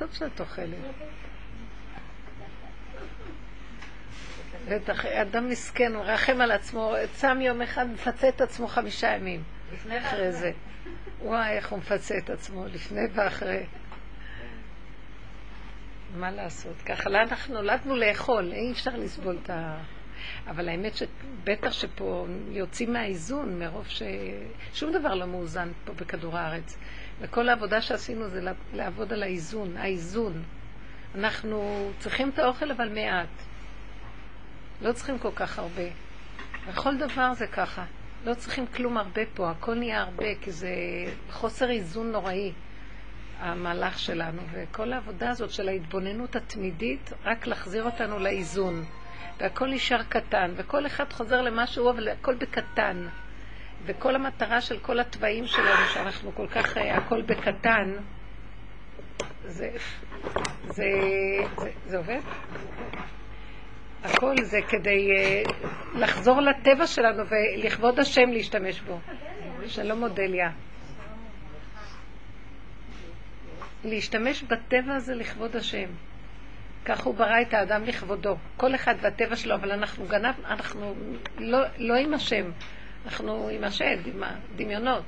טוב שאת אוכלת. בטח, אדם מסכן, מרחם על עצמו, צם יום אחד, מפצה את עצמו חמישה ימים. אחרי זה. וואי, איך הוא מפצה את עצמו, לפני ואחרי. מה לעשות? ככה, אנחנו נולדנו לאכול, אי אפשר לסבול את ה... אבל האמת שבטח שפה יוצאים מהאיזון, מרוב ש... שום דבר לא מאוזן פה בכדור הארץ. וכל העבודה שעשינו זה לעבוד על האיזון, האיזון. אנחנו צריכים את האוכל אבל מעט. לא צריכים כל כך הרבה. בכל דבר זה ככה. לא צריכים כלום הרבה פה, הכל נהיה הרבה, כי זה חוסר איזון נוראי, המהלך שלנו. וכל העבודה הזאת של ההתבוננות התמידית, רק להחזיר אותנו לאיזון. והכל נשאר קטן, וכל אחד חוזר למה שהוא, אבל הכל בקטן. וכל המטרה של כל התוואים שלנו, שאנחנו כל כך, אה, הכל בקטן, זה, זה, זה, זה עובד? הכל זה כדי uh, לחזור לטבע שלנו ולכבוד השם להשתמש בו. שלום אודליה. להשתמש בטבע הזה לכבוד השם. כך הוא ברא את האדם לכבודו. כל אחד והטבע שלו, אבל אנחנו גנב, אנחנו לא, לא עם השם, אנחנו עם השד, עם הדמיונות.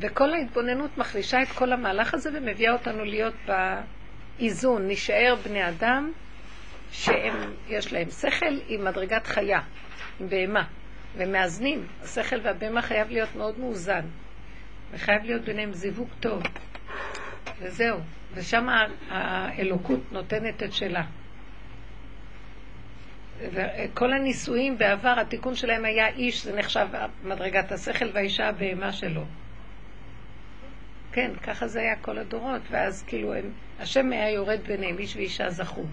וכל ההתבוננות מחלישה את כל המהלך הזה ומביאה אותנו להיות באיזון. נישאר בני אדם שיש להם שכל עם מדרגת חיה, עם בהמה, ומאזנים. השכל והבהמה חייב להיות מאוד מאוזן, וחייב להיות ביניהם זיווג טוב. וזהו. ושם האלוקות נותנת את שלה. וכל הנישואים בעבר, התיקון שלהם היה איש, זה נחשב מדרגת השכל, והאישה הבהמה שלו. כן, ככה זה היה כל הדורות, ואז כאילו הם, השם היה יורד ביניהם, איש ואישה זכו.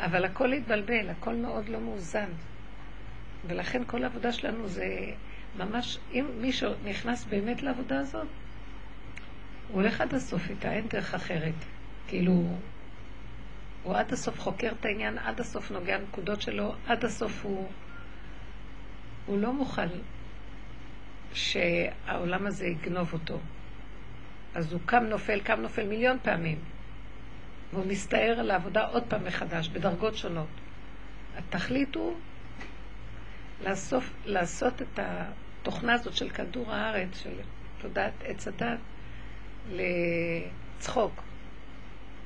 אבל הכל התבלבל, הכל מאוד לא מאוזן. ולכן כל העבודה שלנו זה ממש, אם מישהו נכנס באמת לעבודה הזאת, הוא הולך עד הסוף איתה, אין דרך אחרת. כאילו, הוא עד הסוף חוקר את העניין, עד הסוף נוגע נקודות שלו, עד הסוף הוא... הוא לא מוכן שהעולם הזה יגנוב אותו. אז הוא קם נופל, קם נופל מיליון פעמים. והוא מסתער על העבודה עוד פעם מחדש, בדרגות שונות. התכלית הוא לאסוף, לעשות את התוכנה הזאת של כדור הארץ, של תודעת עץ הדת, לצחוק.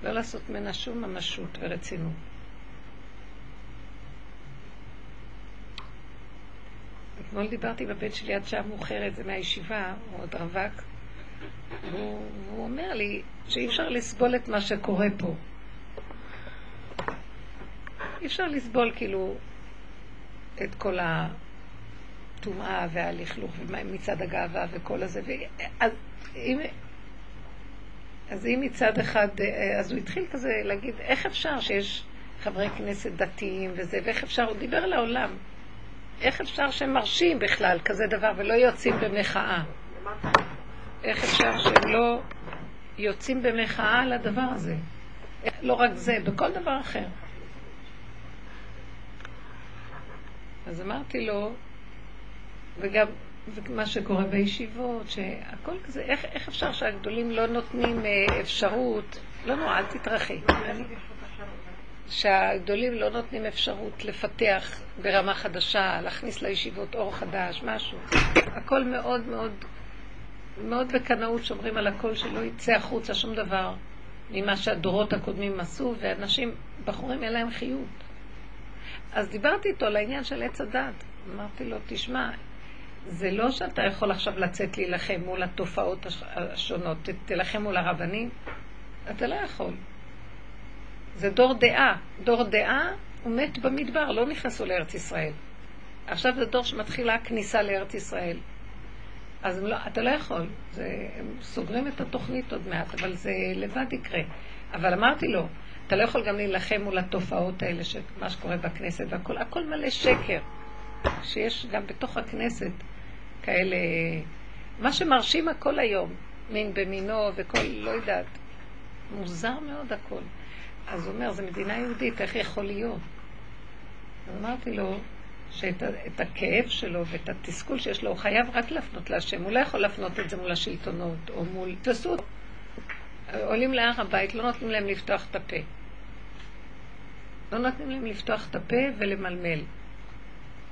לא לעשות ממנה שום ממשות ורצינות. אתמול דיברתי בבית שלי עד שעה מאוחרת, זה מהישיבה, הוא עוד רווק, והוא, והוא אומר לי שאי אפשר לסבול את מה שקורה פה. אי אפשר לסבול כאילו את כל הטומאה והלכלוך מצד הגאווה וכל הזה. אז אם, אז אם מצד אחד, אז הוא התחיל כזה להגיד, איך אפשר שיש חברי כנסת דתיים וזה, ואיך אפשר, הוא דיבר לעולם, איך אפשר שהם מרשים בכלל כזה דבר ולא יוצאים במחאה? איך אפשר שהם לא יוצאים במחאה על הדבר הזה? לא רק זה, בכל דבר אחר. אז אמרתי לו, וגם מה שקורה בישיבות, שהכל כזה, איך, איך אפשר שהגדולים לא נותנים אה, אפשרות, לא נורא, אל תתרחי. שהגדולים לא נותנים אפשרות לפתח ברמה חדשה, להכניס לישיבות אור חדש, משהו. הכל מאוד מאוד מאוד בקנאות שומרים על הכל שלא יצא החוצה שום דבר ממה שהדורות הקודמים עשו, ואנשים, בחורים אין להם חיות. אז דיברתי איתו על העניין של עץ הדת. אמרתי לו, תשמע, זה לא שאתה יכול עכשיו לצאת להילחם מול התופעות השונות, תילחם מול הרבנים, אתה לא יכול. זה דור דעה. דור דעה הוא מת במדבר, לא נכנסו לארץ ישראל. עכשיו זה דור שמתחילה הכניסה לארץ ישראל. אז לא, אתה לא יכול. זה, הם סוגרים את התוכנית עוד מעט, אבל זה לבד יקרה. אבל אמרתי לו, אתה לא יכול גם להילחם מול התופעות האלה מה שקורה בכנסת והכל, הכל מלא שקר. שיש גם בתוך הכנסת כאלה, מה שמרשים הכל היום, מין במינו וכל, לא יודעת, מוזר מאוד הכל. אז הוא אומר, זו מדינה יהודית, איך יכול להיות? אמרתי לו, שאת הכאב שלו ואת התסכול שיש לו, הוא חייב רק להפנות להשם, הוא לא יכול להפנות את זה מול השלטונות או מול... תעשו עולים להר הבית, לא נותנים להם לפתוח את הפה. לא נותנים להם לפתוח את הפה ולמלמל.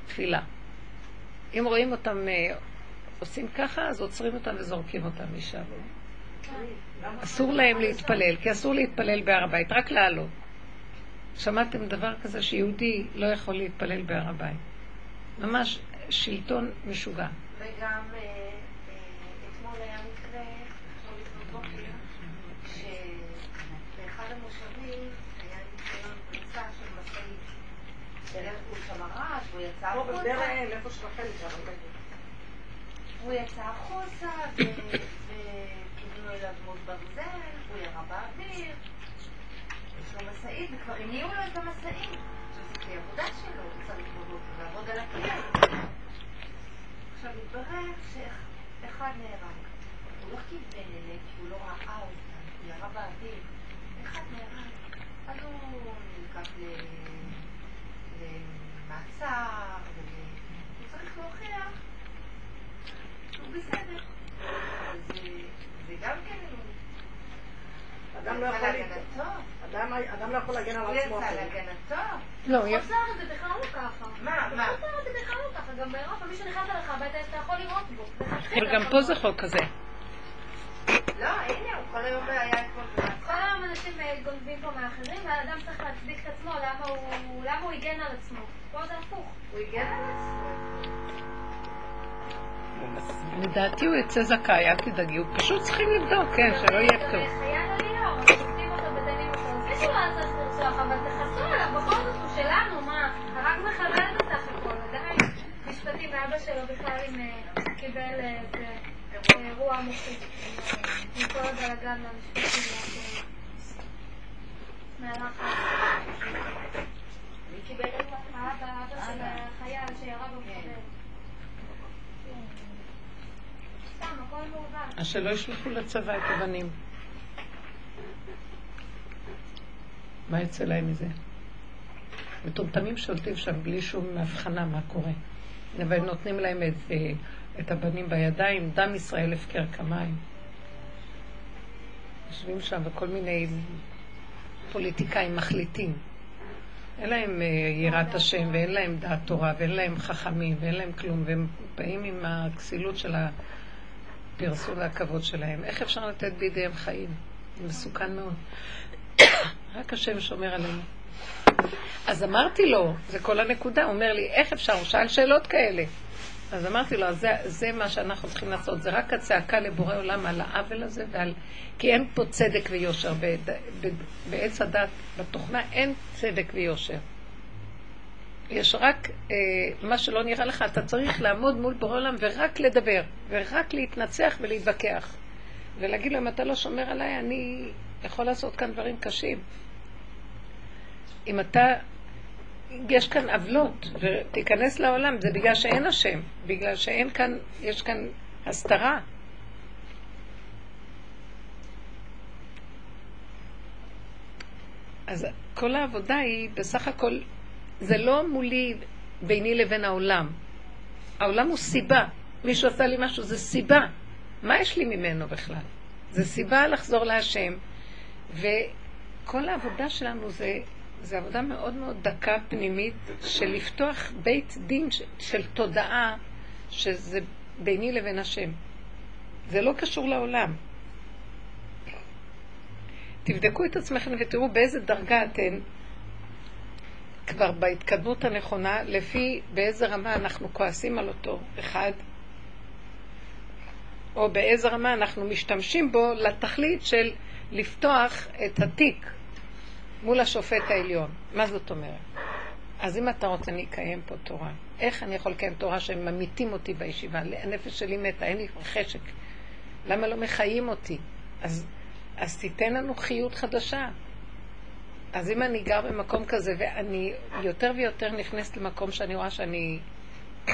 תפילה. אם רואים אותם אה, עושים ככה, אז עוצרים אותם וזורקים אותם משם. אסור להם להתפלל, כי אסור להתפלל בהר הבית, רק לעלות. שמעתם דבר כזה שיהודי לא יכול להתפלל בהר הבית. ממש שלטון משוגע. וגם אה, אה, אתמול היה מקרה, עכשיו לפנות בוקר, שבאחד המושבים היה ניסיון פריצה של משאית. הוא שמע והוא יצא החוצה. הוא יצא החוצה, וכיוונו אליו מות ברזל, הוא ירה באוויר. יש לו משאית, וכבר הניעו לו את המשאית. עכשיו זה כלי עבודה שלו, הוא צריך לעבוד על הכלי הזה. עכשיו התברר שאחד נהרג. הוא לא כיוון אלה, כי הוא לא ראה אותם, הוא ירה באוויר. אחד נהרג. אז הוא נלקח למעצר, והוא צריך להוכיח שהוא בסדר. אז זה גם כן... אדם לא יכול להגנתו. אדם לא יכול להגן על עצמו. הוא יצא להגנתו. לא, חוזר זה בכלל לא ככה. מה, מה? חוזר זה בכלל לא ככה. גם באירופה, מי שנכנס אליך הביתה, אתה יכול לראות בו. אבל גם פה זה חוק כזה. לא, הנה, הוא כל היום היה אתמול במעצר. כל היום אנשים אה, גונבים פה מאחרים, והאדם צריך להצדיק את עצמו, הוא- למה הוא הגן על עצמו. פה זה הפוך. הוא הגן על עצמו. לדעתי הוא יצא זכאי, אל תדאגי, הוא פשוט צריכים לבדוק, כן, שלא יהיה שהוא לא אבל תכעסו עליו, בכל זאת הוא שלנו, מה? הרג מחבל בסך הכל, די. משפטים, ואבא שלו בכלל עם, אה, קיבל אה, איזה אה, אירוע מוחי. עם כל הבלאגן והמשפטים. מהלחץ. קיבל של החייל. סתם, הכל מעוות. אז שלא ישלחו לצבא את הבנים. מה יצא להם מזה? מטומטמים שולטים שם בלי שום הבחנה מה קורה. אבל נותנים להם את, אה, את הבנים בידיים, דם ישראל הפקר כמים. יושבים שם וכל מיני פוליטיקאים מחליטים. אין להם אה, יראת השם ואין להם דעת תורה ואין להם חכמים ואין להם כלום והם באים עם הכסילות של הפרסום והכבוד שלהם. איך אפשר לתת בידיהם חיים? זה מסוכן מאוד. רק השם שומר עלינו. אז אמרתי לו, זה כל הנקודה, הוא אומר לי, איך אפשר? הוא שאל שאלות כאלה. אז אמרתי לו, זה, זה מה שאנחנו צריכים לעשות, זה רק הצעקה לבורא עולם על העוול הזה ועל... כי אין פה צדק ויושר. בעץ הדת, בתוכנה, אין צדק ויושר. יש רק אה, מה שלא נראה לך, אתה צריך לעמוד מול בורא עולם ורק לדבר, ורק להתנצח ולהתווכח. ולהגיד לו, אם אתה לא שומר עליי, אני יכול לעשות כאן דברים קשים. אם אתה, יש כאן עוולות, ותיכנס לעולם, זה בגלל שאין השם, בגלל שאין כאן, יש כאן הסתרה. אז כל העבודה היא, בסך הכל, זה לא מולי ביני לבין העולם. העולם הוא סיבה. מישהו עשה לי משהו, זה סיבה. מה יש לי ממנו בכלל? זה סיבה לחזור להשם. וכל העבודה שלנו זה, זה עבודה מאוד מאוד דקה פנימית של לפתוח בית דין של תודעה שזה ביני לבין השם. זה לא קשור לעולם. תבדקו את עצמכם ותראו באיזה דרגה אתן כבר בהתקדמות הנכונה, לפי באיזה רמה אנחנו כועסים על אותו אחד, או באיזה רמה אנחנו משתמשים בו לתכלית של לפתוח את התיק מול השופט העליון. מה זאת אומרת? אז אם אתה רוצה, אני אקיים פה תורה. איך אני יכול לקיים תורה שהם ממיתים אותי בישיבה? הנפש שלי מתה, אין לי חשק. למה לא מחיים אותי? אז, אז תיתן לנו חיות חדשה. אז אם אני גר במקום כזה, ואני יותר ויותר נכנסת למקום שאני רואה שאני...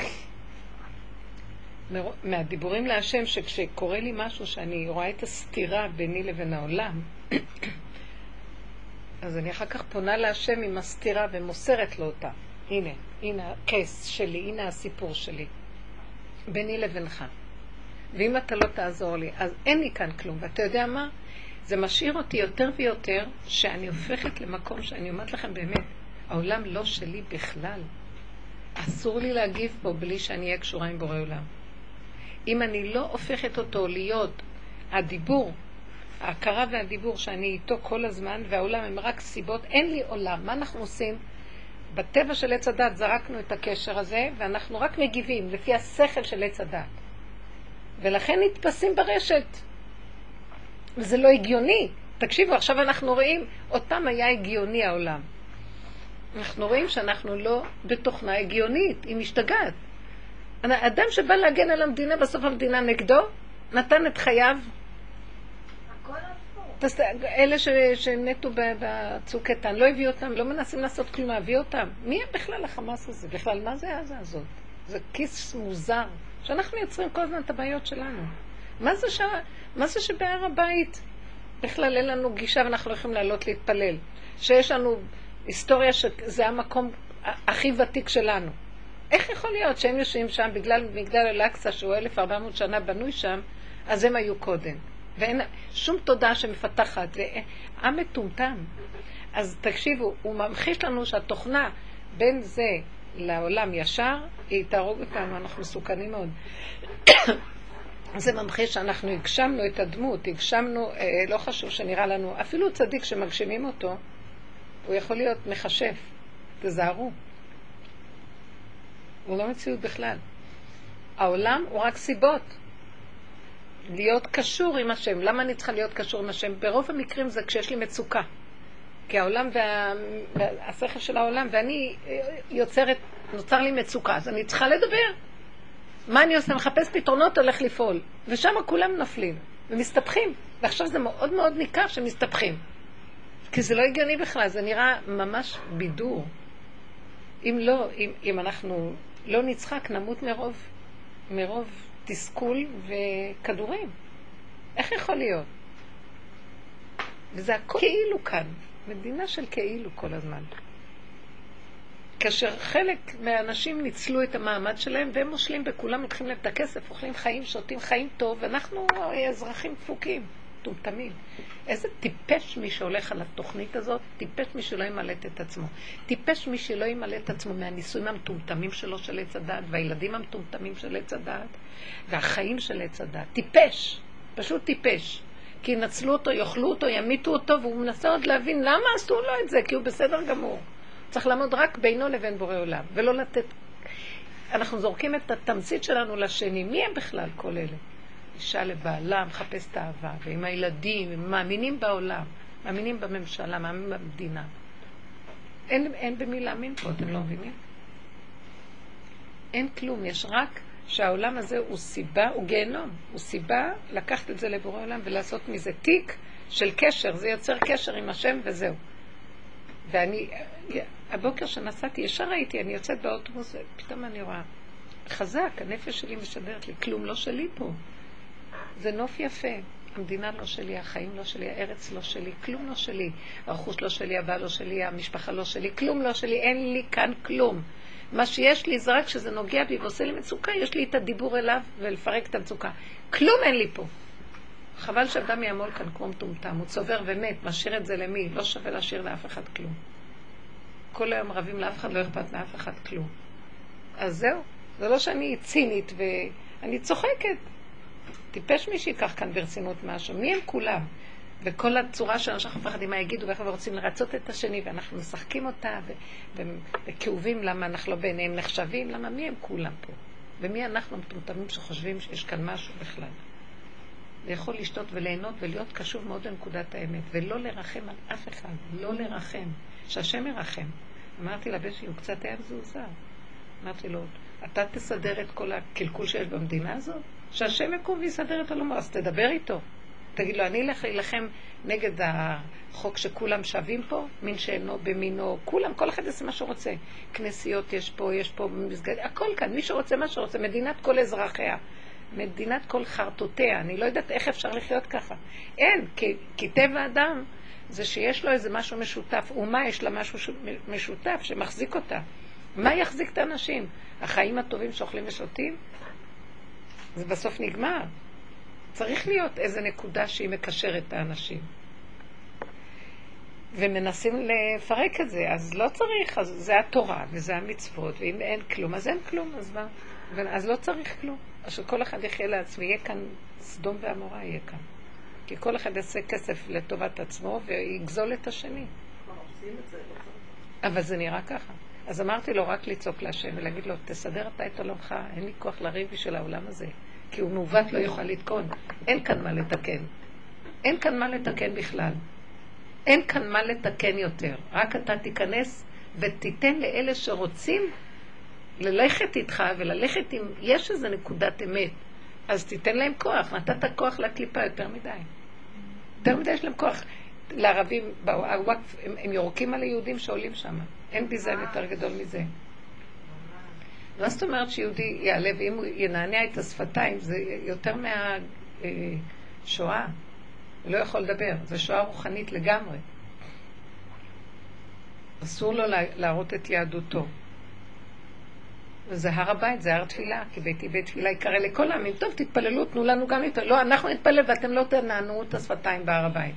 מהדיבורים להשם, שכשקורה לי משהו שאני רואה את הסתירה ביני לבין העולם, אז אני אחר כך פונה להשם עם הסתירה ומוסרת לו אותה. הנה, הנה הקייס שלי, הנה הסיפור שלי. ביני לבינך. ואם אתה לא תעזור לי, אז אין לי כאן כלום. ואתה יודע מה? זה משאיר אותי יותר ויותר, שאני הופכת למקום שאני אומרת לכם באמת, העולם לא שלי בכלל. אסור לי להגיב פה בלי שאני אהיה קשורה עם בורא עולם. אם אני לא הופכת אותו להיות הדיבור, ההכרה והדיבור שאני איתו כל הזמן, והעולם הם רק סיבות, אין לי עולם. מה אנחנו עושים? בטבע של עץ הדת זרקנו את הקשר הזה, ואנחנו רק מגיבים לפי השכל של עץ הדת. ולכן נתפסים ברשת. וזה לא הגיוני. תקשיבו, עכשיו אנחנו רואים, פעם היה הגיוני העולם. אנחנו רואים שאנחנו לא בתוכנה הגיונית, היא משתגעת. אדם שבא להגן על המדינה, בסוף המדינה נגדו, נתן את חייו. אלה ש, שנטו בצוק איתן, לא הביאו אותם, לא מנסים לעשות כלום, להביא אותם. מי הם בכלל החמאס הזה? בכלל, מה זה עזה הזאת? זה כיס מוזר, שאנחנו יוצרים כל הזמן את הבעיות שלנו. מה זה, ש... מה זה שבהר הבית בכלל אין לנו גישה ואנחנו לא יכולים לעלות להתפלל? שיש לנו היסטוריה שזה המקום הכי ותיק שלנו. איך יכול להיות שהם יושבים שם בגלל מגדל אל-אקצא שהוא 1400 שנה בנוי שם, אז הם היו קודם. ואין שום תודעה שמפתחת, ועם מטומטם. אז תקשיבו, הוא ממחיש לנו שהתוכנה בין זה לעולם ישר, היא תהרוג אותנו, אנחנו מסוכנים מאוד. זה ממחיש שאנחנו הגשמנו את הדמות, הגשמנו, אה, לא חשוב שנראה לנו, אפילו צדיק שמגשימים אותו, הוא יכול להיות מכשף, תזהרו. הוא לא מציאות בכלל. העולם הוא רק סיבות. להיות קשור עם השם. למה אני צריכה להיות קשור עם השם? ברוב המקרים זה כשיש לי מצוקה. כי העולם והשכל וה... של העולם, ואני אה, יוצרת, נוצר לי מצוקה, אז אני צריכה לדבר. מה אני עושה? מחפש פתרונות, הולך לפעול. ושם כולם נופלים ומסתבכים. ועכשיו זה מאוד מאוד ניכר שמסתבכים. כי זה לא הגיוני בכלל, זה נראה ממש בידור. אם לא, אם, אם אנחנו לא נצחק, נמות מרוב, מרוב תסכול וכדורים. איך יכול להיות? וזה הכל כאילו כאן, מדינה של כאילו כל הזמן. כאשר חלק מהאנשים ניצלו את המעמד שלהם והם מושלים בכולם, לוקחים להם את הכסף, אוכלים חיים, שותים חיים טוב, ואנחנו אזרחים דפוקים, מטומטמים. איזה טיפש מי שהולך על התוכנית הזאת, טיפש מי שלא ימלט את עצמו. טיפש מי שלא ימלט את עצמו מהנישואים המטומטמים שלו של עץ הדת, והילדים המטומטמים של עץ הדת, והחיים של עץ הדת. טיפש, פשוט טיפש. כי ינצלו אותו, יאכלו אותו, ימיתו אותו, והוא מנסה עוד להבין למה עשו לו את זה, כי הוא בסדר גמור. צריך לעמוד רק בינו לבין בורא עולם, ולא לתת... אנחנו זורקים את התמצית שלנו לשני. מי הם בכלל כל אלה? אישה לבעלה, מחפש את האהבה, ועם הילדים, הם מאמינים בעולם, מאמינים בממשלה, מאמינים במדינה. אין, אין במי להאמין פה, אתם לא מבינים? אין כלום, יש רק שהעולם הזה הוא סיבה, הוא גיהנום, הוא סיבה לקחת את זה לבורא עולם ולעשות מזה תיק של קשר, זה יוצר קשר עם השם וזהו. ואני, הבוקר שנסעתי, ישר הייתי, אני יוצאת באוטובוס, ופתאום אני רואה, חזק, הנפש שלי משדרת לי, כלום לא שלי פה. זה נוף יפה. המדינה לא שלי, החיים לא שלי, הארץ לא שלי, כלום לא שלי. הרכוש לא שלי, הבעל לא שלי, המשפחה לא שלי, כלום לא שלי, אין לי כאן כלום. מה שיש לי זה רק כשזה נוגע בי ועושה לי מצוקה, יש לי את הדיבור אליו ולפרק את המצוקה. כלום אין לי פה. חבל שאדם יעמול כאן כמו מטומטם, הוא צובר ומת, משאיר את זה למי? לא שווה להשאיר לאף אחד כלום. כל היום רבים לאף אחד, לא אכפת לאף אחד כלום. אז זהו, זה לא שאני צינית ואני צוחקת. טיפש מי שיקח כאן ברצינות משהו. מי הם כולם? וכל הצורה שלנו שאנחנו מפחדים מה יגידו הם רוצים לרצות את השני ואנחנו משחקים אותה וכאובים למה אנחנו לא בעיניהם נחשבים, למה מי הם כולם פה? ומי אנחנו המטומטמים שחושבים שיש כאן משהו בכלל? לאכול, לשתות וליהנות ולהיות קשוב מאוד לנקודת האמת ולא לרחם על אף אחד, לא לרחם, שהשם ירחם. אמרתי לבן שלי, הוא קצת היה מזועזע. אמרתי לו, אתה תסדר את כל הקלקול שיש במדינה הזאת? שהשם יקום ויסדר את עולמו, אז תדבר איתו. תגיד לו, אני אלך להילחם נגד החוק שכולם שווים פה, מין שאינו במינו, כולם, כל אחד יעשה מה שרוצה. כנסיות יש פה, יש פה מסגד, הכל כאן, מי שרוצה מה שרוצה, מדינת כל אזרחיה. מדינת כל חרטוטיה, אני לא יודעת איך אפשר לחיות ככה. אין, כי, כי טבע אדם זה שיש לו איזה משהו משותף. אומה יש לה משהו משותף שמחזיק אותה. מה יחזיק את האנשים? החיים הטובים שאוכלים ושותים? זה בסוף נגמר. צריך להיות איזו נקודה שהיא מקשרת את האנשים. ומנסים לפרק את זה, אז לא צריך, אז זה התורה וזה המצוות, ואם אין כלום, אז אין כלום, אז מה? אז לא צריך כלום. אז שכל אחד יחיה לעצמי, יהיה כאן סדום ועמורה יהיה כאן. כי כל אחד יעשה כסף לטובת עצמו ויגזול את השני. אבל זה נראה ככה. אז אמרתי לו רק לצעוק להשם ולהגיד לו, תסדר אתה את עולמך, אין לי כוח לריב בשביל העולם הזה. כי הוא מעוות לא יוכל לתקון. אין כאן מה לתקן. אין כאן מה לתקן בכלל. אין כאן מה לתקן יותר. רק אתה תיכנס ותיתן לאלה שרוצים ללכת איתך וללכת עם... יש איזו נקודת אמת. אז תיתן להם כוח. נתת כוח לקליפה יותר מדי. יותר מדי יש להם כוח. לערבים, הם, הם יורקים על היהודים שעולים שם. אין ביזיון יותר גדול מזה. מה זאת אומרת שיהודי יעלה, ואם הוא ינענע את השפתיים, זה יותר מהשואה. הוא לא יכול לדבר, זו שואה רוחנית לגמרי. אסור לו להראות את יהדותו. וזה הר הבית, זה הר תפילה, כי ביתי בית תפילה יקרא לכל העמים. טוב, תתפללו, תנו לנו גם להתפלל. לא, אנחנו נתפלל ואתם לא תנענו את השפתיים בהר הבית.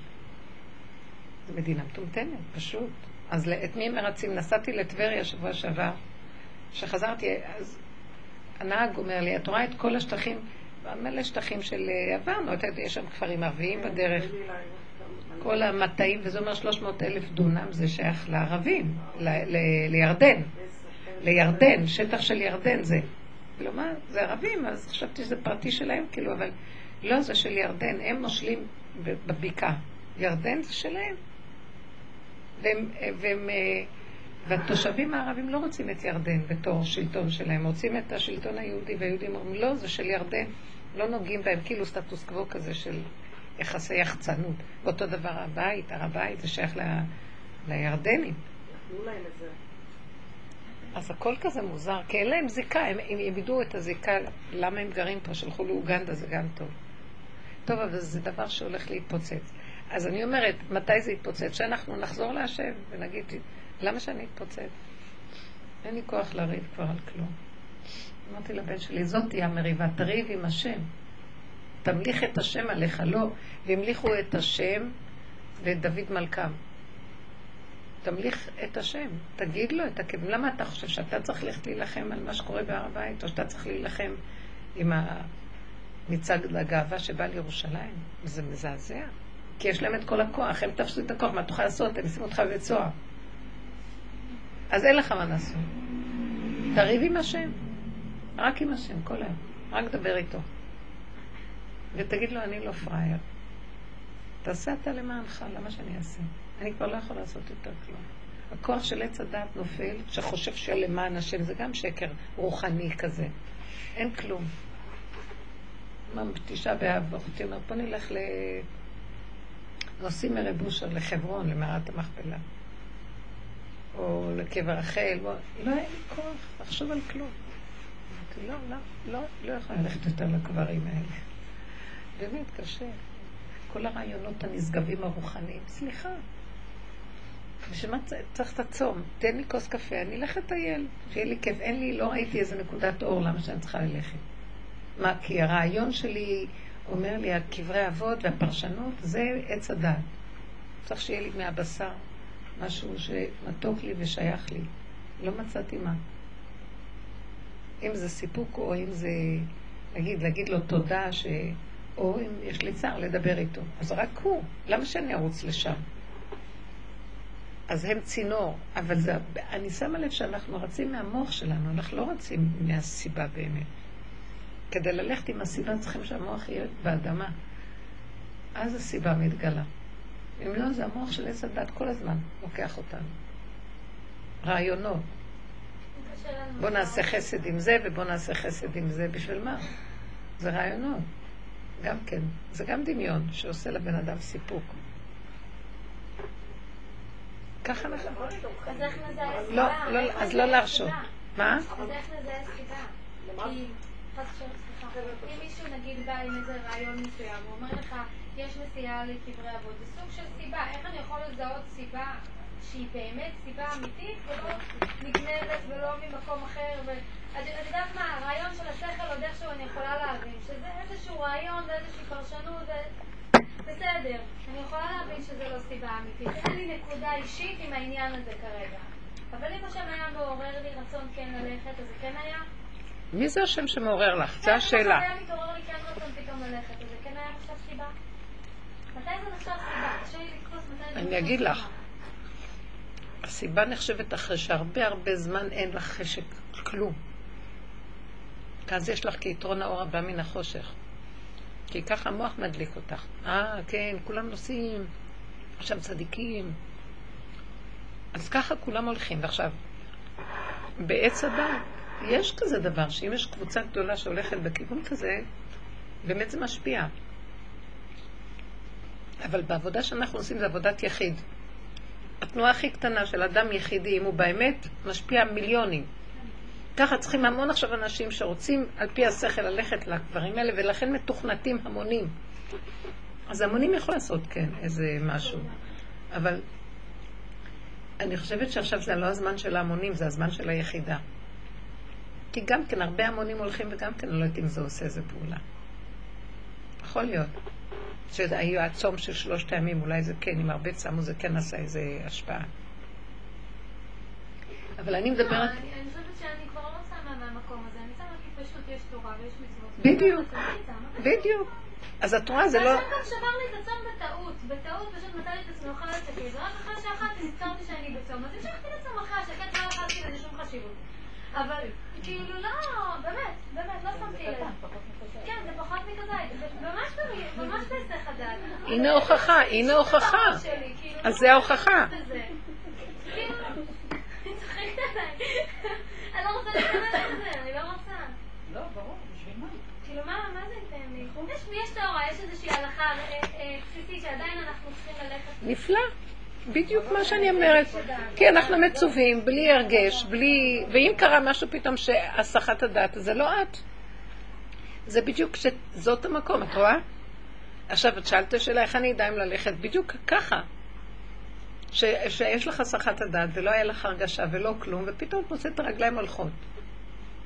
זו מדינה מטומטמת, פשוט. אז את מי מרצים? נסעתי לטבריה שבוע שעבר, כשחזרתי, אז הנהג אומר לי, את רואה את כל השטחים, מלא שטחים של אה, עברנו, אתה יודע, יש שם כפרים ערביים בדרך, כל המטעים, וזה אומר 300 אלף דונם, זה שייך לערבים, לירדן, לירדן, שטח של ירדן זה. כאילו מה, זה ערבים, אז חשבתי שזה פרטי שלהם, כאילו, אבל לא, זה של ירדן, הם מושלים בבקעה. ירדן זה שלהם. והם, והם, אה, והתושבים הערבים לא רוצים את ירדן בתור שלטון שלהם, רוצים את השלטון היהודי, והיהודים אומרים, לא, זה של ירדן. לא נוגעים בהם, כאילו סטטוס קוו כזה של יחסי יחצנות. ואותו דבר הבית, הר הבית, זה שייך ל... לירדנים. אז הכל כזה מוזר, כי אין להם זיקה, הם, הם ידעו את הזיקה, למה הם גרים פה, שלחו לאוגנדה, זה גם טוב. טוב, אבל זה דבר שהולך להתפוצץ. אז אני אומרת, מתי זה יתפוצץ? שאנחנו נחזור להשם ונגיד, למה שאני אתפוצץ? אין לי כוח לריב כבר על כלום. אמרתי לבן שלי, זאת תהיה המריבה, תריב עם השם. תמליך את השם עליך, לא. והמליכו את השם ואת דוד מלכם. תמליך את השם, תגיד לו את הכיוון. למה אתה חושב שאתה צריך ללכת להילחם על מה שקורה בהר הבית, או שאתה צריך להילחם עם המצעד הגאווה שבא לירושלים? זה מזעזע. כי יש להם את כל הכוח, הם תפסו את הכוח, מה תוכל לעשות? הם ישימו אותך בבית סוהר. אז אין לך מה לעשות. תריב עם השם. רק עם השם, כל היום. רק דבר איתו. ותגיד לו, אני לא פראייר. תעשה אתה למענך, למה שאני אעשה? אני כבר לא יכול לעשות יותר כלום. הכוח של עץ הדת נופל, שחושב שלמען השם, זה גם שקר רוחני כזה. אין כלום. מה, בתשעה באב, אחותי אומרת, בוא נלך ל... נוסעים מרב אושר לחברון, למערת המכפלה. או לקבר רחל. לא היה לי כוח לחשוב על כלום. אמרתי, לא, לא, לא, לא יכולה ללכת יותר לקברים האלה. באמת קשה. כל הרעיונות הנשגבים הרוחניים, סליחה. בשביל מה צריך את הצום? תן לי כוס קפה, אני אלך לטייל, שיהיה לי כיף. אין לי, לא ראיתי איזה נקודת אור, למה שאני צריכה ללכת? מה, כי הרעיון שלי אומר לי, הקברי אבות והפרשנות, זה עץ הדת. צריך שיהיה לי מהבשר משהו שמתוק לי ושייך לי. לא מצאתי מה. אם זה סיפוק או אם זה, להגיד, להגיד לו תודה, ש... או אם יש לי צער לדבר איתו. אז רק הוא, למה שאני ארוץ לשם? אז הם צינור, אבל זה, אני שמה לב שאנחנו רצים מהמוח שלנו, אנחנו לא רצים מהסיבה באמת. כדי ללכת עם הסיבה צריכים שהמוח יהיה באדמה. אז הסיבה מתגלה. אם לא, זה המוח של עץ הדת כל הזמן לוקח אותנו. רעיונות. בוא נעשה חסד עם זה ובוא נעשה חסד עם זה. בשביל מה? זה רעיונות. גם כן. זה גם דמיון שעושה לבן אדם סיפוק. ככה אנחנו... אז איך נזהה סיבה? לא, לא, אז לא להרשות. מה? אז איך נזהה סיבה? אם מישהו נגיד בא עם איזה רעיון מסוים, הוא אומר לך, יש נסיעה לקברי אבות, זה סוג של סיבה, איך אני יכול לזהות סיבה שהיא באמת סיבה אמיתית ולא נגנבת ולא ממקום אחר. ואת את יודעת מה, הרעיון של השכל עוד איכשהו אני יכולה להבין, שזה איזשהו רעיון ואיזושהי פרשנות, ו- בסדר, אני יכולה להבין שזה לא סיבה אמיתית. אין לי נקודה אישית עם העניין הזה כרגע. אבל אם השם היה מעורר לי רצון כן ללכת, אז זה כן היה? מי זה השם שמעורר לך? זו השאלה. כן ללכת, אז זה כן אני אגיד לך. סיבה. הסיבה נחשבת אחרי שהרבה הרבה זמן אין לך חשק, כלום. אז יש לך כיתרון האור הבא מן החושך. כי ככה המוח מדליק אותך. אה, כן, כולם נוסעים, עכשיו צדיקים. אז ככה כולם הולכים. ועכשיו, בעץ הדת, יש כזה דבר, שאם יש קבוצה גדולה שהולכת בכיוון כזה, באמת זה משפיע. אבל בעבודה שאנחנו עושים זה עבודת יחיד. התנועה הכי קטנה של אדם יחידי, אם הוא באמת משפיע מיליונים. ככה צריכים המון עכשיו אנשים שרוצים על פי השכל ללכת לדברים האלה, ולכן מתוכנתים המונים. אז המונים יכול לעשות, כן, איזה משהו. אבל אני חושבת שעכשיו זה לא הזמן של ההמונים, זה הזמן של היחידה. כי גם כן, הרבה המונים הולכים וגם כן, אני לא יודעת אם זה עושה איזה פעולה. יכול להיות. שהיו הצום של שלושת הימים, אולי זה כן, אם הרבה צמו זה כן עשה איזה השפעה. אבל אני מדברת... אני חושבת שאני כבר לא שמה מהמקום הזה, אני שמה כי פשוט יש תורה ויש מצוות. בדיוק. בדיוק. אז את רואה, זה לא... והשם גם שבר לי את הצום בטעות. בטעות פשוט מצא לי את עצמי אוכלת שקית, ורק אחרי שאכלתי נזכרתי שאני בצום, אז המשכתי לצום אחרי השקט, לא אכלתי לזה שום חשיבות. אבל כאילו לא, באמת, באמת, לא שמתי לב. כן, זה פחות מכזית, זה ממש במי- ממש בהיסח הדעת. הנה הוכחה, הנה הוכחה. כאילו, אז זה ההוכחה. בזה. כאילו, היא צוחקת עליי. אני לא רוצה להיכנס לזה, אני לא רוצה. לא, ברור, בשביל מה? כאילו, מה מה זה ייתן לי? יש תורה, יש איזושהי הלכה אה, אה, בסיסית שעדיין אנחנו צריכים ללכת. נפלא. בדיוק מה שאני אומרת. כי אנחנו מצווים, בלי הרגש, בלי... ואם קרה משהו פתאום שהסחת הדעת, זה לא את. זה בדיוק שזאת המקום, את רואה? עכשיו, את שאלת שאלה, איך אני אדע אם ללכת? בדיוק ככה. ש, שיש לך הסחת הדעת ולא היה לך הרגשה ולא כלום, ופתאום את מוצאת את הרגליים הולכות.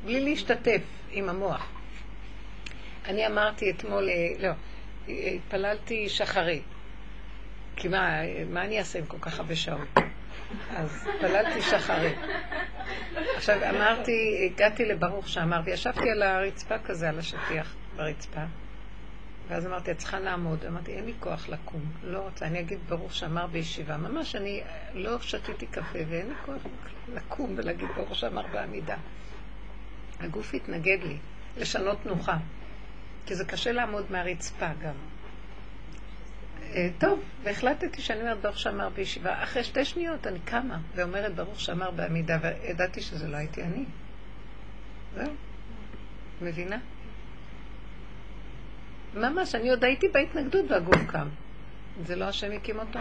בלי להשתתף עם המוח. אני אמרתי אתמול, אה, לא, התפללתי שחרית. כי מה, מה אני אעשה עם כל כך הרבה שעות? אז התפללתי שחרית. עכשיו אמרתי, הגעתי לברוך שאמר, וישבתי על הרצפה כזה, על השטיח ברצפה. ואז אמרתי, את צריכה לעמוד. אמרתי, אין לי כוח לקום, לא רוצה. אני אגיד ברוך שאמר בישיבה. ממש, אני לא שתיתי קפה ואין לי כוח לקום ולהגיד ברוך שאמר בעמידה. הגוף התנגד לי, לשנות תנוחה. כי זה קשה לעמוד מהרצפה גם. אה, טוב, והחלטתי שאני אומרת ברוך שאמר בישיבה. אחרי שתי שניות אני קמה ואומרת ברוך שאמר בעמידה, וידעתי שזה לא הייתי אני. זהו. מבינה? ממש, אני עוד הייתי בהתנגדות והגוף קם. זה לא השם הקים אותו?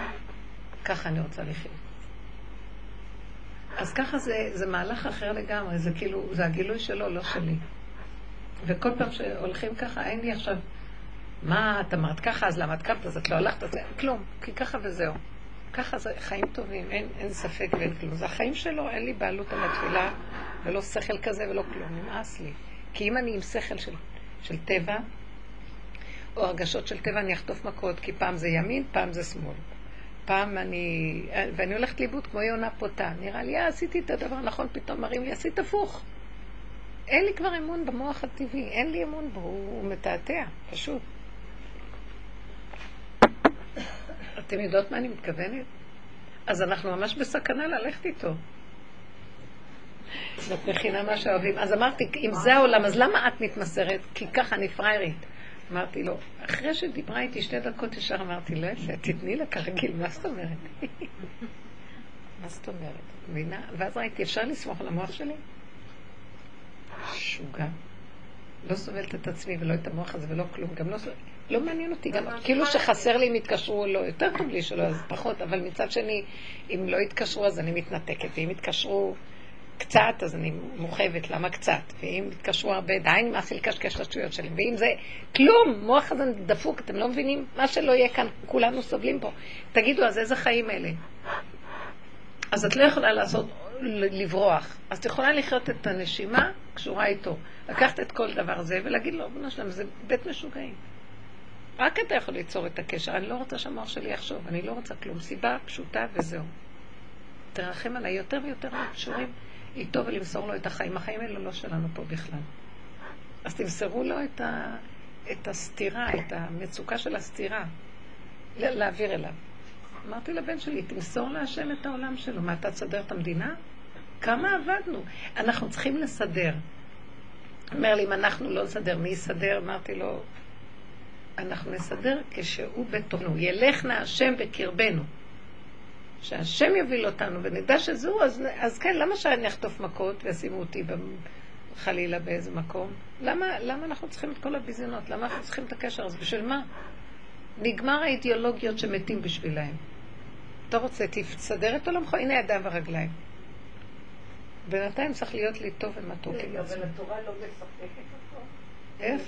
ככה אני רוצה לחיות. אז ככה זה, זה מהלך אחר לגמרי, זה כאילו, זה הגילוי שלו, לא שלי. וכל פעם שהולכים ככה, אין לי עכשיו, מה, את אמרת ככה, אז למה את קמת, אז את לא הלכת, אז כלום, כי ככה וזהו. ככה זה חיים טובים, אין, אין ספק ואין כלום. זה החיים שלו, אין לי בעלות על התפילה, ולא שכל כזה ולא כלום, נמאס לי. כי אם אני עם שכל של, של טבע, או הרגשות של טבע, אני אחטוף מכות, כי פעם זה ימין, פעם זה שמאל. פעם אני... ואני הולכת לאיבוד כמו יונה פותה. נראה לי, אה, עשיתי את הדבר הנכון, פתאום מראים לי, עשית הפוך. אין לי כבר אמון במוח הטבעי, אין לי אמון בו, הוא, מתעתע, פשוט. אתם יודעות מה אני מתכוונת? אז אנחנו ממש בסכנה ללכת איתו. זאת מכינה מה שאוהבים. אז אמרתי, אם זה העולם, אז למה את מתמסרת? כי ככה אני פריירית. אמרתי לו, אחרי שדיברה איתי שתי דקות ישר אמרתי, לא יפה, תתני לה כרגיל, מה זאת אומרת? מה זאת אומרת? מבינה? ואז ראיתי, אפשר לסמוך על המוח שלי? שוגע. לא סובלת את עצמי ולא את המוח הזה ולא כלום, גם לא סובלת. לא מעניין אותי, גם כאילו שחסר לי אם יתקשרו או לא, יותר טוב לי שלא, אז פחות, אבל מצד שני, אם לא יתקשרו אז אני מתנתקת, ואם יתקשרו קצת, אז אני מורחבת, למה קצת? ואם יתקשרו הרבה, די נמאס לי לקשקש את השטויות שלי, ואם זה כלום, מוח הזה דפוק, אתם לא מבינים? מה שלא יהיה כאן, כולנו סובלים פה. תגידו, אז איזה חיים אלה? אז את לא יכולה לעשות, לברוח. אז את יכולה לחיות את הנשימה קשורה איתו. לקחת את כל דבר הזה ולהגיד לו, בנו שלם, זה בית משוגעים. רק אתה יכול ליצור את הקשר. אני לא רוצה שהמוח שלי יחשוב, אני לא רוצה כלום. סיבה פשוטה וזהו. תרחם עליי יותר ויותר קשורים איתו ולמסור לו את החיים. החיים האלה לא שלנו פה בכלל. אז תמסרו לו את, ה, את הסתירה, את המצוקה של הסתירה, להעביר אליו. אמרתי לבן שלי, תמסור להשם את העולם שלו. מה, אתה תסדר את המדינה? כמה עבדנו? אנחנו צריכים לסדר. אומר לי, אם אנחנו לא נסדר, מי יסדר? אמרתי לו, אנחנו נסדר כשהוא בתוכנו. ילך נא השם בקרבנו. שהשם יוביל אותנו ונדע שזהו, אז, אז כן, למה שאני אחטוף מכות וישימו אותי חלילה באיזה מקום? למה, למה אנחנו צריכים את כל הביזיונות? למה אנחנו צריכים את הקשר הזה? בשביל מה? נגמר האידיאולוגיות שמתים בשבילהם. אתה רוצה, תסדר את עולמך, הנה ידיים ורגליים. בינתיים צריך להיות לי טוב ומתוק עם עצמי. אבל התורה לא מספקת אותו? איך?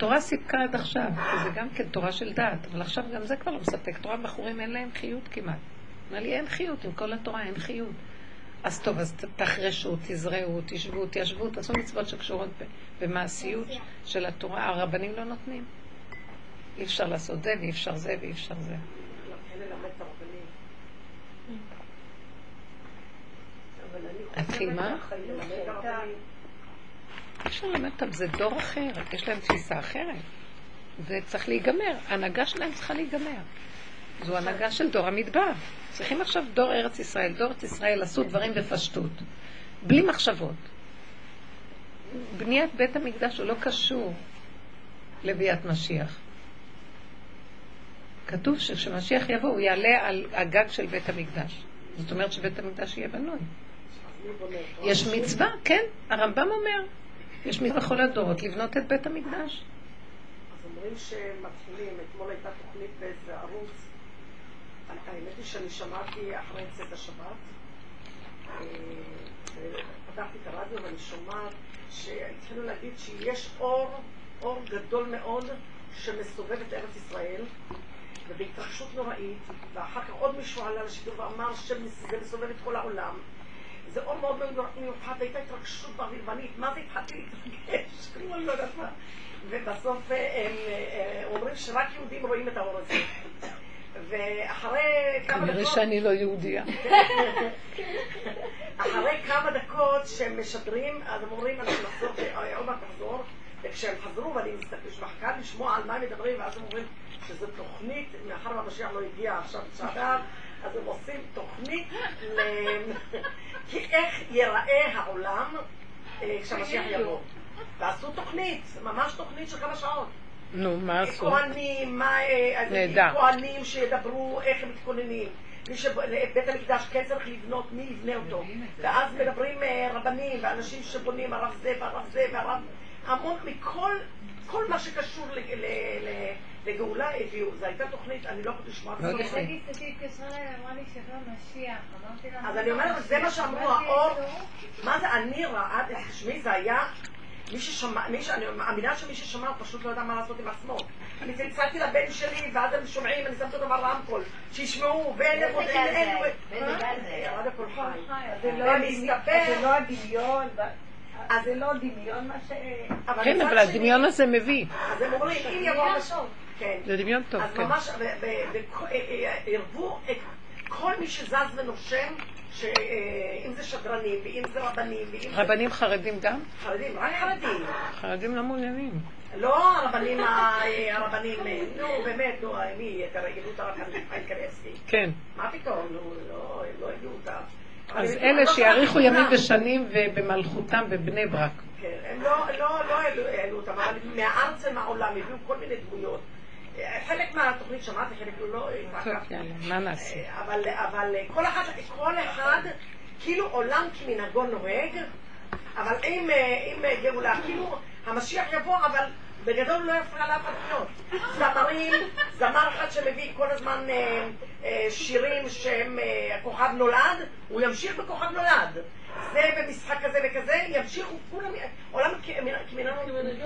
התורה סיפקה עד עכשיו, זה גם כן תורה של דעת, אבל עכשיו גם זה כבר לא מספק. תורה בחורים אין להם חיות כמעט. אמר לי, אין חיות, עם כל התורה אין חיות. אז טוב, אז תחרשו, תזרעו, תשבו, תיישבו, תעשו מצוות שקשורות במעשיות של התורה. הרבנים לא נותנים. אי אפשר לעשות זה, ואי אפשר זה, ואי אפשר זה. להתחיל מה? אפשר ללמד אותם, זה דור אחר, יש להם תפיסה אחרת. זה צריך להיגמר, ההנהגה שלהם צריכה להיגמר. זו הנהגה של דור המדבר. צריכים עכשיו דור ארץ ישראל. דור ארץ ישראל עשו דברים בפשטות, בלי מחשבות. בניית בית המקדש הוא לא קשור לביאת משיח. כתוב שכשמשיח יבוא הוא יעלה על הגג של בית המקדש. זאת אומרת שבית המקדש יהיה בנוי. יש מצווה, כן, הרמב"ם אומר, יש מצווה בכל הדורות לבנות את בית המקדש. אז אומרים שמתחילים, אתמול הייתה תוכנית באיזה ערוץ, האמת היא שאני שמעתי אחרי צאת השבת, אה, פתחתי את הרדיו ואני שומעת שהתחילו להגיד שיש אור, אור גדול מאוד שמסובב את ארץ ישראל ובהתרחשות נוראית, ואחר כך עוד מישהו עלה לשידור ואמר שזה מסובב את כל העולם. זה אור מאוד מאוד מיוחד, הייתה התרגשות ואני, מה זה התחלתי להתרגש? כאילו אני לא יודעת מה. ובסוף אה, הם אה, אומרים שרק יהודים רואים את האור הזה. ואחרי כמה דקות... כנראה שאני לא יהודייה. אחרי כמה דקות שהם משדרים, אז הם אומרים, אנחנו נחזור, אה, עוד מעט נחזור, וכשהם חזרו, ואני מחכה לשמוע על מה הם מדברים, ואז הם אומרים שזו תוכנית, מאחר והמשיח לא הגיע עכשיו שעדיו, אז הם עושים תוכנית. כי איך ייראה העולם אה, כשהמשיח יבוא. ועשו תוכנית, ממש תוכנית של כמה שעות. נו, מה עשו? כהנים, מה... אה, נהדר. כהנים שידברו איך הם מתכוננים. מי שבית המקדש כן צריך לבנות, מי יבנה אותו. ואז מדברים אה, רבנים ואנשים שבונים, הרב זה והרב זה והרב... המון מכל, כל מה שקשור לגאולה הביאו. זו הייתה תוכנית, אני לא יכולה לשמוע את זה. אז אני אומרת, זה מה שאמרו, האור, מה זה, אני רעד, תשמעי, זה היה... מי ששמע, מי ש... אני מאמינה שמי ששמע הוא פשוט לא יודע מה לעשות עם עצמו. אני צלצלתי לבן שלי, ואז הם שומעים, אני שמת אותם על רמקול, שישמעו, ואין להם עוד אין... ירד הכל חי. זה לא הדמיון. אז זה לא דמיון מה ש... כן, אבל הדמיון הזה מביא. אז הם אומרים, אם יבוא המשוב. כן. זה דמיון טוב, כן. אז ממש, ערבו את כל מי שזז ונושם, אם זה שדרנים, ואם זה רבנים, ואם זה... רבנים חרדים גם? חרדים, רק חרדים. חרדים לא מעוניינים. לא הרבנים, הרבנים, נו באמת, נו, מי, את הרגלות הרב חיים קרסקי. כן. מה פתאום, נו, לא, הם לא הביאו אותם. אז אלה שיאריכו ימים ושנים ובמלכותם בבני ברק. כן, הם לא, לא, לא העלו אותם, אבל מהארץ ומהעולם הביאו כל מיני דמויות. חלק מהתוכנית שמעתי, חלק לא... יאללה, מה נעשה? אבל, אבל כל אחד, כל אחד, כאילו עולם כמנהגו נוהג, אבל עם, עם גאולה, כאילו המשיח יבוא, אבל בגדול לא יפריע לאף אחד. זמרים, זמר אחד שמביא כל הזמן אה, אה, שירים שהם אה, הכוכב נולד, הוא ימשיך בכוכב נולד. זה במשחק כזה וכזה, ימשיכו כולם, עולם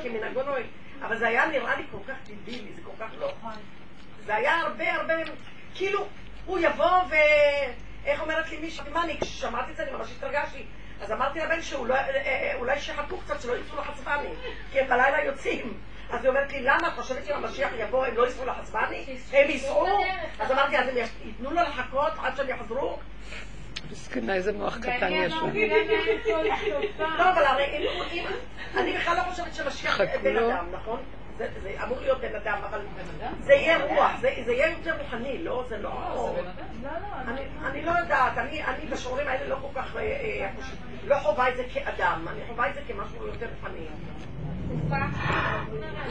כמנהגו נוהג. אבל זה היה נראה לי כל כך דיבילי, זה כל כך לא... זה היה הרבה הרבה, כאילו, הוא יבוא ו... איך אומרת לי מישהי, מה אני, כששמעתי את זה אני ממש התרגשתי. אז אמרתי לבן שאולי אולי שיחכו קצת, שלא יצאו לחצבני, כי הם בלילה יוצאים. אז היא אומרת לי, למה? את חושבת שאם המשיח יבוא הם לא ייסעו לחצבני? הם ייסעו? אז אמרתי, אז הם ייתנו לו לחכות עד שהם יחזרו? מסכנה, איזה מוח קטן יש לה. לא, אבל הרי אם, אני בכלל לא חושבת שמשיח בן. אדם, נכון? זה, זה אמור להיות בן אדם, אבל זה יהיה רוח, זה, זה יהיה יותר רוחני, לא? זה לא... אני, אני לא יודעת, אני, אני בשיעורים האלה לא כל כך, אה, אה, לא חווה את זה כאדם, אני חווה את זה כמשהו יותר רוחני.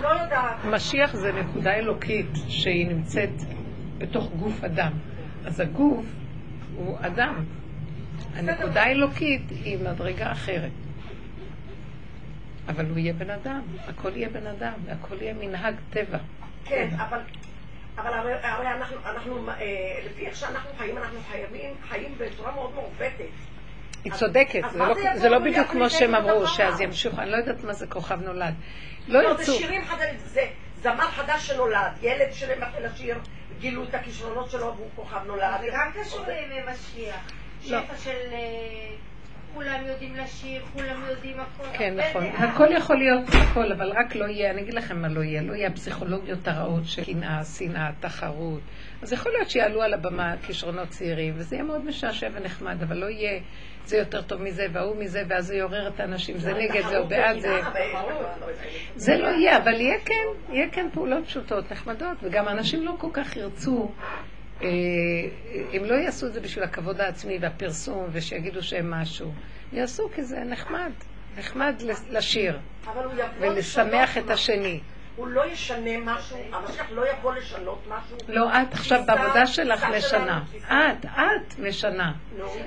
לא יודעת. משיח זה נקודה אלוקית שהיא נמצאת בתוך גוף אדם. אז הגוף הוא אדם. הנקודה האלוקית היא מדרגה אחרת. אבל הוא יהיה בן אדם, הכל יהיה בן אדם, והכל יהיה מנהג טבע. כן, אבל, אבל הרי, הרי אנחנו, אנחנו אה, לפי איך שאנחנו חיים, אנחנו חייבים, חיים בצורה מאוד מעוותת. היא צודקת, זה לא- זה זה לא בדיוק כמו שהם אמרו? שאז ימשיכו, אני לא יודעת מה זה כוכב נולד. לא לא, זה ירצו, שירים חדשים, זה זמר חדש שנולד, ילד שמתחיל לשיר, גילו את הכישרונות שלו והוא כוכב נולד. זה גם קשור לימי משיח. שפע של... אה, כולם יודעים לשיר, כולם יודעים הכל. כן, נכון. הכל יכול להיות הכל, אבל רק לא יהיה, אני אגיד לכם מה לא יהיה, לא יהיה הפסיכולוגיות הרעות של קנאה, שנאה, תחרות. אז יכול להיות שיעלו על הבמה כישרונות צעירים, וזה יהיה מאוד משעשע ונחמד, אבל לא יהיה, זה יותר טוב מזה, וההוא מזה, ואז זה יעורר את האנשים, זה נגד זה או בעד זה. זה לא יהיה, אבל יהיה כן, יהיה כן פעולות פשוטות, נחמדות, וגם אנשים לא כל כך ירצו, אה, הם לא יעשו את זה בשביל הכבוד העצמי והפרסום, ושיגידו שהם משהו. יעשו כי זה נחמד, נחמד לשיר, ולשמח את השני. הוא לא ישנה משהו, המשיח לא יבוא לשנות משהו. לא, את עכשיו בעבודה שלך משנה. את, את משנה.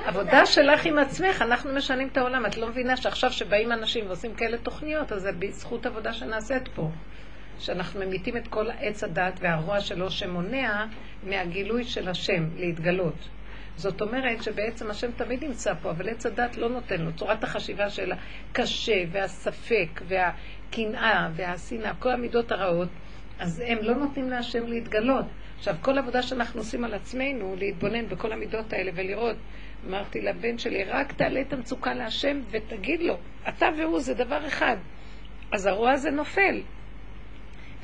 עבודה שלך עם עצמך, אנחנו משנים את העולם. את לא מבינה שעכשיו שבאים אנשים ועושים כאלה תוכניות, אז זה בזכות עבודה שנעשית פה. שאנחנו ממיתים את כל עץ הדת והרוע שלו שמונע מהגילוי של השם להתגלות. זאת אומרת שבעצם השם תמיד נמצא פה, אבל עץ הדת לא נותן לו. צורת החשיבה של הקשה והספק והקנאה והשנאה, כל המידות הרעות, אז הם לא נותנים להשם להתגלות. עכשיו, כל עבודה שאנחנו עושים על עצמנו, להתבונן בכל המידות האלה ולראות, אמרתי לבן שלי, רק תעלה את המצוקה להשם ותגיד לו, אתה והוא זה דבר אחד. אז הרוע הזה נופל.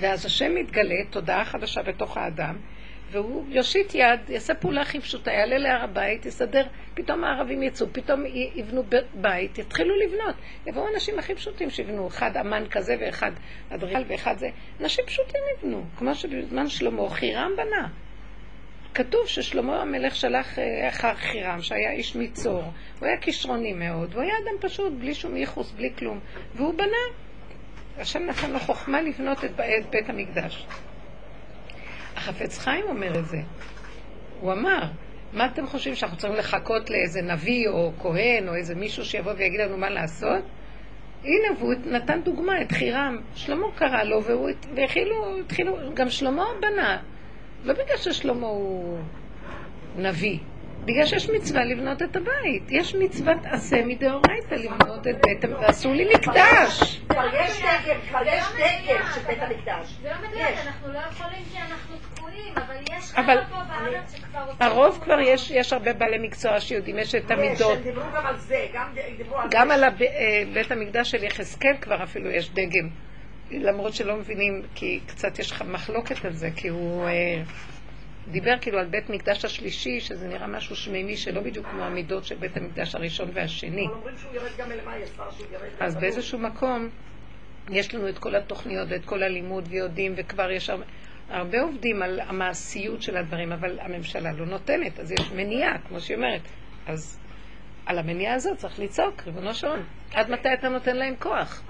ואז השם מתגלה, תודעה חדשה בתוך האדם, והוא יושיט יד, יעשה פעולה הכי פשוטה, יעלה להר הבית, יסדר, פתאום הערבים יצאו, פתאום יבנו בית, יתחילו לבנות. יבואו אנשים הכי פשוטים שיבנו, אחד אמן כזה ואחד אדריכל ואחד זה. אנשים פשוטים יבנו, כמו שבזמן שלמה חירם בנה. כתוב ששלמה המלך שלח אה, אחר חירם, שהיה איש מצור. הוא היה כישרוני מאוד, והוא היה אדם פשוט, בלי שום ייחוס, בלי כלום. והוא בנה. השם נתן לו חוכמה לבנות את בית המקדש. החפץ חיים אומר את זה. הוא אמר, מה אתם חושבים שאנחנו צריכים לחכות לאיזה נביא או כהן או איזה מישהו שיבוא ויגיד לנו מה לעשות? הנה, והוא נתן דוגמה, את חירם. שלמה קרא לו, והוא, והחילו, התחילו, גם שלמה בנה. לא בגלל ששלמה הוא נביא, בגלל שיש מצווה לבנות את הבית. יש מצוות עשה מדאורייתא לבנות את בית המקדש. ועשו לי מקדש. כבר יש דגל, כבר יש דגל של בית המקדש. זה לא מדויק, אנחנו לא יכולים כי אנחנו אבל יש אבל חבר'ה פה בארץ שכבר רוצים... הרוב כבר יש, יש הרבה בעלי מקצוע שיודעים, יש את המידות. יש, הם דיברו גם על זה, גם דיברו על גם. על אה, בית המקדש של יחזקאל כבר אפילו יש דגם. למרות שלא מבינים, כי קצת יש לך מחלוקת על זה, כי הוא אה, דיבר כאילו על בית מקדש השלישי, שזה נראה משהו שמימי שלא בדיוק כמו המידות של בית המקדש הראשון והשני. אבל אומרים שהוא ירד גם שהוא ירד. אז. באיזשהו מקום יש לנו את כל התוכניות ואת כל הלימוד ויודעים, וכבר יש הרבה, הרבה עובדים על המעשיות של הדברים, אבל הממשלה לא נותנת, אז יש מניעה, כמו שהיא אומרת. אז על המניעה הזאת צריך לצעוק, ריבונו של עולם. עד מתי אתה נותן להם כוח?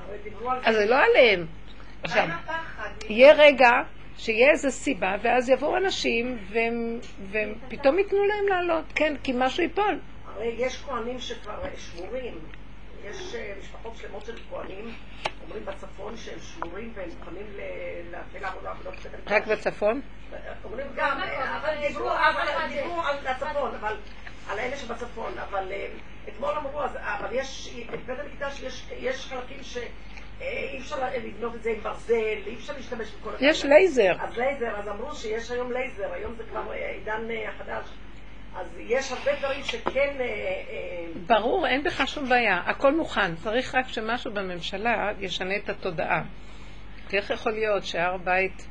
אז זה לא עליהם. עכשיו, יהיה רגע שיהיה איזו סיבה, ואז יבואו אנשים, והם, והם פתאום ייתנו להם לעלות, כן, כי משהו ייפול. הרי יש כהנים שכבר שבורים. יש אה, משפחות שלמות של כהנים, אומרים בצפון שהם שבורים והם מוכנים ל- להתחיל לעבוד בעבודות בית המקדש. רק בצפון? אומרים גם, אה, אבל דיברו על הצפון, אבל על אלה שבצפון, אבל אה, אתמול אמרו, אז- אבל יש, בית המקדש יש- יש חלקים אי אפשר לבנות את זה עם ברזל, אי אפשר להשתמש בכל... יש לייזר. אז לייזר, אז אמרו שיש היום לייזר, היום זה כבר אה, עידן אה, חדש. אז יש הרבה דברים שכן... אה, אה, ברור, אין בכך שום בעיה, הכל מוכן. צריך רק שמשהו בממשלה ישנה את התודעה. כי איך יכול להיות שהר בית,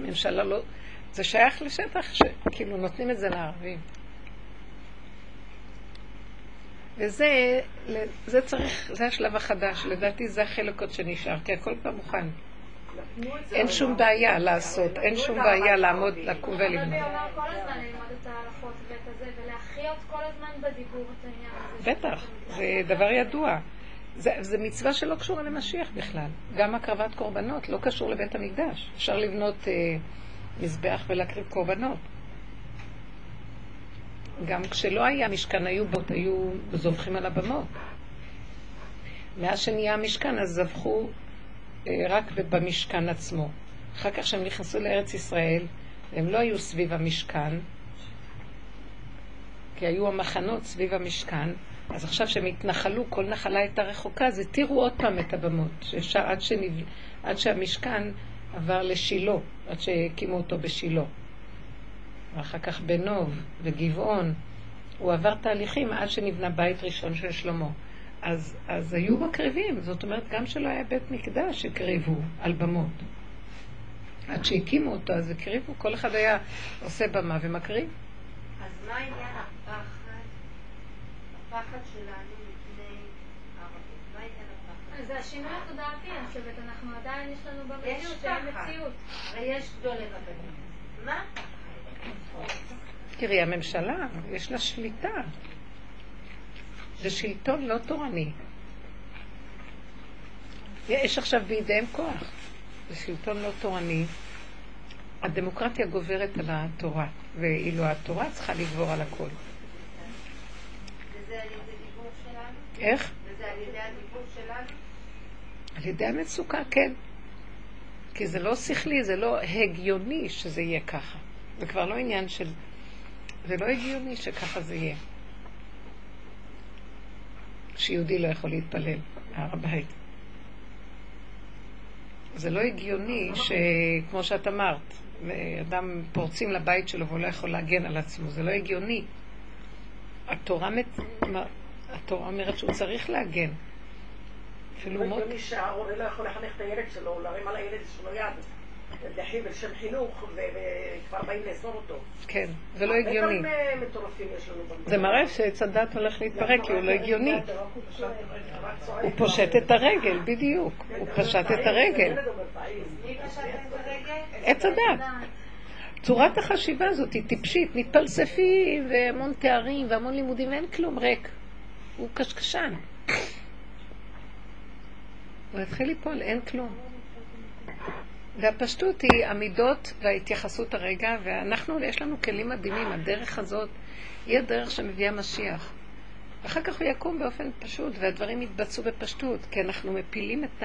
ממשלה לא... זה שייך לשטח שכאילו נותנים את זה לערבים. וזה זה צריך, זה השלב החדש, לדעתי זה החלק עוד שנשאר, כי הכל כבר מוכן. אין. שום בעיה לעשות, אין שום בעיה לעמוד, לקום הרבי הזה, ולהחיות כל הזמן בדיבור את העניין הזה. בטח, זה דבר ידוע. זה, זה מצווה שלא קשורה למשיח בכלל. גם הקרבת קורבנות לא קשור לבית המקדש. אפשר לבנות אה, מזבח ולהקריב קורבנות. גם כשלא היה משכן, היו בות, היו זובחים על הבמות. מאז שנהיה המשכן, אז זבחו אה, רק במשכן עצמו. אחר כך כשהם נכנסו לארץ ישראל, הם לא היו סביב המשכן, כי היו המחנות סביב המשכן, אז עכשיו שהם התנחלו, כל נחלה הייתה רחוקה, אז התירו עוד פעם את הבמות, שאפשר, עד, שנב... עד שהמשכן עבר לשילה, עד שהקימו אותו בשילה. ואחר כך בנוב וגבעון, הוא עבר תהליכים עד שנבנה בית ראשון של שלמה. אז, אז היו מקריבים, זאת אומרת, גם שלא היה בית מקדש, הקריבו על במות. עד שהקימו אותו, אז הקריבו, כל אחד היה עושה במה ומקריב. אז מה עניין הפחד? שלנו מפני ערבים. מה עניין הפחד? אז זה השינוי התודעתי, אני חושבת, אנחנו עדיין, יש לנו במציאות שאין. מציאות. הרי יש גדולי רבנים. מה? תראי, הממשלה, יש לה שליטה. זה שלטון לא תורני. יש עכשיו בידיהם כוח. זה שלטון לא תורני. הדמוקרטיה גוברת על התורה, ואילו התורה צריכה לגבור על הכל. וזה על ידי דיבור שלנו? איך? וזה על ידי הדיבור שלנו? על ידי המצוקה, כן. כי זה לא שכלי, זה לא הגיוני שזה יהיה ככה. זה כבר לא עניין של... זה לא הגיוני שככה זה יהיה. שיהודי לא יכול להתפלל בהר הבית. זה לא הגיוני שכמו שאת אמרת, אדם פורצים לבית שלו והוא לא יכול להגן על עצמו, זה לא הגיוני. התורה, מת... התורה אומרת שהוא צריך להגן. אפילו לא מות... הגיוני שההורה לא יכול לחנך את הילד שלו, להרים על הילד שלו יד, לחי בשם חינוך, וכבר באים לאסור אותו. כן, זה לא הגיוני. הרבה דברים אה, מטורפים יש לנו במדינה. זה מראה שעץ הדת הולך להתפרק, כי הוא לא הגיוני. רק צועק. הוא פושט את הרגל, בדיוק. הוא "פעיל". מי פשט את הרגל? עץ הדת. צורת החשיבה הזאת היא טיפשית, מתפלספים והמון תארים והמון לימודים, אין כלום, ריק. הוא קשקשן. הוא יתחיל ליפול, אין כלום. והפשטות היא המידות וההתייחסות הרגע, ואנחנו, יש לנו כלים מדהימים, הדרך הזאת היא הדרך שמביאה משיח. אחר כך הוא יקום באופן פשוט, והדברים יתבצעו בפשטות, כי אנחנו מפילים את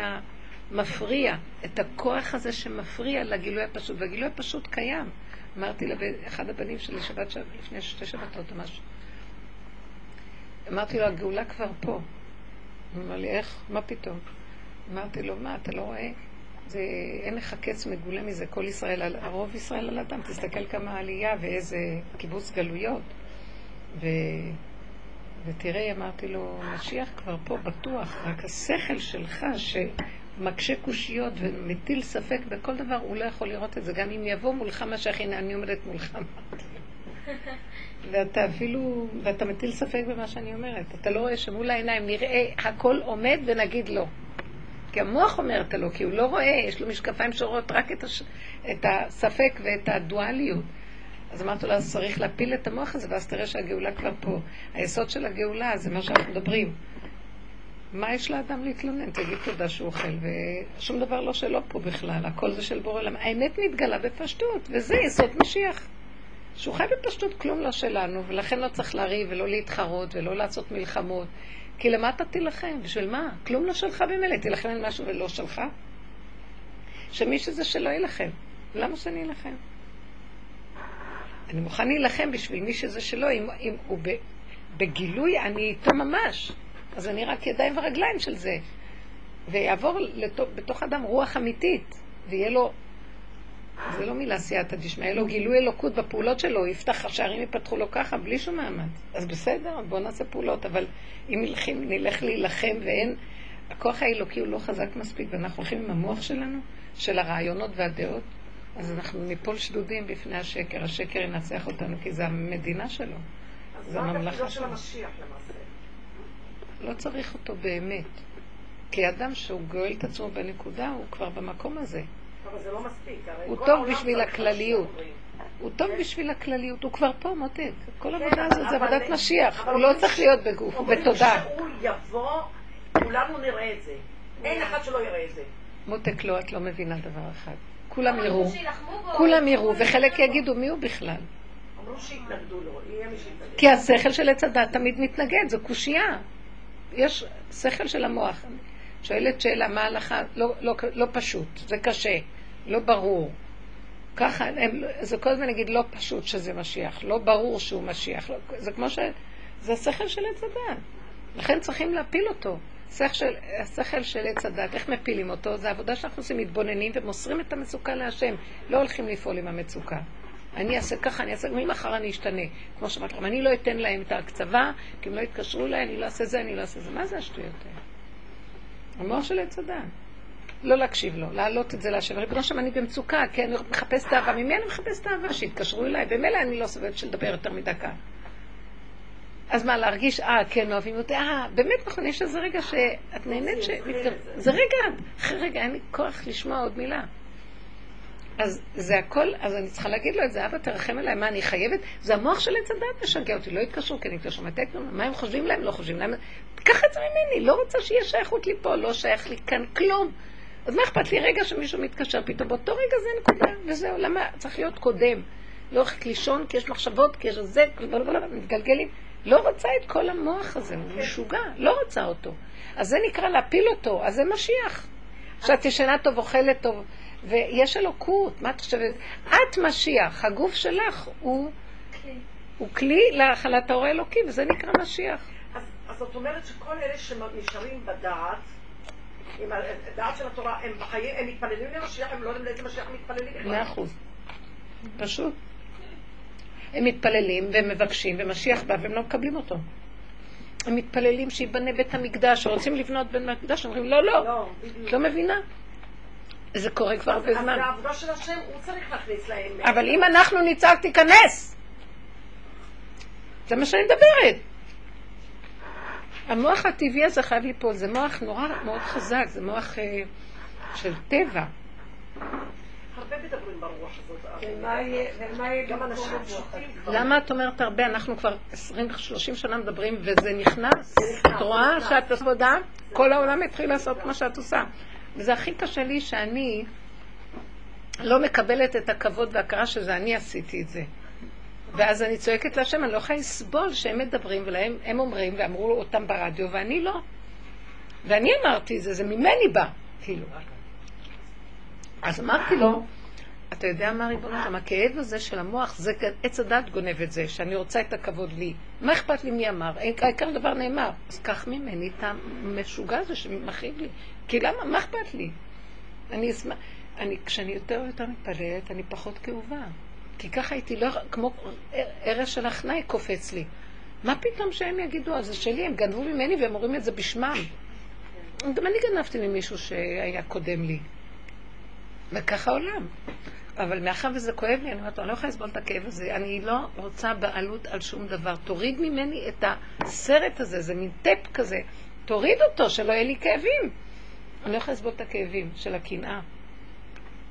המפריע, את הכוח הזה שמפריע לגילוי הפשוט, והגילוי הפשוט קיים. אמרתי לאחד הבנים שלי שבת לפני שתי שבתות או משהו, אמרתי לו, הגאולה כבר פה. הוא אמר לי, איך? מה פתאום? אמרתי לו, מה, אתה לא רואה? זה, אין לך קץ מגולה מזה, כל ישראל, הרוב ישראל על אדם, תסתכל כמה עלייה ואיזה קיבוץ גלויות. ו... ותראה, אמרתי לו, משיח כבר פה בטוח, רק השכל שלך שמקשה קושיות ומטיל ספק בכל דבר, הוא לא יכול לראות את זה. גם אם יבוא מולך משיח, הנה אני עומדת מולך, אמרתי לו. ואתה אפילו, ואתה מטיל ספק במה שאני אומרת. אתה לא רואה שמול העיניים נראה הכל עומד ונגיד לא. כי המוח אומר את הלא, כי הוא לא רואה, יש לו משקפיים שרואות רק את, הש... את הספק ואת הדואליות. אז אמרתי לו, אז צריך להפיל את המוח הזה, ואז תראה שהגאולה כבר פה. היסוד של הגאולה זה מה שאנחנו מדברים. מה יש לאדם להתלונן? תגיד תודה שהוא אוכל, ושום דבר לא שלו פה בכלל, הכל זה של בורא עולם. האמת מתגלה בפשטות, וזה יסוד משיח. שהוא חי בפשטות, כלום לא שלנו, ולכן לא צריך לריב ולא להתחרות ולא לעשות מלחמות. כי למה אתה תילחם? בשביל מה? כלום לא שלך במילא, תילחם על משהו ולא שלך? שמי שזה שלא יילחם. למה שאני אלחם? אני מוכן להילחם בשביל מי שזה שלו, אם, אם הוא ב, בגילוי, אני איתו ממש. אז אני רק ידיים ורגליים של זה. ויעבור לתוך, בתוך אדם רוח אמיתית, ויהיה לו, זה לא מילה סייעתא דשמיא, לו גילוי אלוקות בפעולות שלו, יפתח, השערים ייפתחו לו ככה, בלי שום מאמץ. אז בסדר, בואו נעשה פעולות, אבל אם נלכים, נלך להילחם ואין, הכוח האלוקי הוא לא חזק מספיק, ואנחנו הולכים עם המוח שלנו, של הרעיונות והדעות, אז אנחנו ניפול שדודים בפני השקר, השקר ינצח אותנו, כי זה המדינה שלו. אז זה מה הממלכה התפקידו של שלו. המשיח למעשה? לא צריך אותו באמת. כי אדם שהוא גואל את עצמו בנקודה, הוא כבר במקום הזה. אבל זה לא מספיק. הוא טוב בשביל הכלליות. הוא טוב בשביל הכלליות, הוא כבר פה, מותק. כל כן, העבודה הזאת זה עבודת משיח, הוא לא צריך להיות בגוף, הוא בתודעה. שהוא יבוא, כולנו נראה את זה. אין אחד שלא יראה את זה. מותק, לא, את לא מבינה דבר אחד. כולם יראו, כולם יראו, וחלק. יגידו מי הוא בכלל. אמרו שיתנגדו לו, יהיה מי שיתנגד. כי השכל של עץ הדת תמיד מתנגד, זו קושייה. יש שכל של המוח. שואלת שאלה, מה ההלכה? לא, לא, לא פשוט, זה קשה, לא ברור. ככה, הם, זה כל הזמן נגיד לא פשוט שזה משיח, לא ברור שהוא משיח. לא, זה כמו ש... זה השכל של עץ הדת. לכן צריכים להפיל אותו. של, השכל של עץ הדת, איך מפילים אותו? זה עבודה שאנחנו עושים, מתבוננים ומוסרים את המצוקה להשם. לא הולכים לפעול עם המצוקה. אני אעשה ככה, אני אעשה, ממחר אני אשתנה. כמו שאמרתי לכם, אני לא אתן להם את ההקצבה, כי אם לא יתקשרו אליי, אני לא אעשה זה, אני לא אעשה זה. מה זה השטויות האלה? המוח של עץ הדת. לא להקשיב לו, להעלות את זה להשם. ריבונו שם אני במצוקה, כי אני מחפש את האהבה. ממי אני מחפש את האהבה? שיתקשרו אליי. במילא אני לא סובלת של לדבר יותר מדקה. אז מה, להרגיש, אה, כן, אוהבים אותי, אה, באמת נכון, יש איזה רגע שאת נהנית ש... זה רגע, אחרי רגע, אין לי כוח לשמוע עוד מילה. אז זה הכל, אז אני צריכה להגיד לו את זה, אבא תרחם עליי, מה אני חייבת? זה המוח של עץ הדת משגע אותי, לא יתקשרו, כן יתקשרו, מתי יקראו? מה הם חושבים להם? לא חושבים להם. קח את זה ממני, לא רוצה שיהיה שייכות לי פה, לא שייך לי כאן כלום. אז מה אכפת לי רגע שמישהו מתקשר פתאום, באותו רגע זה נקודה, וזהו, למה צריך להיות קודם? לא הולכת לישון כי יש מחשבות, כי יש זה, מתגלגלים. לא רוצה את כל המוח הזה, הוא משוגע, לא רוצה אותו. אז זה נקרא להפיל אותו, אז זה משיח. שאת ישנה טוב, אוכלת טוב, ויש אלוקות, מה את חושבת? את משיח, הגוף שלך הוא, הוא כלי להאכלת האור האלוקי, וזה נקרא משיח. אז אז זאת אומרת שכל אלה שנשארים בדעת, עם הדעת של התורה, הם בחיים, הם מתפללים למשיח, הם לא יודעים לאיזה משיח הם מתפללים בכלל. מאה אחוז. פשוט. הם מתפללים והם מבקשים, ומשיח בא והם לא מקבלים אותו. הם מתפללים שיבנה בית המקדש, רוצים לבנות בית המקדש, אומרים לא, לא, לא, את. לא מבינה. זה קורה כבר הרבה זמן. זה העבודה של השם, הוא צריך להכניס להם. אבל אם אנחנו נצעק, תיכנס. זה מה שאני מדברת. המוח הטבעי הזה חייב ליפול, זה מוח נורא מאוד חזק, זה מוח אה, של טבע. הרבה מדברים ברוח הזאת. ומה יהיה ומה יהיה גם במקום אנשים הרוח פשוטים כבר. למה את אומרת הרבה? אנחנו כבר 20-30 שנה מדברים וזה נכנס. את רואה. שאת עבודה? כל העולם התחיל לעשות כמו שאת עושה. וזה הכי קשה לי שאני לא מקבלת את הכבוד וההכרה שזה אני עשיתי את זה. ואז אני צועקת להשם, אני לא יכולה לסבול שהם מדברים ולהם, הם אומרים ואמרו אותם ברדיו ואני לא. ואני אמרתי את זה, זה ממני בא, כאילו. אז אמרתי לו, אתה יודע מה ריבונו שלם, הכאב הזה של המוח, זה עץ הדת גונב את זה, שאני רוצה את הכבוד לי. מה אכפת לי מי אמר? העיקר דבר נאמר. אז קח ממני את המשוגע הזה שמכאיב לי. כי למה? מה אכפת לי? אני אשמח... אני, כשאני יותר ויותר מתפללת, אני פחות כאובה. כי ככה הייתי לא... כמו ארז של החנאי קופץ לי. מה פתאום שהם יגידו, אז זה שלי, הם גנבו ממני והם אומרים את זה בשמם. גם אני גנבתי ממישהו שהיה קודם לי. וככה עולם. אבל מאחר וזה כואב לי, אני אומרת אני לא יכולה לסבול את הכאב הזה, אני לא רוצה בעלות על שום דבר. תוריד ממני את הסרט הזה, זה מין טאפ כזה. תוריד אותו, שלא יהיה לי כאבים. אני לא יכולה לסבול את הכאבים של הקנאה.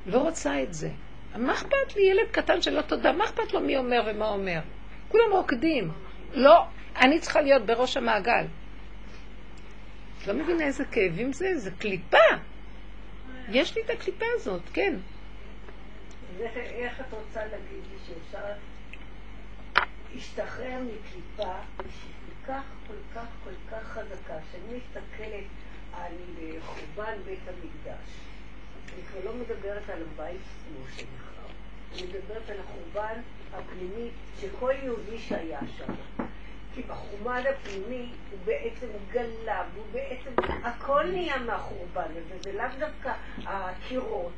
לא רוצה את זה. מה אכפת לי ילד קטן שלא תודה? מה אכפת לו מי אומר ומה אומר? כולם רוקדים. לא, אני צריכה להיות בראש המעגל. את לא מבינה איזה כאבים זה? זה קליפה. יש לי את הקליפה הזאת, כן. איך- את רוצה להגיד לי שאפשר להשתחרר מקליפה שהיא כל כך, כל כך, כל כך חזקה, שאני מסתכלת על חורבן בית המקדש. אני כבר לא מדברת על הבית כמו שנחרב. אני מדברת על החורבן הפנימי של כל יהודי שהיה שם. כי בחורבן הפנימי הוא בעצם גלה, והוא בעצם, הכל נהיה מהחורבן הזה, זה לאו דווקא הקירות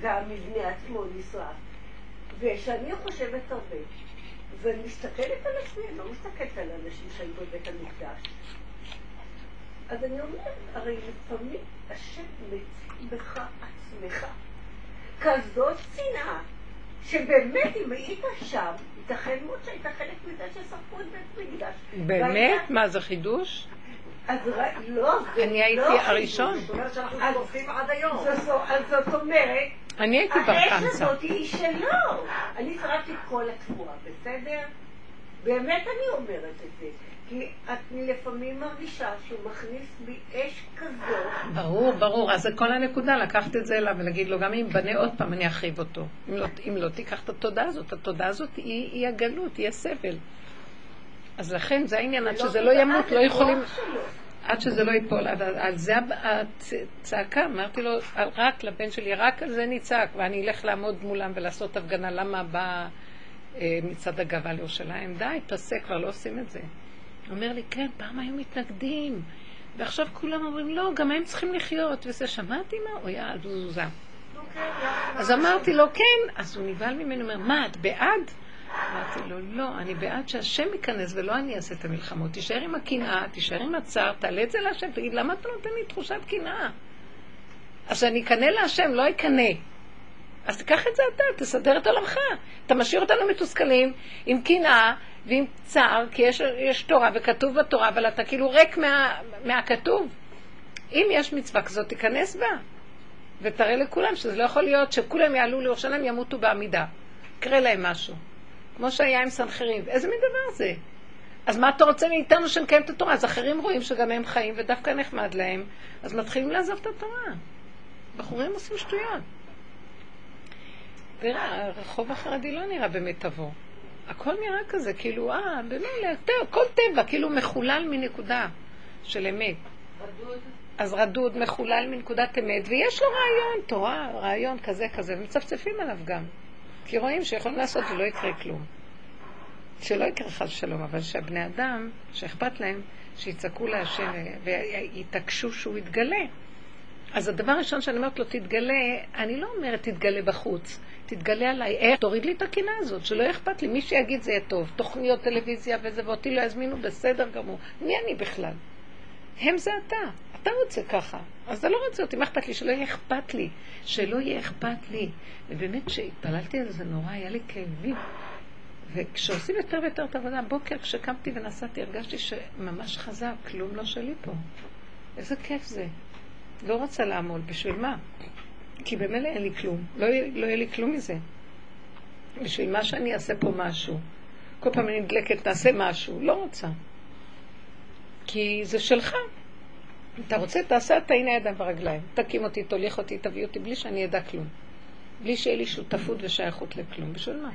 והמבנה עצמו נשרף. וכשאני חושבת הרבה, ומסתכלת על עצמי, אני לא מסתכלת על אנשים שהיו בבית המקדש, אז אני אומרת, הרי לפעמים השם מציג בך עצמך כזאת שנאה, שבאמת אם היית שם, ייתכן מאוד שהיית חלק מזה ששרפו את בית מקדש. באמת? מה, זה חידוש? אז ר- לא, זה אני לא הייתי. הראשון. זאת אומרת שאנחנו אז- שורפים עד היום. זאת אומרת, אני הייתי האש ברקנצה. הזאת היא שלו. אני שרפתי את כל התבואה, בסדר? באמת אני אומרת את זה. כי אני לפעמים מרגישה שהוא מכניס בי אש כזאת, ברור, ברור. אז זה כל הנקודה, לקחת את זה אליו ולהגיד לו, גם אם בנה עוד פעם, אני אחריב אותו. אם לא, אם לא תיקח את התודעה הזאת, התודעה הזאת היא, היא הגלות, היא הסבל. אז לכן זה העניין, עד שזה לא ימות, לא יכולים... עד שזה לא ייפול, על זה הצעקה, אמרתי לו, רק לבן שלי, רק על זה נצעק, ואני אלך לעמוד מולם ולעשות הפגנה, למה בא אה, מצעד הגאווה לירושלים? די, פסק, כבר לא עושים את זה. אומר לי, כן, פעם היו מתנגדים, ועכשיו כולם אומרים, לא, גם הם צריכים לחיות, וזה, שמעתי מה? הוא היה תזוזה. אז אמרתי לו, כן, אז הוא נבהל ממנו, אומר, מה, את בעד? אמרתי לו, לא, אני בעד שהשם ייכנס ולא אני אעשה את המלחמות. תישאר עם הקנאה, תישאר עם הצער, תעלה את זה להשם, תגיד, למה אתה נותן לי תחושת קנאה? אז שאני אקנא להשם, לא אקנא. אז תיקח את זה אתה, תסדר את עולמך. אתה משאיר אותנו מתוסכלים, עם קנאה ועם צער, כי יש, יש תורה וכתוב בתורה, אבל אתה כאילו ריק מה, מהכתוב. אם יש מצווה כזאת, תיכנס בה. ותראה לכולם שזה לא יכול להיות שכולם יעלו לירושלים, ימותו בעמידה. יקרה להם משהו. כמו שהיה עם סנחריב. איזה מין דבר זה? אז מה אתה רוצה מאיתנו שנקיים את התורה? אז אחרים רואים שגם הם חיים ודווקא נחמד להם, אז מתחילים לעזוב את התורה. בחורים עושים שטויות. תראה, הרחוב החרדי לא נראה במיטבו. הכל נראה כזה, כאילו, אה, במילא, טוב, כל טבע, כאילו מחולל מנקודה של אמת. אז רדוד, מחולל מנקודת אמת, ויש לו רעיון, תורה, רעיון כזה כזה, ומצפצפים עליו גם. כי רואים שיכולים לעשות ולא יקרה כלום. שלא יקרה חס ושלום, אבל שהבני אדם, שאכפת להם, שיצעקו להשם ויתעקשו שהוא יתגלה. אז הדבר הראשון שאני אומרת לו, תתגלה, אני לא אומרת תתגלה בחוץ, תתגלה עליי, איך? תוריד לי את הקנאה הזאת, שלא אכפת לי, מי שיגיד זה יהיה טוב, תוכניות טלוויזיה וזה, ואותי לא יזמינו, בסדר גמור. מי אני בכלל? הם זה אתה, אתה רוצה ככה, אז אתה לא רוצה אותי, מה אכפת לי? שלא יהיה אכפת לי, שלא יהיה אכפת לי. ובאמת, כשהתפללתי על זה נורא, היה לי כאבים. וכשעושים יותר ויותר את העבודה, בוקר כשקמתי ונסעתי, הרגשתי שממש חזק, כלום לא שלי פה. איזה כיף זה. לא רוצה לעמוד, בשביל מה? כי במילא אין לי כלום, לא, לא יהיה לי כלום מזה. בשביל מה שאני אעשה פה משהו. כל פעם אני נדלקת, תעשה משהו. לא רוצה. כי זה שלך. אתה רוצה, תעשה אתה, הנה הידיים ברגליים. תקים אותי, תוליך אותי, תביא אותי, בלי שאני אדע כלום. בלי שיהיה לי שותפות ושייכות לכלום. בשביל מה?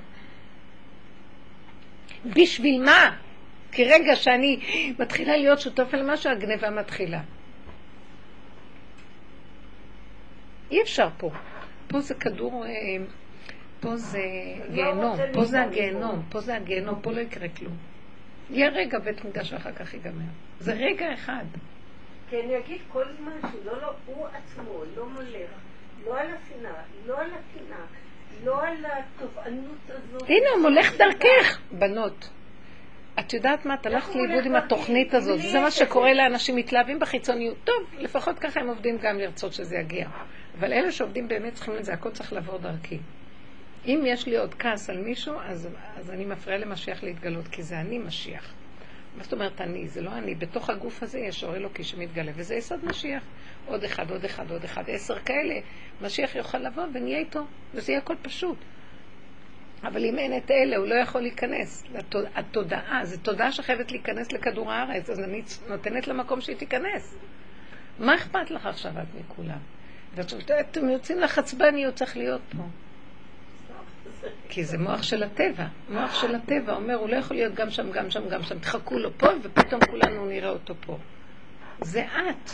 בשביל מה? כי רגע שאני מתחילה להיות שותפה למשהו, הגניבה מתחילה. אי אפשר פה. פה זה כדור, אה, פה זה גיהנום, רוצה פה זה הגיהנום. פה זה הגיהנום, פה לא יקרה כלום. יהיה רגע בית מקדש ואחר כך ייגמר. זה רגע אחד. כי אני אגיד כל זמן שהוא לא, לא, הוא עצמו לא מולך, לא על השנאה, לא על הקנאה, לא על התובענות הזאת. הנה, הוא מולך דרכך, בנות. את יודעת מה? את הלכת לאיבוד עם הולך התוכנית? הזאת. זה מה. שקורה לאנשים, מתלהבים בחיצוניות. טוב, לפחות ככה הם עובדים גם לרצות שזה יגיע. אבל אלה שעובדים באמת צריכים את זה, הכל צריך לעבור דרכי. אם יש לי עוד כעס על מישהו, אז, אז אני מפריעה למשיח להתגלות, כי זה אני משיח. מה זאת אומרת אני? זה לא אני. בתוך הגוף הזה יש אור אלוקי שמתגלה, וזה יסוד משיח. עוד אחד, עוד אחד, עוד אחד, עשר כאלה. משיח יוכל לבוא ונהיה איתו, וזה יהיה הכל פשוט. אבל אם אין את אלה, הוא לא יכול להיכנס. התודעה, זו תודעה שחייבת להיכנס לכדור הארץ, אז אני נותנת לה מקום שהיא תיכנס. מה אכפת לך עכשיו את מכולם? ועכשיו, אתם יוצאים לחצבניות, צריך להיות פה. כי זה מוח של הטבע. מוח של הטבע אומר, הוא לא יכול להיות גם שם, גם שם, גם שם. תחכו לו פה, ופתאום כולנו נראה אותו פה. זה את.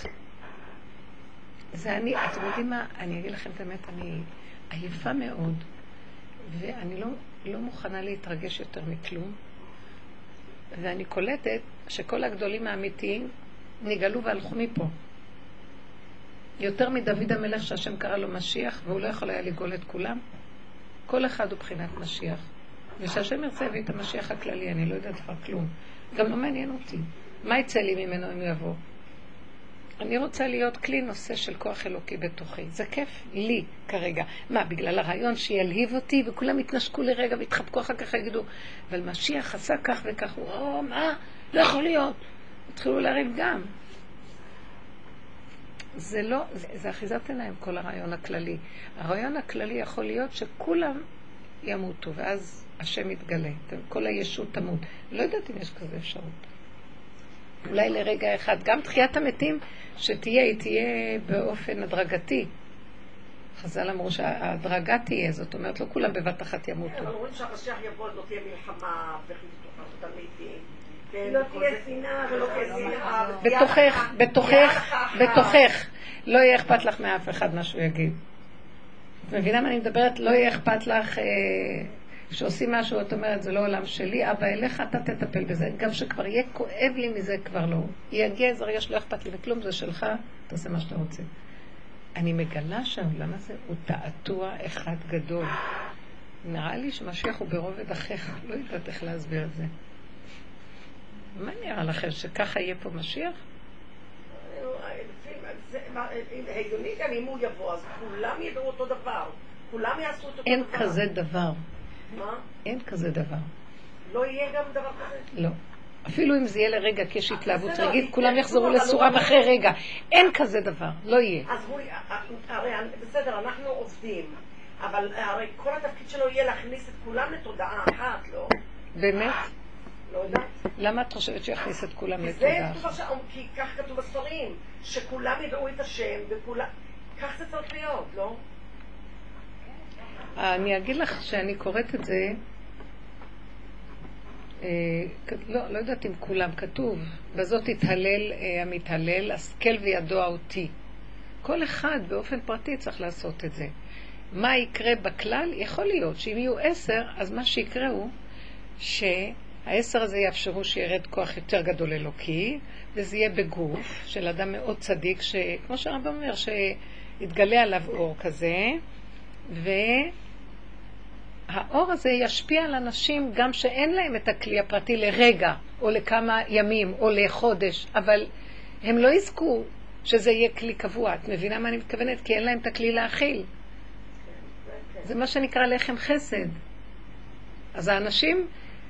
זה אני. אתם יודעים מה? אני אגיד לכם את האמת, אני עייפה מאוד, ואני לא, לא מוכנה להתרגש יותר מכלום. ואני קולטת שכל הגדולים האמיתיים נגאלו והלכו מפה. יותר מדוד המלך שהשם קרא לו משיח, והוא לא יכול היה לגאול את כולם. כל אחד הוא בחינת משיח. ושהשם ירצה יביא את המשיח הכללי, אני לא יודעת כבר כלום. גם לא מעניין אותי. מה יצא לי ממנו אם יבוא? אני רוצה להיות כלי נושא של כוח אלוקי בתוכי. זה כיף לי כרגע. מה, בגלל הרעיון שילהיב אותי וכולם יתנשקו לרגע ויתחבקו אחר כך יגידו, אבל משיח עשה כך וכך, הוא, או, מה? לא יכול להיות. התחילו לריב גם. זה לא, זה, זה אחיזת עיניים, כל הרעיון הכללי. הרעיון הכללי יכול להיות שכולם ימותו, ואז השם יתגלה, כל הישות תמות. לא יודעת אם יש כזה אפשרות. אולי לרגע אחד. גם תחיית המתים שתהיה, היא תהיה באופן הדרגתי. חז"ל אמרו שההדרגה תהיה, זאת אומרת, לא כולם בבת אחת ימותו. אבל אומרים שהמשיח יבוא, לא תהיה מלחמה וחיזוק המתים. לא תהיה שנאה ולא תהיה שנאה. בתוכך, בתוכך, בתוכך. לא יהיה אכפת לך מאף אחד מה שהוא יגיד. את מבינה מה אני מדברת? לא יהיה אכפת לך אה, שעושים משהו, את אומרת, זה לא עולם שלי, אבא אליך, אתה תטפל בזה. גם שכבר יהיה כואב לי מזה, כבר לא. יגיע איזה רגע שלא אכפת לי מכלום, זה שלך, תעשה מה שאתה רוצה. אני מגלה שהעולם הזה הוא תעתוע אחד גדול. נראה לי שמשיח הוא ברובד אחיך, לא יודעת איך להסביר את זה. מה נראה לכם, שככה יהיה פה משיח? הגיוני גם אם הוא יבוא, אז כולם ידעו אותו דבר. כולם יעשו אותו דבר. אין כזה דבר. מה? אין כזה דבר. לא יהיה גם דבר כזה? לא. אפילו אם זה יהיה לרגע כי יש התלהבות בסדר, רגעית, כולם אבל יחזרו הוא לסורם אחרי רגע. אין כזה דבר, לא יהיה. אז הוא, הרי בסדר, אנחנו עובדים, אבל הרי כל התפקיד שלו יהיה להכניס את כולם לתודעה אחת, לא? באמת? לא יודעת. למה את חושבת שיכניס את כולם לתודעה? כי כך כתוב בספרים, שכולם ידעו את השם, וכולם... כך זה צריך להיות, לא? אני אגיד לך שאני קוראת את זה, אה, לא, לא יודעת אם כולם, כתוב, בזאת יתהלל אה, המתהלל, השכל וידוע אותי. כל אחד באופן פרטי צריך לעשות את זה. מה יקרה בכלל? יכול להיות שאם יהיו עשר, אז מה שיקרה הוא שהעשר הזה יאפשרו שירד כוח יותר גדול אלוקי, וזה יהיה בגוף של אדם מאוד צדיק, שכמו שהרב אומר, שיתגלה עליו אור כזה, והאור הזה ישפיע על אנשים גם שאין להם את הכלי הפרטי לרגע, או לכמה ימים, או לחודש, אבל הם לא יזכו שזה יהיה כלי קבוע. את מבינה מה אני מתכוונת? כי אין להם את הכלי להכיל. זה מה שנקרא לחם חסד. אז האנשים,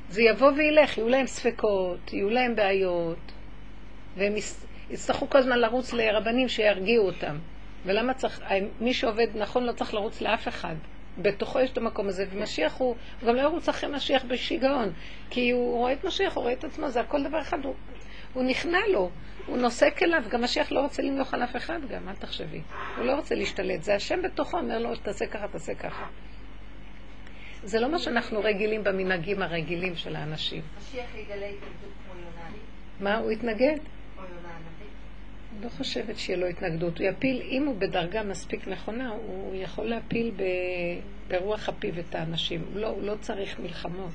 זה יבוא וילך, יהיו להם ספקות, יהיו להם בעיות, והם יצטרכו כל הזמן לרוץ לרבנים שירגיעו אותם. ולמה צריך, מי שעובד נכון לא צריך לרוץ לאף אחד. בתוכו יש את המקום הזה, ומשיח הוא, הוא גם לא ירוץ אחרי משיח בשיגעון, כי הוא רואה את משיח, הוא רואה את עצמו, זה הכל דבר אחד, הוא, הוא נכנע לו, הוא נוסק אליו, גם משיח לא רוצה למלוך על אף אחד גם, אל תחשבי. הוא לא רוצה להשתלט, זה השם בתוכו אומר לו, תעשה ככה, תעשה ככה. זה לא מה שאנחנו רגילים במנהגים הרגילים של האנשים. משיח יגלה התנגדות כמו יונה, מה, הוא יתנגד? לא חושבת שיהיה לו התנגדות. הוא יפיל, אם הוא בדרגה מספיק נכונה, הוא יכול להפיל ב, ברוח הפיו את האנשים. לא, הוא לא צריך מלחמות.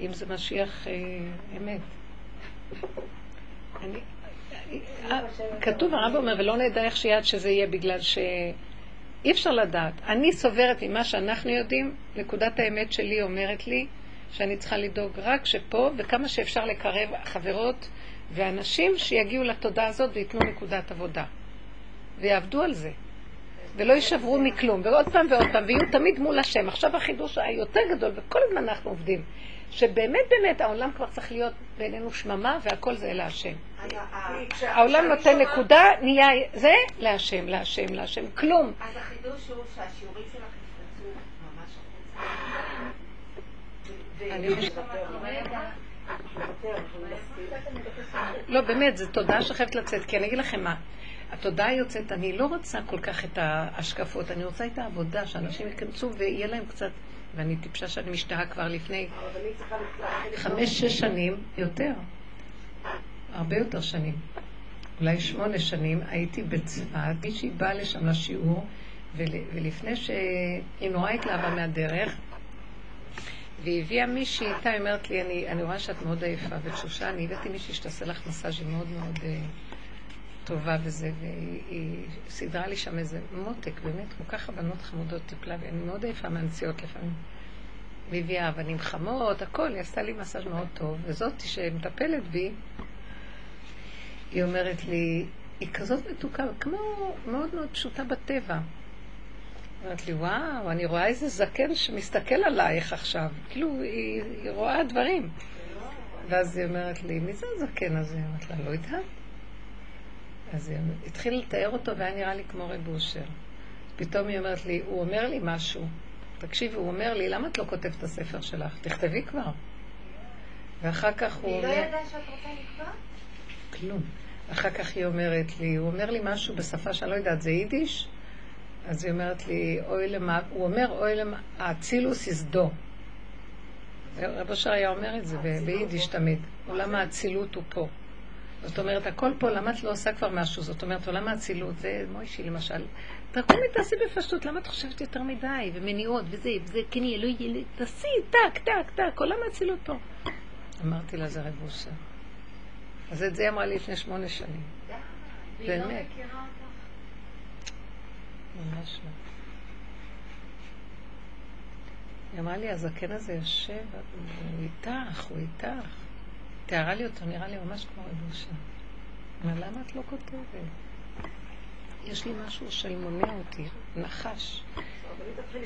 אם זה משיח אה, אמת. אני, אה, כתוב, הרב אומר, ולא נדע איך שיד שזה יהיה בגלל ש... אי אפשר לדעת. אני סוברת ממה שאנחנו יודעים, נקודת האמת שלי אומרת לי שאני צריכה לדאוג רק שפה, וכמה שאפשר לקרב חברות ואנשים שיגיעו לתודעה הזאת וייתנו נקודת עבודה. ויעבדו על זה. ולא יישברו מכלום, ועוד פעם ועוד פעם, ויהיו תמיד מול השם. עכשיו החידוש היותר גדול, וכל הזמן אנחנו עובדים, שבאמת באמת העולם כבר צריך להיות בינינו שממה, והכל זה אל השם. העולם נותן נקודה, נהיה זה להשם, להשם, להשם, כלום. אז החידוש הוא שהשיעורים שלך יפרצו ממש החוצה. ו- אני חושבת- לא, באמת, זו תודעה שחייבת לצאת, כי אני אגיד לכם מה, התודעה יוצאת, אני לא רוצה כל כך את ההשקפות, אני רוצה את העבודה, שאנשים ייכנסו ויהיה להם קצת, ואני טיפשה שאני משתהה כבר לפני חמש-שש שנים, יותר, הרבה יותר שנים, אולי שמונה שנים, הייתי בצפת, מישהי באה לשם לשיעור, ול, ולפני שהיא נורא התלהבה מהדרך, והיא הביאה מישהי איתה, היא אומרת לי, אני, אני רואה שאת מאוד עייפה ותשושה, אני הבאתי מישהי שתעשה לך מסאז' היא מאוד מאוד אה, טובה וזה, והיא סידרה לי שם איזה מותק, באמת, כל כך הבנות חמודות טיפלה, ואני מאוד עייפה מהנסיעות לפעמים. והיא הביאה אבנים חמות, הכל, היא עשתה לי מסאז' מאוד טוב, וזאת שמטפלת בי, היא אומרת לי, היא כזאת מתוקה, כמו מאוד מאוד פשוטה בטבע. אומרת לי, וואו, אני רואה איזה זקן שמסתכל עלייך עכשיו. כאילו, היא, היא רואה דברים. ואז היא אומרת לי, מי זה הזקן הזה? אמרתי לה, לא יודעת. אז היא התחילה לתאר אותו והיה נראה לי כמו רב אושר. פתאום היא אומרת לי, הוא אומר לי משהו. תקשיבי, הוא אומר לי, למה את לא כותבת את הספר שלך? תכתבי כבר. ואחר כך הוא היא אומר... לא ידעה שאת רוצה לקבוע? כלום. אחר כך היא אומרת לי, הוא אומר לי משהו בשפה שאני לא יודעת, זה יידיש? אז היא אומרת לי, אוי למה, הוא אומר, אוי למה, האצילוס יסדו. רב אשר היה אומר את זה ביידיש תמיד, עולם האצילות הוא פה. זאת אומרת, הכל פה, למה את לא עושה כבר משהו? זאת אומרת, עולם האצילות, זה מוישי למשל. תקומי, תעשי בפשטות, למה את חושבת יותר מדי? ומניעות, וזה, וזה, כן יהיה, לא יהיה, תעשי, טק, טק, טק, עולם האצילות פה. אמרתי לה, זה רב אושר. אז את זה היא אמרה לי לפני שמונה שנים. לא באמת. ממש לא. היא אמרה לי, הזקן הזה יושב, הוא איתך, הוא איתך. תיארה לי אותו, נראה לי ממש כמו רב אושר. אבל למה את לא כותבת? יש לי משהו של מונע אותי, נחש,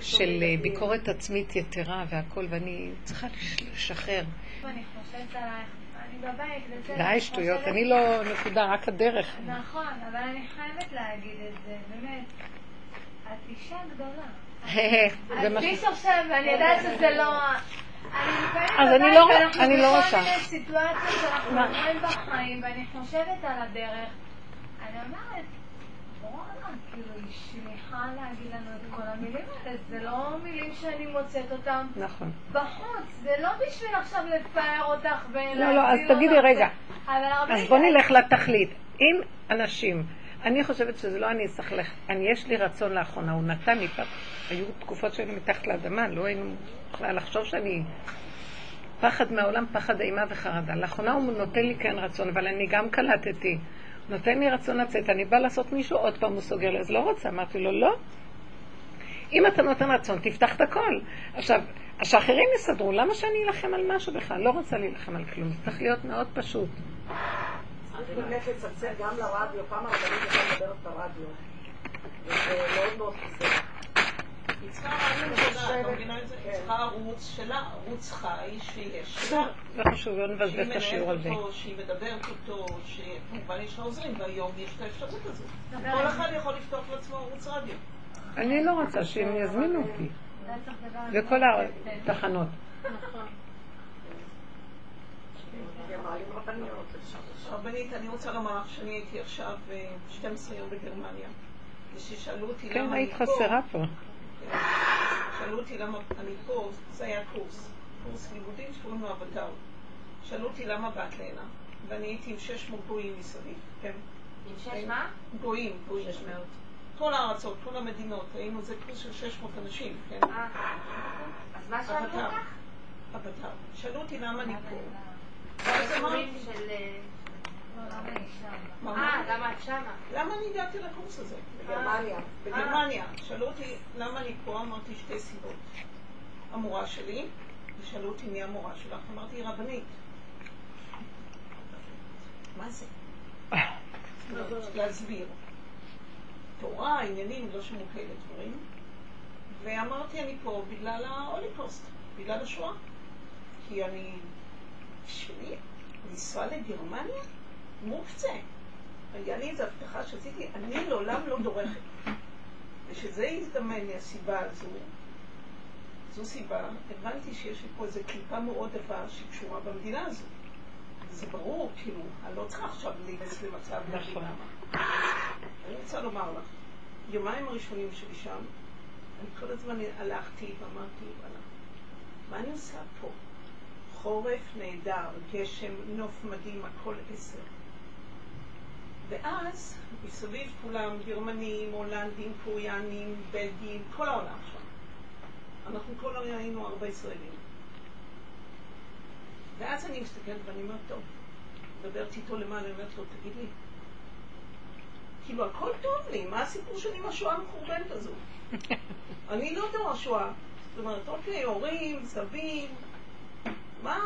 של אה, ביקורת עצמית יתרה והכל, ואני צריכה לש- לשחרר. אני חושבת עלייך, אני בבית, וזה... די שטויות, אני לא נקודה, רק הדרך. נכון, אבל אני חייבת להגיד את זה, באמת. את אישה גדולה. זה מה אז ש- מי שחושב, ואני יודעת שזה לא... אז אני לא- ואנחנו אני לא בכל רוצה. מיני סיטואציות שאנחנו מה? עוברים בחיים, ואני חושבת על הדרך. אני אומרת, וואלה, כאילו, היא שליחה להגיד לנו את כל המילים האלה. זה לא מילים שאני מוצאת אותן נכון. בחוץ. זה לא בשביל עכשיו לפאר אותך ולהגדיל לא, לא, אז תגידי אותך. רגע. אז בוא נלך לתכלית. אם אנשים, אני חושבת שזה לא אני אסכלך, אני יש לי רצון לאחרונה, הוא נתן לי, פעם- היו תקופות שהיינו מתחת לאדמה, לא היינו בכלל לחשוב שאני... פחד מהעולם, פחד אימה וחרדה. לאחרונה הוא נותן לי כן רצון, אבל אני גם קלטתי. נותן לי רצון לצאת, אני באה לעשות מישהו, עוד פעם הוא סוגר לי, אז לא רוצה. אמרתי לו, לא. אם אתה נותן רצון, תפתח את הכל. עכשיו, השאחרים יסדרו, למה שאני אלחם על משהו בכלל? לא רוצה להילחם על כלום. זה צריך להיות מאוד פשוט. צריך באמת לצלצל גם לרדיו, פעם הרבנית הייתה מדברת ברדיו. וזה מאוד מאוד חוזר. היא צריכה רדיו שלה, את לא מבינה את זה? היא צריכה ערוץ שלה, ערוץ חי שיש לה. לא חשוב, לא נבזבז את השיעור על מנהלת זה. אותו, שהיא מדברת אותו, שכמובן יש לה עוזרים, והיום יש את האפשרות הזאת. כל אחד יכול לפתוח לעצמו ערוץ רדיו. אני לא רוצה שהם יזמינו אותי. זה. התחנות. כי רבנית, אני רוצה לומר לך שאני הייתי עכשיו אה, 12 יום בגרמניה. וששאלו אותי כן, למה אני היית פה. חסרה פה. שאלו אותי למה אני פה, זה היה קורס, קורס לימודים שקוראים לו אבטר. שאלו אותי למה באת להנה, ואני הייתי עם 600 גויים מסביב, כן, עם שש מה? גויים, גויים. כל הארצות, כל המדינות, היינו, זה קורס של 600 אנשים, כן, אה. אז מה שאלו. אותך? אבטר. שאלו אותי למה אני פה. ואז אמרתי, של... אה, למה. אה, למה אני הגעתי לקורס הזה? בגרמניה. בגרמניה. שאלו אותי למה אני פה, אמרתי שתי סיבות. המורה שלי, ושאלו אותי מי המורה שלך, אמרתי היא רבנית. מה זה? להסביר. תורה, עניינים, לא שמעו כאלה דברים. ואמרתי אני פה בגלל ההוליקוסט, בגלל השואה. כי אני, בשבילי, לנסוע לגרמניה? מוקצה. היה לי איזו הבטחה שעשיתי, אני לעולם לא דורכת. ושזה הזדמן לי הסיבה הזו, זו סיבה, הבנתי שיש לי פה איזו קליפה מאוד עבה שקשורה במדינה הזו. וזה ברור, כאילו, אני לא צריכה עכשיו להיכנס למצב נכון. אני רוצה לומר לך, יומיים הראשונים שלי שם, אני כל הזמן הלכתי ואמרתי, וואלה, מה אני עושה פה? חורף נהדר, גשם, נוף מדהים, הכל עשר. ואז מסביב כולם גרמנים, הולנדים, קוריאנים, בלגים, כל העולם שם. אנחנו כל היום היינו ארבע ישראלים. ואז אני מסתכלת ואני אומרת, טוב, מדברת איתו למעלה, אני אומרת לו, תגיד לי, כאילו הכל טוב לי, מה הסיפור שלי עם השואה המחורבנת הזו? אני לא דור השואה. זאת אומרת, אוקיי, הורים, סבים, מה...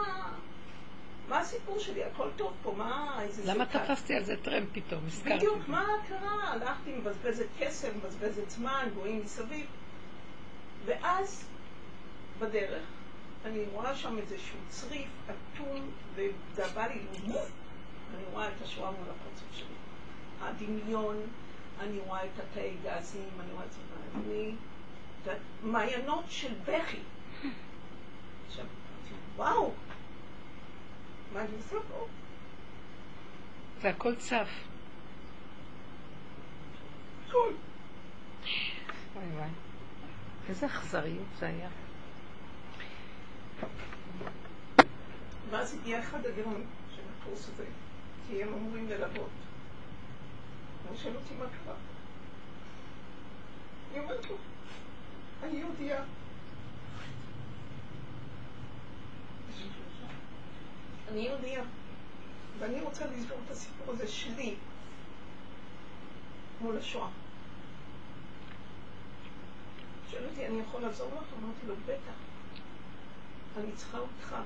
מה הסיפור שלי? הכל טוב פה, מה... איזה... למה? תפסתי על זה טרמפ פתאום? הזכרתי. בדיוק, מה קרה? הלכתי, מבזבזת כסף, מבזבזת זמן, גויים מסביב. ואז, בדרך, אני רואה שם איזשהו צריף אטום, וזה בא לי למות. אני רואה את השואה מול הפרצוף שלי. הדמיון, אני רואה את התאי גזים, אני רואה את זה, אני... את המעיינות של בכי. עכשיו, וואו, מה אני עושה פה? והכל צף. הכל. וואי וואי. איזה אכזריות זה היה. ואז הגיע אחד הגאונים של הקורס הזה, כי הם אמורים ללוות. הוא שואל אותי מה קרה. אני אומרת לו, אני יהודייה. אני יהודייה, ואני רוצה לסגור את הסיפור הזה שלי מול השואה. שואל אותי, אני יכול לעזור לך? אמרתי לו, בטח. אני צריכה אותך.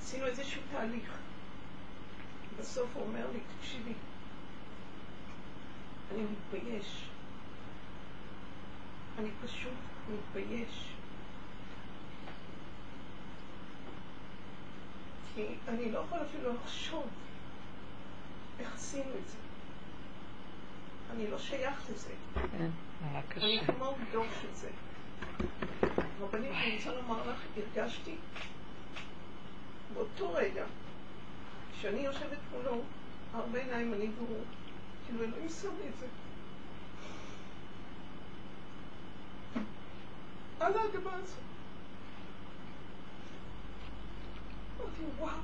עשינו איזשהו תהליך. בסוף הוא אומר לי, תקשיבי, אני מתבייש. אני פשוט מתבייש. כי אני לא יכולה אפילו לחשוב איך עשינו את זה. אני לא שייך לזה. כן, אני. כמו דור של זה. רבנית, אני רוצה לומר לך, הרגשתי באותו רגע שאני יושבת מולו, הרבה עיניים אני והוא, כאילו אלוהים שם לי את זה. על האדמה הזו. אמרתי, וואו.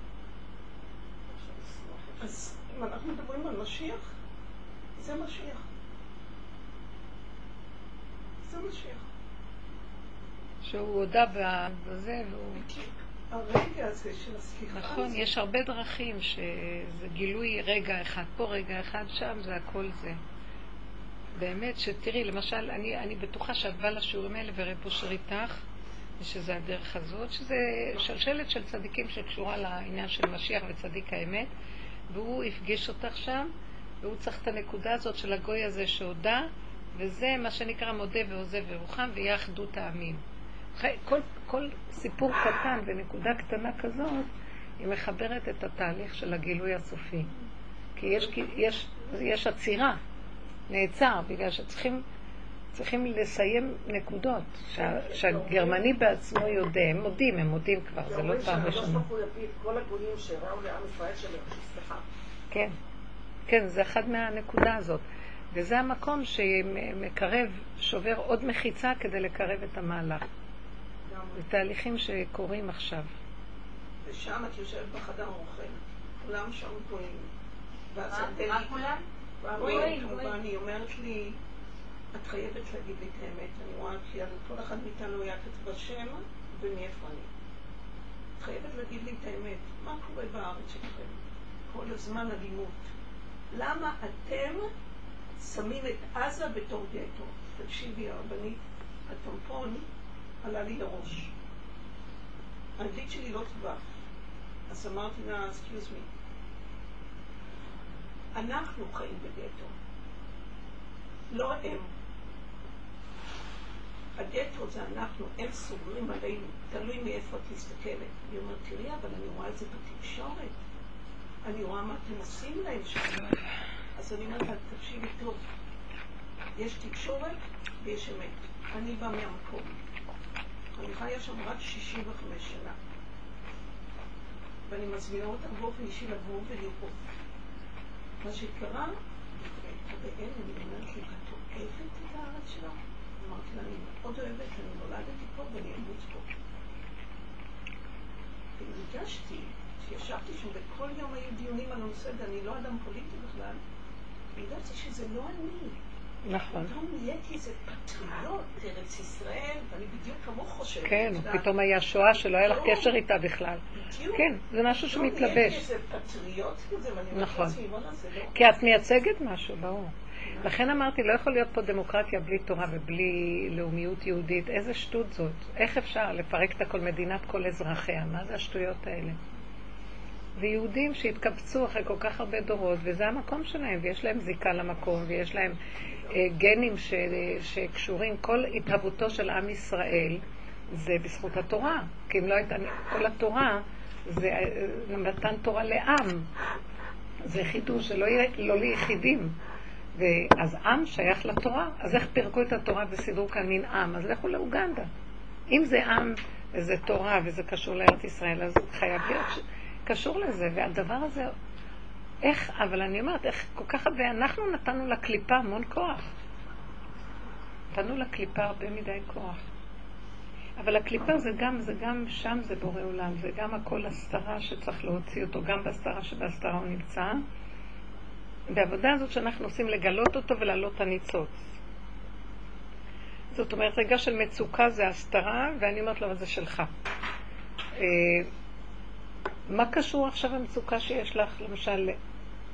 אז אם אנחנו מדברים על משיח, זה משיח. זה משיח. שהוא הודה בזה, והוא... הרגע הזה של הסליחה נכון, הזאת, יש הרבה דרכים שזה גילוי רגע אחד פה, רגע אחד שם, זה הכל זה. באמת, שתראי, למשל, אני, אני בטוחה שאת באה לשיעורים האלה וראה פה איתך, ושזה הדרך הזאת, שזה שלשלת של צדיקים שקשורה לעניין של משיח וצדיק האמת, והוא הפגיש אותך שם, והוא צריך את הנקודה הזאת של הגוי הזה שהודה, וזה מה שנקרא מודה ועוזב ורוחם, ויהיה אחדות העמים. כל, כל סיפור קטן ונקודה קטנה כזאת, היא מחברת את התהליך של הגילוי הסופי. כי יש, יש, יש עצירה, נעצר, בגלל שצריכים צריכים לסיים נקודות, שה, שהגרמני בעצמו יודע, הם מודים, הם מודים כבר, זה לא פעם ראשונה. שהקדוש ברוך הוא יביא את כל הגויים שראו לעם ישראל שהם ירשו סליחה. כן, כן, זה אחד מהנקודה הזאת. וזה המקום שמקרב, שובר עוד מחיצה כדי לקרב את המהלך. זה תהליכים שקורים עכשיו. ושם את יושבת בחדר אוכל, כולם שם גויים. ואז מה- כולם? היא אומרת לי, את חייבת להגיד לי את האמת, אני רואה כי על כל אחד מאיתנו כתוב השם ומאיפה אני. את חייבת להגיד לי את האמת, מה קורה בארץ שלכם? כל הזמן אלימות. למה אתם שמים את עזה בתור גטו? תקשיבי, הרבנית, הטמפון עלה לי לראש. האנגלית שלי לא טובה. אז אמרתי לה, excuse me, אנחנו חיים בגטו, לא הם. הגטו זה אנחנו, הם סוגרים עלינו, תלוי מאיפה את מסתכלת. היא אומרת, תראי, אבל אני רואה את זה בתקשורת. אני רואה מה אתם עושים להם שם. אז אני אומרת תקשיבי טוב, יש תקשורת ויש אמת. אני באה מהמקום. אני חיה שם רק 65 שנה. ואני מזמינה אותם באופן אישי לבוא ולראות. מה שקרה, ובאין אני אומרת לי, את אוהבת את הארץ שלך? אמרתי לה, אני מאוד אוהבת, אני נולדתי פה ואני אמות פה. והרגשתי, כשישבתי שם וכל יום היו דיונים על הנושא, ואני לא אדם פוליטי בכלל, הרגשתי שזה לא אני. נכון. פתאום נהייתי איזה פטריוט ארץ ישראל, ואני בדיוק כמוך חושבת. כן. פתאום היה שואה שלא היה לך לא. קשר איתה בכלל. בדיוק. כן, זה משהו פתאום נהייתי שמתלבש. איזה פטריוט כזה, ואני אומרת נכון. לעצמי, לא... כי את מייצגת משהו, ברור. לכן אמרתי, לא יכול להיות פה דמוקרטיה בלי תורה ובלי לאומיות יהודית. איזה שטות זאת. איך אפשר לפרק את הכל מדינת כל אזרחיה? מה זה השטויות האלה? ויהודים שהתקבצו אחרי כל כך הרבה דורות, וזה המקום שלהם, ויש להם זיקה למקום, ויש להם אה, גנים ש, שקשורים, כל התהוותו של עם ישראל זה בזכות התורה. כי אם לא הייתה, כל התורה זה אה, מתן תורה לעם. זה חידוש, שלא יהיה, לא ליחידים. ואז עם שייך לתורה, אז איך פירקו את התורה וסידרו כאן מין עם? אז לכו לאוגנדה. אם זה עם וזה תורה וזה קשור לארץ ישראל, אז חייב להיות ש... קשור לזה, והדבר הזה, איך, אבל אני אומרת, איך כל כך הרבה, אנחנו נתנו לקליפה המון כוח. נתנו לקליפה הרבה מדי כוח. אבל הקליפה זה גם, זה גם שם זה בורא עולם, זה גם הכל הסתרה שצריך להוציא אותו, גם בהסתרה שבהסתרה הוא נמצא. בעבודה הזאת שאנחנו עושים לגלות אותו ולהעלות את הניצוץ. זאת אומרת, רגע של מצוקה זה הסתרה, ואני אומרת לו, אבל זה שלך. אה, מה קשור עכשיו המצוקה שיש לך, למשל,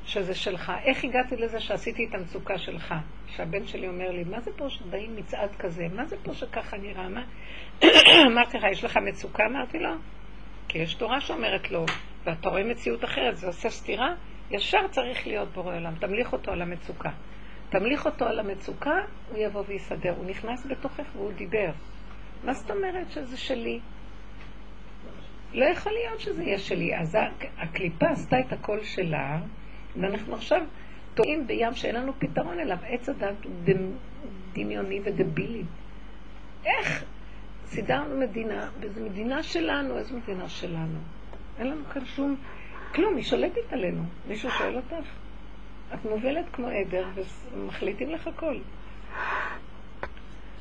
שזה שלך? איך הגעתי לזה שעשיתי את המצוקה שלך? שהבן שלי אומר לי, מה זה פה שבאים מצעד כזה? מה זה פה שככה נראה? מה? אמרתי לך, יש לך מצוקה? אמרתי לו, כי יש תורה שאומרת לו, ואתה רואה מציאות אחרת, זה עושה סתירה, ישר צריך להיות בורא עולם, תמליך אותו על המצוקה. תמליך אותו על המצוקה, הוא יבוא ויסדר. הוא נכנס בתוכך והוא דיבר. מה זאת אומרת שזה שלי? לא יכול להיות שזה יהיה שלי. אז הקליפה עשתה את הקול שלה, ואנחנו עכשיו טועים בים שאין לנו פתרון אליו. עץ הדת הוא דמיוני ודבילי. איך סידרנו מדינה, וזו מדינה שלנו, איזו מדינה שלנו? אין לנו כאן שום... כלום, היא שולטת עלינו. מישהו שואל אותך? את מובלת כמו עדר ומחליטים לך הכל.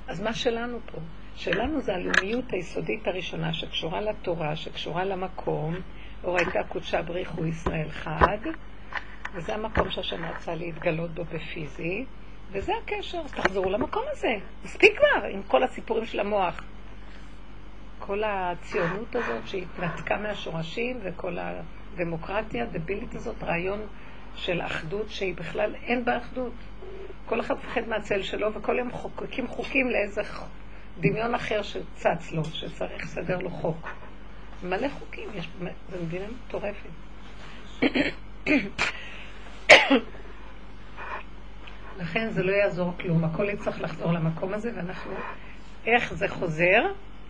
אז מה שלנו פה? שלנו זה הלאומיות היסודית הראשונה שקשורה לתורה, שקשורה למקום, אור הייתה קודשה בריחו ישראל חד, וזה המקום שהשם רצה להתגלות בו בפיזי, וזה הקשר, אז תחזרו למקום הזה. מספיק כבר עם כל הסיפורים של המוח. כל הציונות הזאת שהתנתקה מהשורשים וכל הדמוקרטיה הדבילית הזאת, רעיון של אחדות שהיא בכלל אין בה אחדות. כל אחד מפחד מהצל שלו וכל יום חוקקים חוקים לאיזה דמיון אחר שצץ לו, שצריך לסדר לו חוק. מלא חוקים, יש, זו מדינה מטורפת. לכן זה לא יעזור כלום, הכל יצטרך לחזור למקום הזה, ואנחנו, איך זה חוזר?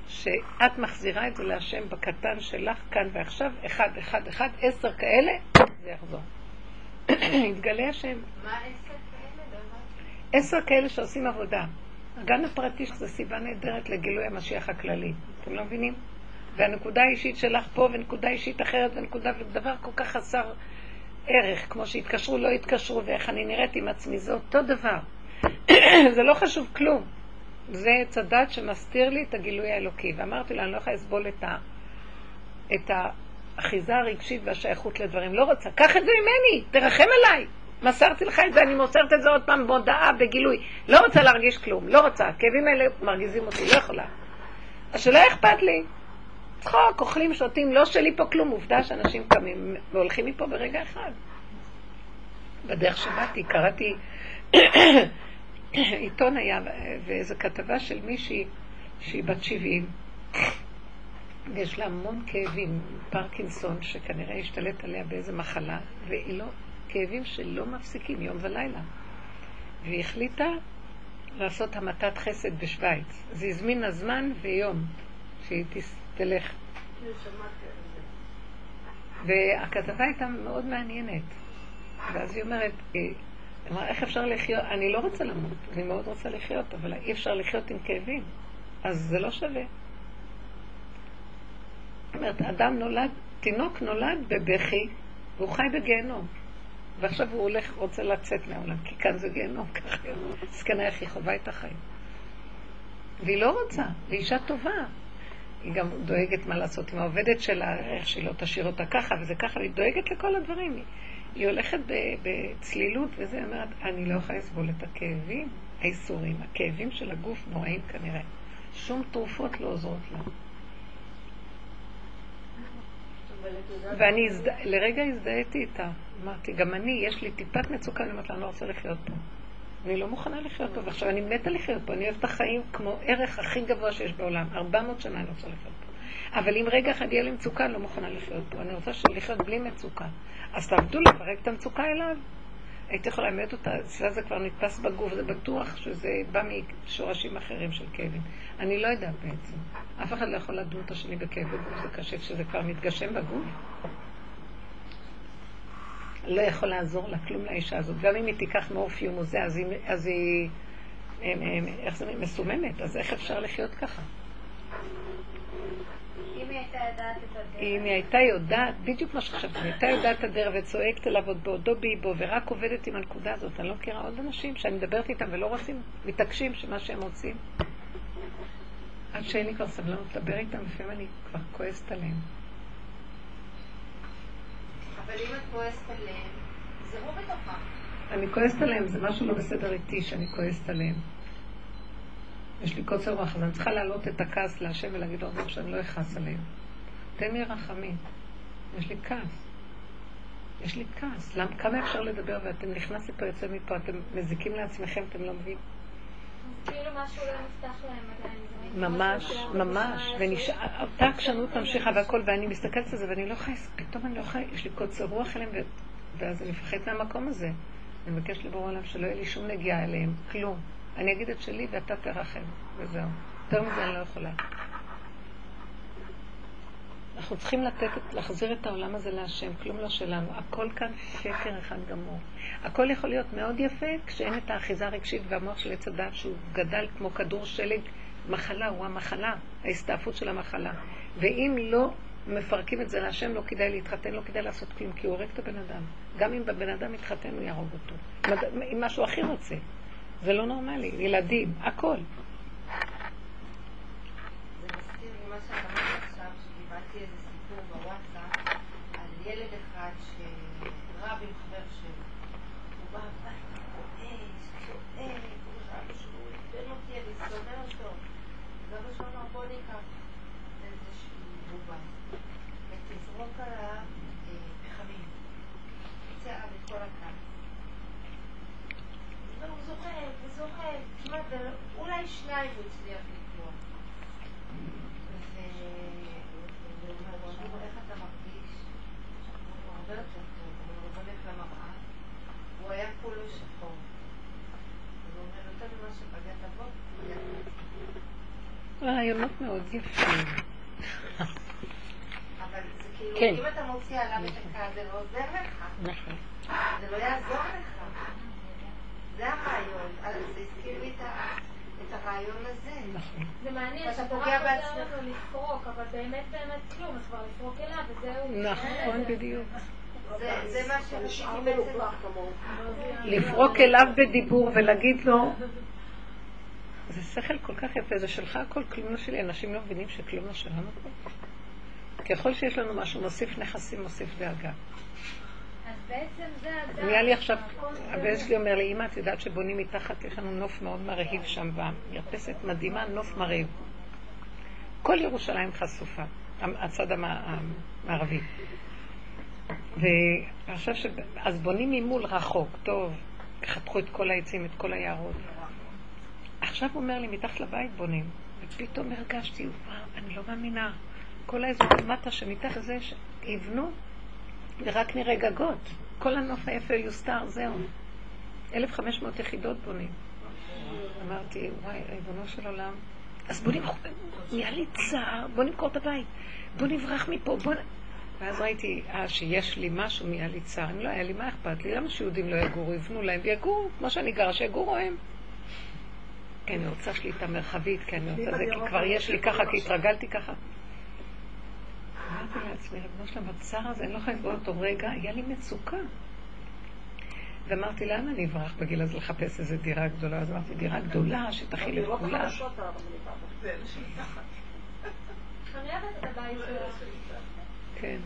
שאת מחזירה את זה להשם בקטן שלך כאן ועכשיו, אחד, אחד, אחד, עשר כאלה, זה יחזור. יתגלה השם. מה עשר כאלה? לא. עשר כאלה שעושים עבודה. הגן הפרטי זה סיבה נהדרת לגילוי המשיח הכללי. אתם לא מבינים? והנקודה האישית שלך פה, ונקודה אישית אחרת, ונקודה, ודבר כל כך חסר ערך, כמו שהתקשרו, לא התקשרו, ואיך אני נראית עם עצמי, זה אותו דבר. זה לא חשוב כלום. זה עץ הדת שמסתיר לי את הגילוי האלוקי. ואמרתי לה, אני לא יכולה לסבול את, ה, את האחיזה הרגשית והשייכות לדברים. לא רוצה, קח את זה ממני, תרחם עליי. מסרתי לך את זה, אני מוסרת את זה עוד פעם בהודעה, בגילוי. לא רוצה להרגיש כלום, לא רוצה. הכאבים האלה מרגיזים אותי, לא יכולה. השאלה אכפת לי. צחוק, אוכלים, שותים, לא שלי פה כלום. עובדה שאנשים קמים והולכים מפה ברגע אחד. בדרך שבאתי, קראתי עיתון היה, ואיזו כתבה של מישהי שהיא בת 70, ויש לה המון כאבים, פרקינסון, שכנראה השתלט עליה באיזה מחלה, והיא לא, כאבים שלא מפסיקים יום ולילה. והיא החליטה לעשות המתת חסד בשוויץ. אז היא הזמינה זמן ויום שהיא תלך. והכתבה הייתה מאוד מעניינת. ואז היא אומרת, היא אמרה, איך אפשר לחיות? אני לא רוצה למות, אני מאוד רוצה לחיות, אבל אי אפשר לחיות עם כאבים. אז זה לא שווה. זאת אומרת, אדם נולד, תינוק נולד בבכי, והוא חי בגיהנום. ועכשיו הוא הולך, רוצה לצאת מהעולם, כי כאן זה גיהנום, ככה. זקנה איך היא חווה את החיים. והיא לא רוצה, והיא אישה טובה. היא גם דואגת מה לעשות עם העובדת שלה, איך שהיא לא תשאיר אותה ככה וזה ככה, והיא דואגת לכל הדברים. היא, הולכת בצלילות וזה, אומרת, אני לא יכולה לסבול את הכאבים. האיסורים, הכאבים של הגוף נוראים כנראה. שום תרופות לא עוזרות לה. ואני הזד... לרגע הזדהיתי איתה. אמרתי, גם אני, יש לי טיפת מצוקה, אני אומרת לה, אני לא רוצה לחיות פה. אני לא מוכנה לחיות פה, ועכשיו אני מתה לחיות פה, אני אוהבת את החיים כמו ערך הכי גבוה שיש בעולם. 400 שנה אני רוצה לחיות פה. אבל אם רגע אחד יהיה לי מצוקה, אני לא מוכנה לחיות פה. אני רוצה לחיות בלי מצוקה. אז תעבדו לפרק את המצוקה אליו. הייתי יכולה ללמד אותה, אצלה זה כבר נתפס בגוף, זה בטוח שזה בא משורשים אחרים של כאבים. אני לא יודעת בעצם. אף אחד לא יכול לדון את השני בכאבי גוף, זה קשה כשזה כבר מתגשם בגוף. לא יכול לעזור לה כלום לאישה הזאת. גם אם היא תיקח מאופיום או זה, אז היא, אז היא איך זה, מסוממת, אז איך אפשר לחיות ככה? אם היא הייתה יודעת את הדרך. אם היא הייתה יודעת, בדיוק מה שחשבתי, אם היא הייתה יודעת את הדרך וצועקת אליו עוד בעודו באיבו ורק עובדת עם הנקודה הזאת, אני לא מכירה עוד אנשים שאני מדברת איתם ולא רוצים, מתעקשים שמה שהם רוצים. עד שאין לי כבר סבלנות לדבר איתם, לפעמים אני כבר כועסת עליהם. אבל אם את כועסת עליהם, זרו בתוכה. אני כועסת עליהם, זה משהו לא בסדר איתי שאני כועסת עליהם. יש לי קוצר רוח, אז אני צריכה להעלות את הכעס להשם ולהגיד לו שאני לא אכעס עליהם. תן לי רחמים. יש לי כעס. יש לי כעס. למ, כמה אפשר לדבר ואתם נכנסים פה, יוצא מפה, אתם מזיקים לעצמכם, אתם לא מבינים. כאילו משהו לא נפתח להם עדיין. ממש, ממש, ואותה עקשנות ממשיכה והכל, ואני מסתכלת על זה ואני לא יכולה, פתאום אני לא יכולה, יש לי קוצר רוח אליהם, ואז אני מפחדת מהמקום הזה. אני מבקשת לבורא עולם שלא יהיה לי שום נגיעה אליהם, כלום. אני אגיד את שלי ואתה תרחם, וזהו. יותר מזה אני לא יכולה. אנחנו צריכים לתת, להחזיר את העולם הזה להשם, כלום לא שלנו. הכל כאן שקר אחד גמור. הכל יכול להיות מאוד יפה כשאין את האחיזה הרגשית והמוח של עץ הדת שהוא גדל כמו כדור שלג. מחלה הוא המחלה, ההסתעפות של המחלה. ואם לא מפרקים את זה להשם, לא כדאי להתחתן, לא כדאי לעשות כלום, כי הוא הורג את הבן אדם. גם אם בבן אדם מתחתן, הוא יהרוג אותו. אם משהו הכי רוצה. זה לא נורמלי. ילדים, הכל. זה מזכיר לי מה שאת אמרת עכשיו, שקיבלתי איזה סיפור בוואטסאפ על ילד אחד שרב עם חבר שלו. הוא בא הביתה, כועס, צועק, הוא רב שהוא ייתן אותי, אני שונא אותו. אז אבא שלו אמר, בוא ניקח איזושהי בובה ותזרוק עליו פחמים. יצא עליו את כל הכעס. והוא זוכר, וזוכר, כמעט, אולי שניים הוא הצליח לקרוא. והוא אומר לו, איך אתה מרגיש? הוא הרבה יותר טוב, הוא הולך למראה, הוא היה כולו שחור. הוא אומר, יותר ממה שפגעת בו, רעיונות מאוד יפים. אבל זה כאילו, כן. אם אתה מוציא עליו את הכעס, זה לא עוזר לך. נכון. זה לא יעזור לך. זה הרעיון. אז זה הזכיר לי את ה- את הרעיון הזה. נכון. זה מעניין אתה שאתה פוגע בעצמך. לפרוק, אבל באמת באמת כלום, אז כבר לפרוק אליו וזהו. נכון, בדיוק. זה- מה שרציתי בעצם. לפרוק אליו בדיבור ולהגיד לו, זה שכל כל כך יפה, זה שלך הכל, כלום לא שלי. אנשים לא מבינים שכלום לא שלנו פה. ככל שיש לנו משהו, מוסיף נכסים, מוסיף דאגה. אז בעצם זה הדעת. נהיה לי עכשיו, הבן שלי אומר לי, אמא, את יודעת שבונים מתחת, יש לנו נוף מאוד מרהיב שם, והמרפסת מדהימה, נוף מרהיב. כל ירושלים חשופה, הצד המע- המערבי. ועכשיו ש... אז בונים ממול רחוק, טוב, חתכו את כל העצים, את כל היערות. עכשיו הוא אומר לי, מתחת לבית בונים, ופתאום הרגשתי, וואו, אני לא מאמינה. כל האזור למטה שמתחת זה, יבנו, ורק נראה גגות. כל הנוף היפה יוסתר, זהו. 1,500 יחידות בונים. אמרתי, וואי, ריבונו של עולם. אז בוא נמכור, נהיה לי צער, בוא נמכור את הבית, בוא נברח מפה, בוא... נ... ואז ראיתי, אה, שיש לי משהו, נהיה לי צער. אם לא היה לי, מה אכפת לי? למה שיהודים לא יגורו? יבנו להם ויגורו, כמו שאני גרה, שיגורו הם. כי אני רוצה שליטה מרחבית, כי אני רוצה זה, כי כבר יש לי ככה, כי התרגלתי ככה. אמרתי לעצמי, ריבונו שלם, הצער הזה, אני לא יכולה לסבול אותו רגע, היה לי מצוקה. ואמרתי, לאן אני אברח בגיל הזה לחפש איזו דירה גדולה? אז אמרתי, דירה גדולה שתכיל את כולם. אוהבת את שלו. כן.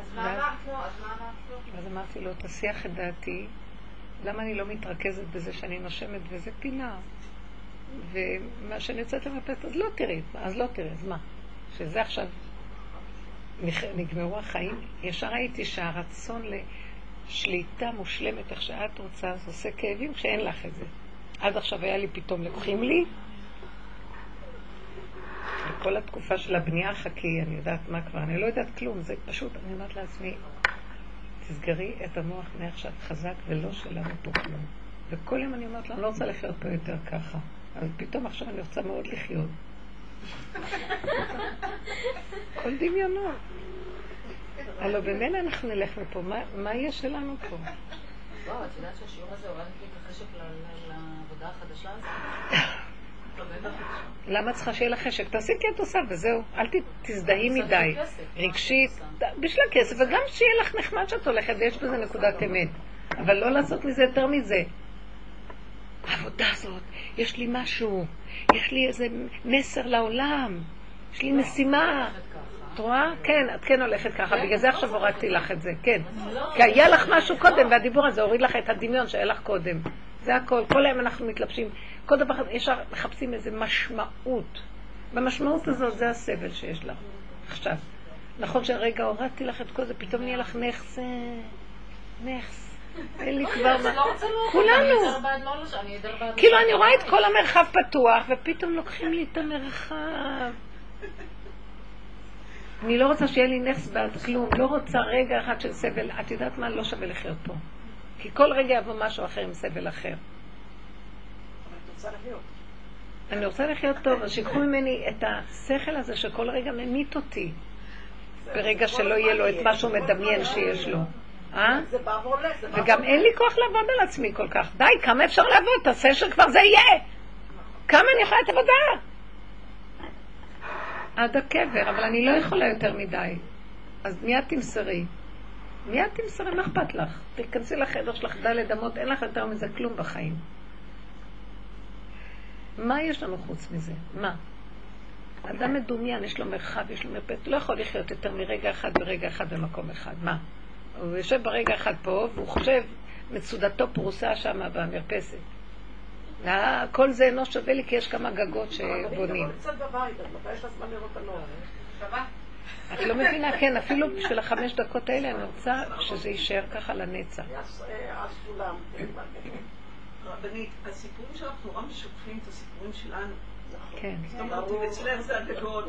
אז מה אמרת לו? אז מה אמרת לו? אז אמרתי לו, תסיח את דעתי, למה אני לא מתרכזת בזה שאני נושמת וזה פינה? ומה שאני יוצאת למרפסת, אז לא תראי, אז לא תראי, אז מה? שזה עכשיו נגמרו החיים, ישר ראיתי שהרצון לשליטה מושלמת, איך שאת רוצה, זה עושה כאבים כשאין לך את זה. עד עכשיו היה לי פתאום, לוקחים לי, כל התקופה של הבנייה חכי, אני יודעת מה כבר, אני לא יודעת כלום, זה פשוט, אני אומרת לעצמי, תסגרי את המוח מעכשיו חזק ולא שלנו פה כלום. וכל יום אני אומרת לה, אני לא רוצה לחיות פה יותר ככה. אז פתאום עכשיו אני רוצה מאוד לחיות. כל דמיונות. הלוא במילא אנחנו נלך מפה, מה יהיה שלנו פה? וואו, את יודעת שהשיעור הזה הורד לי את החשק לעבודה החדשה הזאת? למה צריכה שיהיה לך חשק? תעשי כי את עושה וזהו. אל תזדהי מדי. רגשית, בשביל הכסף, וגם שיהיה לך נחמד שאת הולכת, ויש בזה נקודת אמת. אבל לא לעשות מזה יותר מזה. העבודה הזאת, יש לי משהו, יש לי איזה מסר לעולם, יש לי משימה. את רואה? כן, את כן הולכת ככה, בגלל זה עכשיו הורדתי לך את זה, כן. כי היה לך משהו קודם, והדיבור הזה הוריד לך את הדמיון שהיה לך קודם. זה הכל. כל היום אנחנו מתלבשים, כל דבר, ישר מחפשים איזה משמעות. במשמעות הזאת זה הסבל שיש לך. עכשיו, נכון שהרגע הורדתי לך את כל זה, פתאום נהיה לך נכס, נכס. אין לי כבר מה. כולנו. כאילו אני רואה את כל המרחב פתוח, ופתאום לוקחים לי את המרחב. אני לא רוצה שיהיה לי נכס בעד כלום, לא רוצה רגע אחד של סבל. את יודעת מה? לא שווה לחיות פה. כי כל רגע יבוא משהו אחר עם סבל אחר. אני רוצה לחיות טוב, אז שיקחו ממני את השכל הזה שכל רגע ממית אותי. ברגע שלא יהיה לו את מה שהוא מדמיין שיש לו. אה? וגם אין לי כוח לעבוד על עצמי כל כך. די, כמה אפשר לעבוד? תעשה שכבר זה יהיה. כמה אני יכולה את עבודה? עד הקבר, אבל אני לא יכולה יותר מדי. אז מיד תמסרי. מיד תמסרי, מה אכפת לך? תיכנסי לחדר שלך דלת אמות, אין לך יותר מזה כלום בחיים. מה יש לנו חוץ מזה? מה? אדם מדומיין, יש לו מרחב, יש לו מרפסת, לא יכול לחיות יותר מרגע אחד ברגע אחד במקום אחד. מה? הוא יושב ברגע אחד פה, והוא חושב, מצודתו פרוסה שם במרפסת. כל זה אינו שווה לי כי יש כמה גגות שבונים. את לא מבינה, כן, אפילו בשביל החמש דקות האלה אני רוצה שזה יישאר ככה לנצח. רבנית, הסיפורים שלך נורא משקפים את הסיפורים שלנו. כן.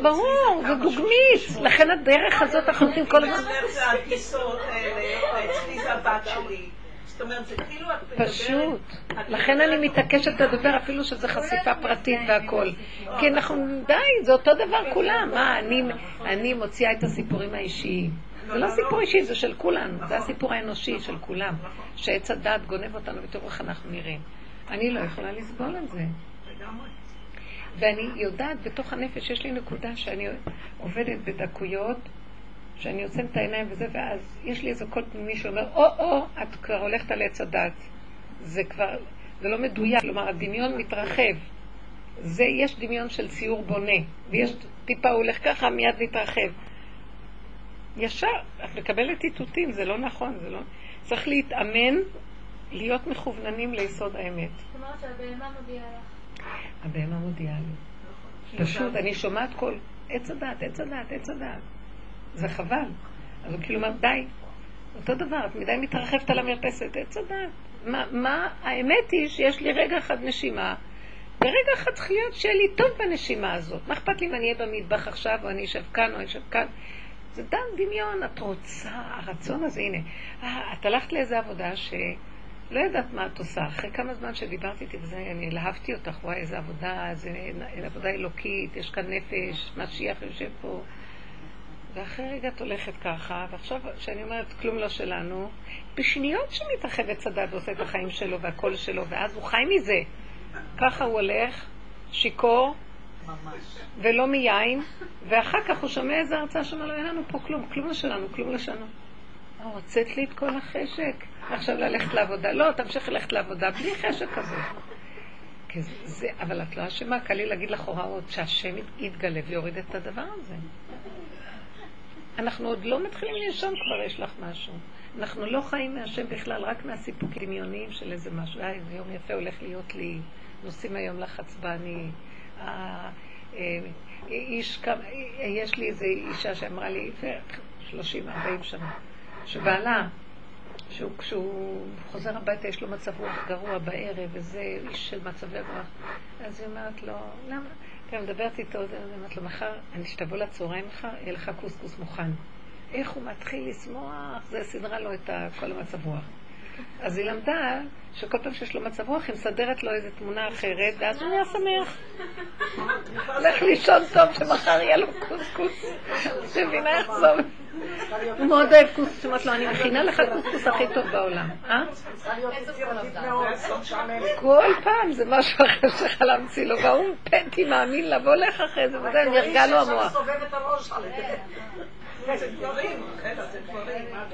ברור, זה דוגמית. לכן הדרך הזאת אנחנו נותנים כל הזמן. אצלך זה האלה, הבת שלי. זאת אומרת, זה כאילו את מדברת... פשוט. לכן אני מתעקשת לדבר אפילו שזה חשיפה פרטית והכל. כי אנחנו, די, זה אותו דבר כולם. מה, אני מוציאה את הסיפורים האישיים. זה לא סיפור אישי, זה של כולנו. זה הסיפור האנושי של כולם. שעץ הדת גונב אותנו ותראו איך אנחנו נראים. אני לא יכולה לסבול את זה. ואני יודעת בתוך הנפש, יש לי נקודה שאני עובדת בדקויות, שאני עוצמת את העיניים וזה, ואז יש לי איזה קול פנימי שאומר, או-או, את כבר הולכת על עץ הדת. זה כבר, זה לא מדויק, כלומר הדמיון מתרחב. זה, יש דמיון של ציור בונה, ויש טיפה, הוא הולך ככה, מיד מתרחב. ישר, את מקבלת איתותים, זה לא נכון, זה לא... צריך להתאמן, להיות מכווננים ליסוד האמת. זאת אומרת שהבהמה מודיעה לך. הבהמה מודיעה לי. פשוט, אני שומעת כל עץ הדעת, עץ הדעת, עץ הדעת. זה חבל. אז הוא כאילו אומר, די. אותו דבר, את מדי מתרחבת על המרפסת, עץ הדעת. מה, מה, האמת היא שיש לי רגע אחד נשימה, ורגע אחד צריך להיות שיהיה לי טוב בנשימה הזאת. מה אכפת לי אם אני אהיה במטבח עכשיו, או אני אשב כאן, או אני אשב כאן? זה דם דמיון, את רוצה, הרצון הזה, הנה. אה, את הלכת לאיזה עבודה שלא יודעת מה את עושה. אחרי כמה זמן שדיברתי איתי וזה, אני להבתי אותך, וואי, איזה עבודה, איזה עבודה אלוקית, יש כאן נפש, משיח יושב פה. ואחרי רגע את הולכת ככה, ועכשיו, כשאני אומרת כלום לא שלנו, בשניות שמתרחבת צדד ועושה את החיים שלו והקול שלו, ואז הוא חי מזה. ככה הוא הולך, שיכור, ולא מיין, ואחר כך הוא שומע איזה הרצאה שאומר לו, אין לנו פה כלום, כלום לא שלנו, כלום לא שלנו. אה, הוצאת לי את כל החשק, עכשיו ללכת לעבודה. לא, תמשיך ללכת לעבודה בלי חשק כזה. זה, אבל את לא אשמה, קל לי להגיד לך הוראות שהשם יתגלה ויוריד את הדבר הזה. אנחנו עוד לא מתחילים לישון כבר, יש לך משהו. אנחנו לא חיים מהשם בכלל, רק מהסיפוקים דמיוניים של איזה משהו. אה, איזה יום יפה הולך להיות לי, נוסעים היום לחץ בני. אה, אה, איש, כמה, יש לי איזו אישה שאמרה לי, 30-40 שנה, שבעלה, שהוא, כשהוא חוזר הביתה יש לו מצב רוח גרוע בערב, וזה איש של מצבי רוח. אז היא אומרת לו, למה? אני מדברת איתו, אני אומרת לו, מחר, אני שתבוא לצהריים מחר, יהיה לך קוסקוס מוכן. איך הוא מתחיל לשמוח, זה סידרה לו את כל המצב רוח. אז היא למדה שכל פעם שיש לו מצב רוח, היא מסדרת לו איזו תמונה אחרת, ואז הוא נהיה שמח. הולך לישון טוב שמחר יהיה לו קוסקוס. מבינה איך זה הוא מאוד אוהב קוסקוס, אמרת לו, אני מכינה לך קוסקוס הכי טוב בעולם. אה? כל פעם זה משהו אחר שלך להמציא לו, והוא פנטי מאמין לבוא לך אחרי זה, וזה נרגע לו המוח.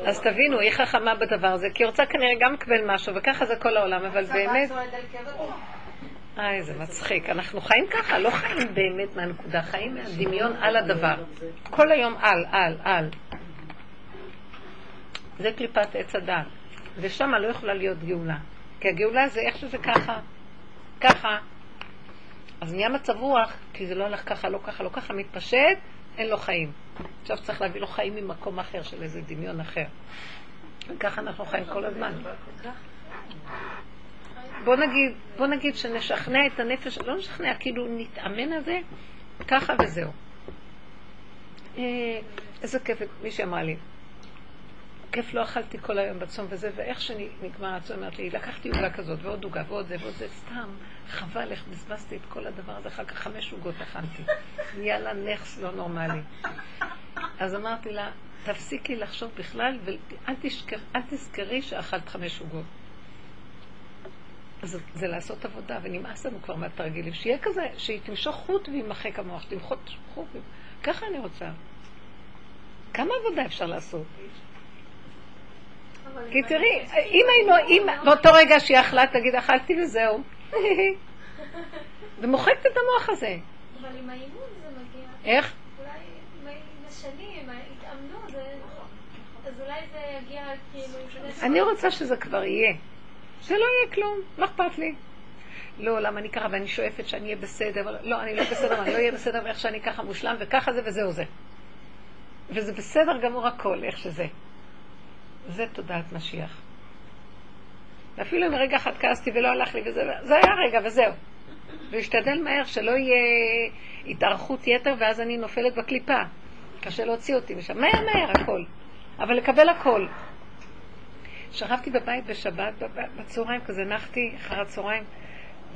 אז תבינו, היא חכמה בדבר הזה, כי היא רוצה כנראה גם לקבל משהו, וככה זה כל העולם, אבל באמת... איי, זה מצחיק. אנחנו חיים ככה, לא חיים באמת מהנקודה, חיים מהדמיון על הדבר. כל היום על, על, על. זה קליפת עץ הדת. ושם לא יכולה להיות גאולה. כי הגאולה זה איך שזה ככה, ככה. אז נהיה מצב רוח, כי זה לא הולך ככה, לא ככה, לא ככה, מתפשט, אין לו חיים. עכשיו צריך להביא לו חיים ממקום אחר, של איזה דמיון אחר. וככה אנחנו חיים כל הזמן. בוא נגיד, בוא נגיד שנשכנע את הנפש, לא נשכנע, כאילו נתאמן על זה, ככה וזהו. אה, איזה כיף, מישהי אמרה לי, כיף לא אכלתי כל היום בצום וזה, ואיך שנגמר הצום, אמרת לי, לקחתי עוגה כזאת, ועוד עוגה, ועוד זה, ועוד זה, סתם, חבל איך בזבזתי את כל הדבר הזה, אחר כך חמש עוגות אכלתי. נהיה לה נכס לא נורמלי. אז אמרתי לה, תפסיקי לחשוב בכלל, ואל תזכרי שאכלת חמש עוגות. אז זה לעשות עבודה, ונמאס לנו כבר מהתרגילים. שיהיה כזה, שהיא תמשוך חוט וימחק המוח, תמחוק חוט. ככה אני רוצה. כמה עבודה אפשר לעשות? כי תראי, אם היינו, אם באותו רגע שהיא אכלה, תגיד, אכלתי וזהו. ומוחקת את המוח הזה. אבל עם האימון זה מגיע. איך? אולי עם השנים, התאמנו, אז אולי זה יגיע כאילו... אני רוצה שזה כבר יהיה. שלא יהיה כלום, לא אכפת לי. לא, למה אני ככה, ואני שואפת שאני אהיה בסדר, לא, אני לא בסדר, אני לא אהיה בסדר ואיך שאני ככה מושלם, וככה זה וזהו זה. וזה בסדר גמור הכל, איך שזה. זה תודעת משיח. ואפילו אם רגע אחד כעסתי ולא הלך לי וזה, זה היה רגע וזהו. להשתדל מהר שלא יהיה התארכות יתר ואז אני נופלת בקליפה. קשה להוציא אותי משם. מהר מהר הכל. אבל לקבל הכל. שכבתי בבית בשבת, בצהריים כזה נחתי אחר הצהריים,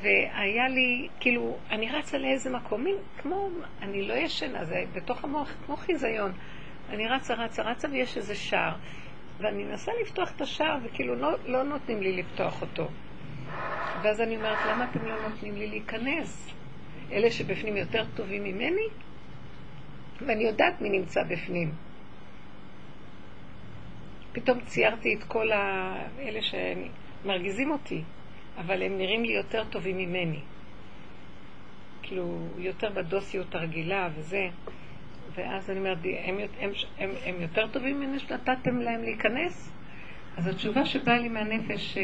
והיה לי, כאילו, אני רצה לאיזה מקום, מין כמו, אני לא ישנה, זה בתוך המוח, כמו חיזיון. אני רצה, רצה, רצה, ויש איזה שער. ואני מנסה לפתוח את השער, וכאילו לא, לא נותנים לי לפתוח אותו. ואז אני אומרת, למה אתם לא נותנים לי להיכנס? אלה שבפנים יותר טובים ממני? ואני יודעת מי נמצא בפנים. פתאום ציירתי את כל אלה שמרגיזים אותי, אבל הם נראים לי יותר טובים ממני. כאילו, יותר בדוסיות הרגילה וזה. ואז אני אומרת, הם, הם, הם, הם יותר טובים ממני שנתתם להם להיכנס? אז התשובה שבאה לי מהנפש,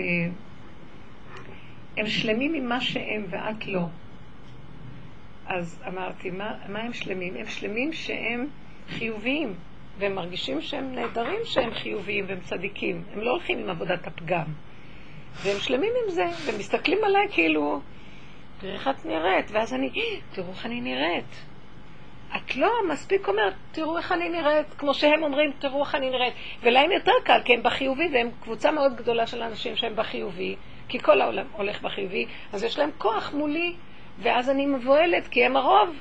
הם שלמים עם מה שהם ואת לא. אז אמרתי, מה, מה הם שלמים? הם שלמים שהם חיוביים, והם מרגישים שהם נהדרים שהם חיוביים והם צדיקים. הם לא הולכים עם עבודת הפגם. והם שלמים עם זה, והם מסתכלים עליי כאילו, תראי איך את נראית, ואז אני, תראו איך אני נראית. את לא מספיק אומרת, תראו איך אני נראית, כמו שהם אומרים, תראו איך אני נראית. ולהם יותר קל, כי הם בחיובי, והם קבוצה מאוד גדולה של אנשים שהם בחיובי, כי כל העולם הולך בחיובי, אז יש להם כוח מולי, ואז אני מבוהלת, כי הם הרוב.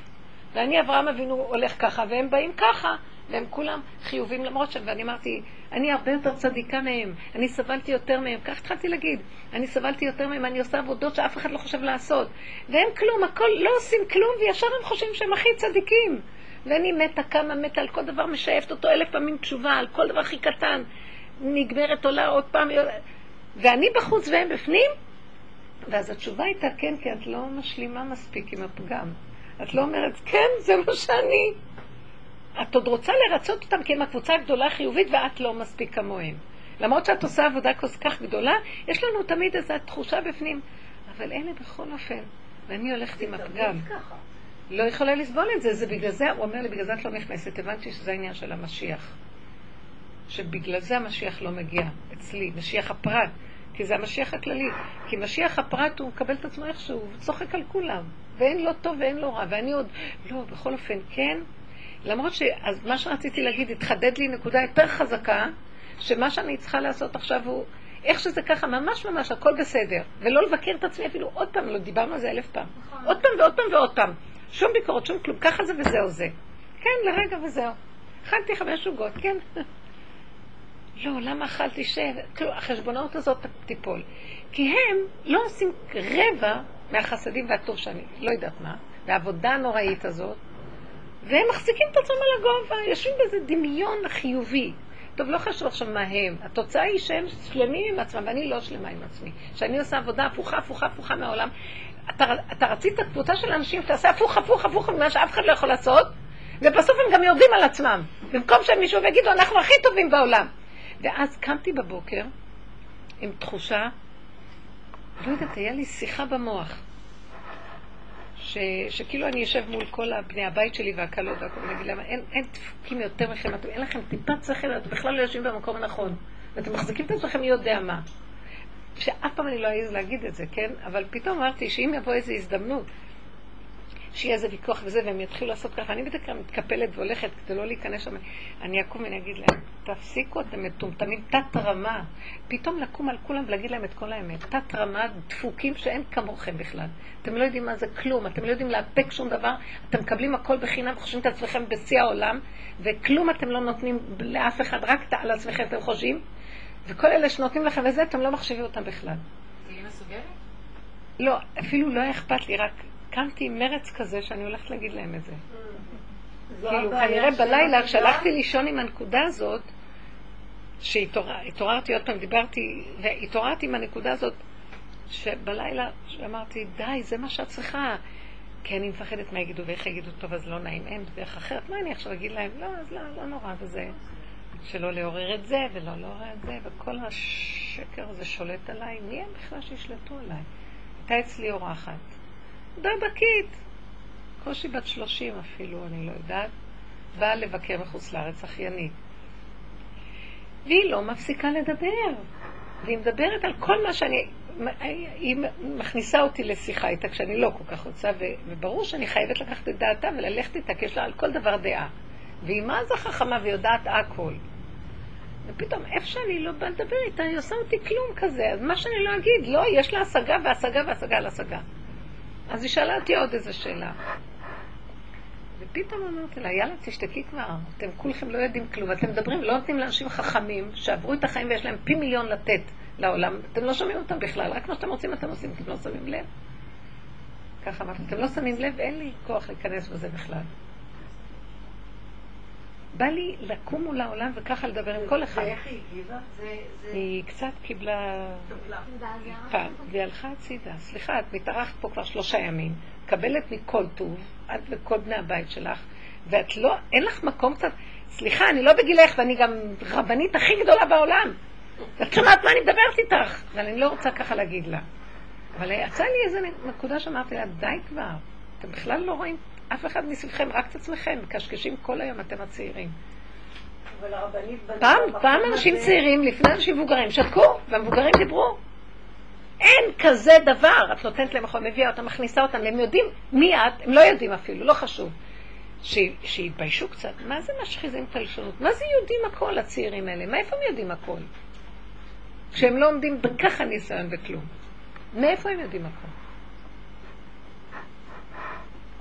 ואני, אברהם אבינו, הולך ככה, והם באים ככה, והם כולם חיובים למרות ש... ואני אמרתי, אני הרבה יותר צדיקה מהם, אני סבלתי יותר מהם, כך התחלתי להגיד, אני סבלתי יותר מהם, אני עושה עבודות שאף אחד לא חושב לעשות. והם כלום, הכל לא עושים כלום, וישר הם חושבים שהם הכי צדיקים. ואני מתה כמה מתה על כל דבר, משאפת אותו אלף פעמים תשובה, על כל דבר הכי קטן. נגמרת עולה עוד פעם, ואני בחוץ והם בפנים? ואז התשובה הייתה כן, כי את לא משלימה מספיק עם הפגם. את לא אומרת, כן, זה מה שאני. את עוד רוצה לרצות אותם כי הם הקבוצה הגדולה החיובית ואת לא מספיק כמוהם. למרות שאת עושה עבודה כל כך גדולה, יש לנו תמיד איזו תחושה בפנים. אבל אלה בכל אופן, ואני הולכת עם הפגם. לא יכולה לסבול את זה, זה בגלל זה, הוא אומר לי, בגלל זה את לא נכנסת. הבנתי שזה העניין של המשיח. שבגלל זה המשיח לא מגיע אצלי, משיח הפרט. כי זה המשיח הכללי. כי משיח הפרט הוא מקבל את עצמו איכשהו, הוא צוחק על כולם. ואין לו טוב ואין לו רע. ואני עוד, לא, בכל אופן, כן. למרות ש... אז מה שרציתי להגיד, התחדד לי נקודה יותר חזקה, שמה שאני צריכה לעשות עכשיו הוא, איך שזה ככה, ממש ממש, הכל בסדר. ולא לבקר את עצמי אפילו עוד פעם, לא דיברנו על זה אלף פעם. נכון. עוד פעם ועוד פעם ועוד פעם. שום ביקורת, שום כלום. ככה זה וזהו זה. כן, לרגע וזהו. אכלתי חמש עוגות, כן. לא, למה אכלתי ש... כאילו, החשבונאות הזאת תיפול. כי הם לא עושים רבע מהחסדים והטוב שאני, לא יודעת מה, והעבודה הנוראית הזאת, והם מחזיקים את עצמם על הגובה, יושבים באיזה דמיון חיובי. טוב, לא חשוב עכשיו מה הם. התוצאה היא שהם שלמים עם עצמם, ואני לא שלמה עם עצמי. שאני עושה עבודה הפוכה, הפוכה, הפוכה מהעולם. אתה, אתה רצית קבוצה של אנשים שתעשה הפוך, הפוך, הפוך ממה שאף אחד לא יכול לעשות, ובסוף הם גם יורדים על עצמם. במקום שמישהו יגידו, אנחנו הכי טובים בעולם. ואז קמתי בבוקר עם תחושה, לא יודעת, היה לי שיחה במוח. ש, שכאילו אני יושב מול כל בני הבית שלי והקלות והכל, ואני אגיד להם, אין, אין דפוקים יותר מכם, אתם, אין לכם טיפת שכל, אתם בכלל לא יושבים במקום הנכון, ואתם מחזיקים את עצמכם מי יודע מה. שאף פעם אני לא אעז להגיד את זה, כן? אבל פתאום אמרתי שאם יבוא איזו הזדמנות, שיהיה איזה ויכוח וזה, והם יתחילו לעשות ככה, אני בדרך כלל מתקפלת והולכת כדי לא להיכנס שם, אני אקום ואני אגיד להם, תפסיקו, אתם מטומטמים, תת רמה. פתאום לקום על כולם ולהגיד להם את כל האמת. תת רמה, דפוקים שאין כמוכם בכלל. אתם לא יודעים מה זה כלום, אתם לא יודעים לאפק שום דבר, אתם מקבלים הכל בחינם וחושבים את עצמכם בשיא העולם, וכלום אתם לא נותנים לאף אחד, רק על עצמכם אתם חושבים, וכל אלה שנותנים לכם וזה, אתם לא מחשיבים אותם בכלל. לא, אפילו לא היה אכפת לי, רק קמתי עם מרץ כזה שאני הולכת להגיד להם את זה. זו כאילו, כנראה בלילה. כשהלכתי לישון עם הנקודה הזאת, שהתעוררתי עוד פעם, דיברתי, והתעוררתי עם הנקודה הזאת, שבלילה, שאמרתי, די, זה מה שאת צריכה. כי אני מפחדת מה יגידו, ואיך יגידו, טוב, אז לא נעים, אין דרך אחרת. מה אני עכשיו אגיד להם? לא, אז לא, לא נורא, וזה... שלא לעורר את זה, ולא לעורר את זה, וכל השקר הזה שולט עליי. מי הם בכלל שישלטו עליי? הייתה אצלי אורחת. דרדקית, קושי בת שלושים אפילו, אני לא יודעת, באה לבקר מחוץ לארץ, אחיינית. והיא לא מפסיקה לדבר. והיא מדברת על כל מה שאני... היא מכניסה אותי לשיחה איתה כשאני לא כל כך רוצה, וברור שאני חייבת לקחת את דעתה וללכת איתה, כי יש לה על כל דבר דעה. והיא מה זה חכמה ויודעת הכל. ופתאום, איפה שאני לא באה לדבר איתה, היא עושה אותי כלום כזה. אז מה שאני לא אגיד, לא, יש לה השגה והשגה והשגה על השגה. אז היא שאלה אותי עוד איזו שאלה. ופתאום אמרתי לה, יאללה, תשתקי כבר, אתם כולכם לא יודעים כלום, אתם מדברים, לא נותנים לאנשים חכמים שעברו את החיים ויש להם פי מיליון לתת לעולם, אתם לא שומעים אותם בכלל, רק מה שאתם רוצים אתם עושים, אתם לא שמים לב. ככה אמרתי, אתם לא שמים לב, אין לי כוח להיכנס בזה בכלל. בא לי לקום מול העולם וככה לדבר עם כל אחד. ואיך היא הגיבה? היא קצת קיבלה פעם, והיא הלכה הצידה. סליחה, את מתארחת פה כבר שלושה ימים, מקבלת מכל טוב, את וכל בני הבית שלך, ואת לא, אין לך מקום קצת, סליחה, אני לא בגילך, ואני גם רבנית הכי גדולה בעולם. את שומעת מה אני מדברת איתך? אבל אני לא רוצה ככה להגיד לה. אבל יצא לי איזה נקודה שאמרתי לה, די כבר, אתם בכלל לא רואים אף אחד מסביבכם, רק את עצמכם, מקשקשים כל היום, אתם הצעירים. פעם, פעם אנשים הזה- צעירים, לפני אנשים מבוגרים, שתקו, והמבוגרים דיברו. אין כזה דבר, את נותנת להם אחר, מביאה אותם, מכניסה אותם, הם יודעים מי את, הם לא יודעים אפילו, לא חשוב. ש- שיתביישו קצת, מה זה משחיזים את הלשונות? מה זה יודעים הכל, הצעירים האלה? מאיפה הם יודעים הכל? כשהם לא עומדים בככה ניסיון וכלום. מאיפה הם יודעים הכל?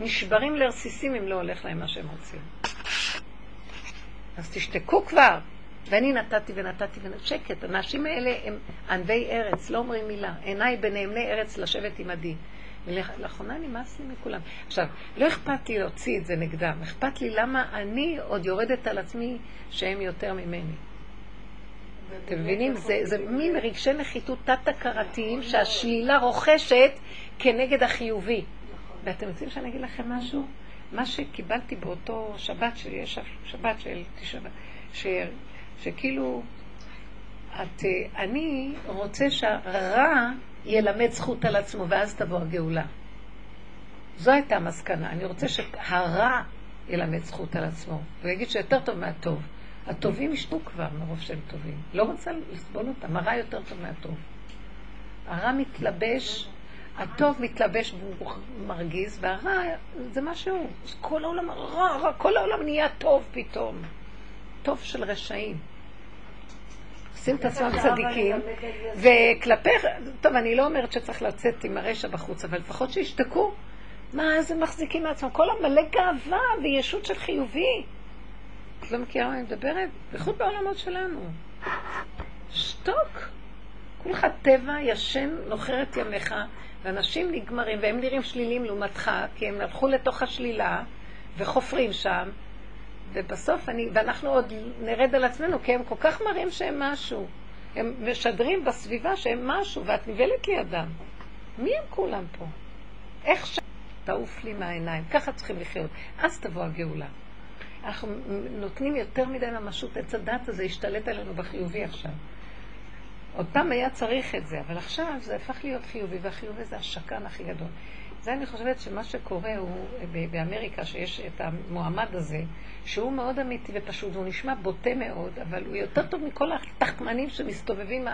נשברים לרסיסים אם לא הולך להם מה שהם רוצים. אז תשתקו כבר. ואני נתתי ונתתי ונתתי, שקט. האנשים האלה הם ענבי ארץ, לא אומרים מילה. עיניי בנאמני ארץ לשבת עמדי. ולאחרונה נמאס לי מכולם. עכשיו, לא אכפת לי להוציא את זה נגדם, אכפת לי למה אני עוד יורדת על עצמי שהם יותר ממני. אתם מבינים? זה, זה מין רגשי נחיתות תת-הכרתיים שהשלילה רוכשת כנגד החיובי. ואתם רוצים שאני אגיד לכם משהו? מה שקיבלתי באותו שבת, שיש שבת של תשעה, שכאילו את, אני רוצה שהרע ילמד זכות על עצמו, ואז תבוא הגאולה. זו הייתה המסקנה. אני רוצה שהרע ילמד זכות על עצמו, ויגיד שיותר טוב מהטוב. הטובים ישתו כבר מרוב שהם טובים. לא רוצה לסבול אותם, הרע יותר טוב מהטוב. הרע מתלבש, הטוב מתלבש והוא מרגיז, והרע זה מה שהוא. כל העולם רע, רע, כל העולם נהיה טוב פתאום. טוב של רשעים. עושים את עצמם צדיקים, וכלפיך, טוב, אני לא אומרת שצריך לצאת עם הרשע בחוץ, אבל לפחות שישתקו. מה, איזה מחזיקים מעצמם? כל המלא גאווה וישות של חיובי. את לא מכירה מה אני מדברת? בייחוד בעולמות שלנו. שתוק. כולך טבע, ישן, נוחר את ימיך, ואנשים נגמרים, והם נראים שליליים לעומתך, כי הם הלכו לתוך השלילה, וחופרים שם, ובסוף אני, ואנחנו עוד נרד על עצמנו, כי הם כל כך מראים שהם משהו. הם משדרים בסביבה שהם משהו, ואת נבלת לידם. מי הם כולם פה? איך ש... תעוף לי מהעיניים. ככה צריכים לחיות. אז תבוא הגאולה. אנחנו נותנים יותר מדי ממשות, עץ הדת הזה השתלט עלינו בחיובי עכשיו. עוד פעם היה צריך את זה, אבל עכשיו זה הפך להיות חיובי, והחיובי זה השקן הכי גדול. זה אני חושבת שמה שקורה הוא באמריקה, שיש את המועמד הזה, שהוא מאוד אמיתי ופשוט, הוא נשמע בוטה מאוד, אבל הוא יותר טוב מכל התחכמנים שמסתובבים,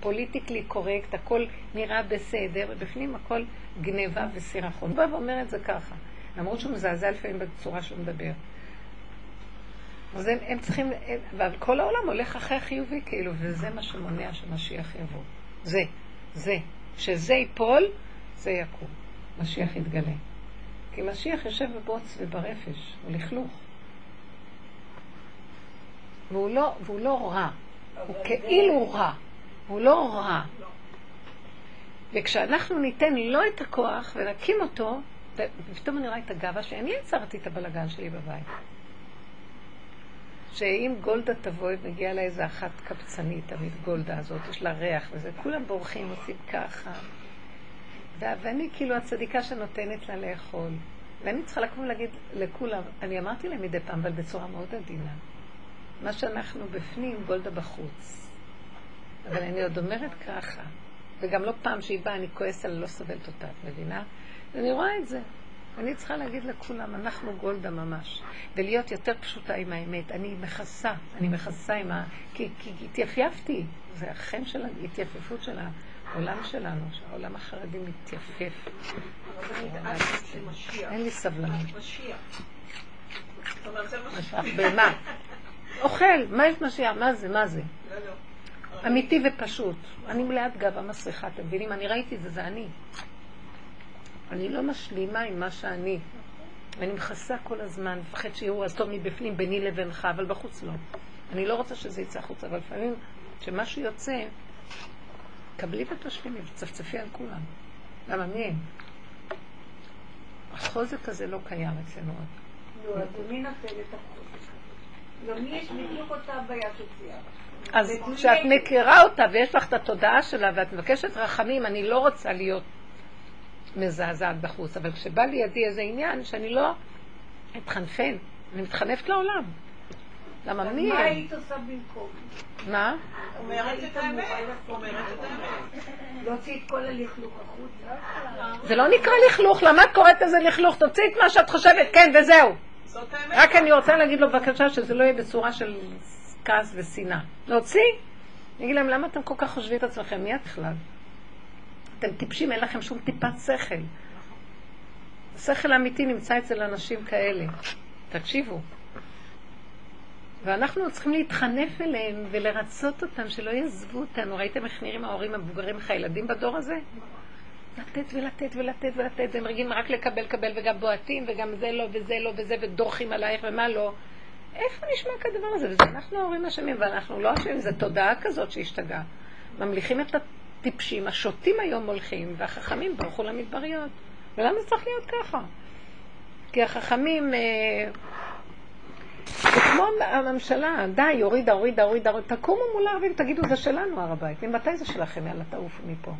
פוליטיקלי קורקט, הכל נראה בסדר, ובפנים הכל גניבה וסירחון. הוא בא ואומר את זה ככה, למרות שהוא מזעזע לפעמים בצורה שהוא מדבר. אז הם, הם צריכים, אבל כל העולם הולך אחרי החיובי כאילו, וזה מה שמונע שמשיח יבוא. זה, זה. שזה ייפול, זה יקום. משיח יתגלה. כי משיח יושב בבוץ וברפש, הוא לכלוך. והוא לא, והוא לא רע, הוא כאילו רע, הוא לא רע. וכשאנחנו ניתן לו את הכוח ונקים אותו, ופתאום אני רואה את הגאווה שלי, אני יצרתי את הבלגן שלי בבית. שאם גולדה תבוא ומגיעה לה איזה אחת קבצנית, תמיד גולדה הזאת, יש לה ריח וזה, כולם בורחים, עושים ככה. ואני כאילו הצדיקה שנותנת לה לאכול. ואני צריכה לקום ולהגיד לכולם, אני אמרתי להם מדי פעם, אבל בצורה מאוד עדינה. מה שאנחנו בפנים, גולדה בחוץ. אבל אני עוד אומרת ככה, וגם לא פעם שהיא באה, אני כועסת עליה, לא סובלת אותה, את מבינה? ואני רואה את זה. אני צריכה להגיד לכולם, אנחנו גולדה ממש. ולהיות יותר פשוטה עם האמת. אני מכסה, אני מכסה עם ה... כי, כי התייפייפתי. זה החן של ההתייפפות של העולם שלנו, שהעולם החרדי מתייפף. אין לי סבלנות. במה? אוכל, מה יש משיח? מה זה? מה זה? אמיתי ופשוט. אני מלאת גאווה מסריחה, אתם מבינים? אני ראיתי את זה, זה אני. אני לא משלימה עם מה שאני. ואני מכסה כל הזמן, מפחד שיראו הטוב מבפנים ביני לבינך, אבל בחוץ לא. אני לא רוצה שזה יצא החוצה, אבל לפעמים כשמשהו יוצא, קבלי ותשלימי וצפצפי על כולם. למה מי הם? החוזק הזה לא קיים אצלנו עוד. נו, אז מי נותן את החוזק? גם לי יש בדיוק אותה הבעיה שציירת. אז כשאת מכירה אותה ויש לך את התודעה שלה ואת מבקשת רחמים, אני לא רוצה להיות מזעזעת בחוץ, אבל כשבא לידי איזה עניין שאני לא אתחנפן, אני מתחנפת לעולם. למה מי... מה היית עושה במקום? מה? אומרת את האמת. להוציא את כל הלכלוך החוצה? זה לא נקרא לכלוך, למה את קוראת לזה לכלוך? תוציא את מה שאת חושבת, כן, וזהו. רק אני רוצה להגיד לו בבקשה שזה לא יהיה בצורה של כעס ושנאה. להוציא? אני אגיד להם, למה אתם כל כך חושבים את עצמכם? מי את בכלל? אתם טיפשים, אין לכם שום טיפת שכל. השכל האמיתי נמצא אצל אנשים כאלה. תקשיבו. ואנחנו צריכים להתחנף אליהם ולרצות אותם, שלא יעזבו אותנו. ראיתם איך נראים ההורים המבוגרים, איך הילדים בדור הזה? לתת ולתת ולתת ולתת, והם רגילים רק לקבל, קבל, וגם בועטים, וגם זה לא, וזה לא, וזה, ודורכים עלייך, ומה לא. איפה נשמע כדבר הזה? וזה אנחנו ההורים אשמים, ואנחנו לא אשמים, זו תודעה כזאת שהשתגעה. ממליכים את הטיפשים, השוטים היום הולכים, והחכמים ברחו למדבריות. ולמה צריך להיות ככה? כי החכמים, אה, זה כמו הממשלה, די, הורידה, הורידה, הורידה, תקומו מול הערבים, תגידו, זה שלנו הר הבית. ממתי זה שלכם? יאללה, תעופו מפה.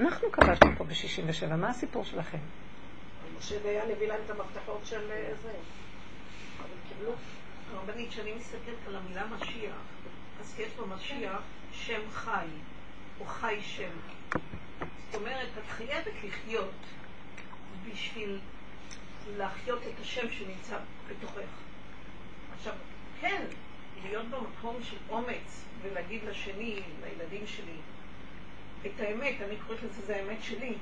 אנחנו כבשנו פה ב-67, מה הסיפור שלכם? משה דיין הביא להם את המפתחות של אה, זה. הרבנית, כשאני מסתכלת על המילה משיח, אז יש במשיח שם חי, או חי שם. זאת אומרת, את חייבת לחיות בשביל להחיות את השם שנמצא בתוכך. עכשיו, כן, להיות במקום של אומץ ולהגיד לשני, לילדים שלי, את האמת, אני קוראת לזה, זה האמת שלי.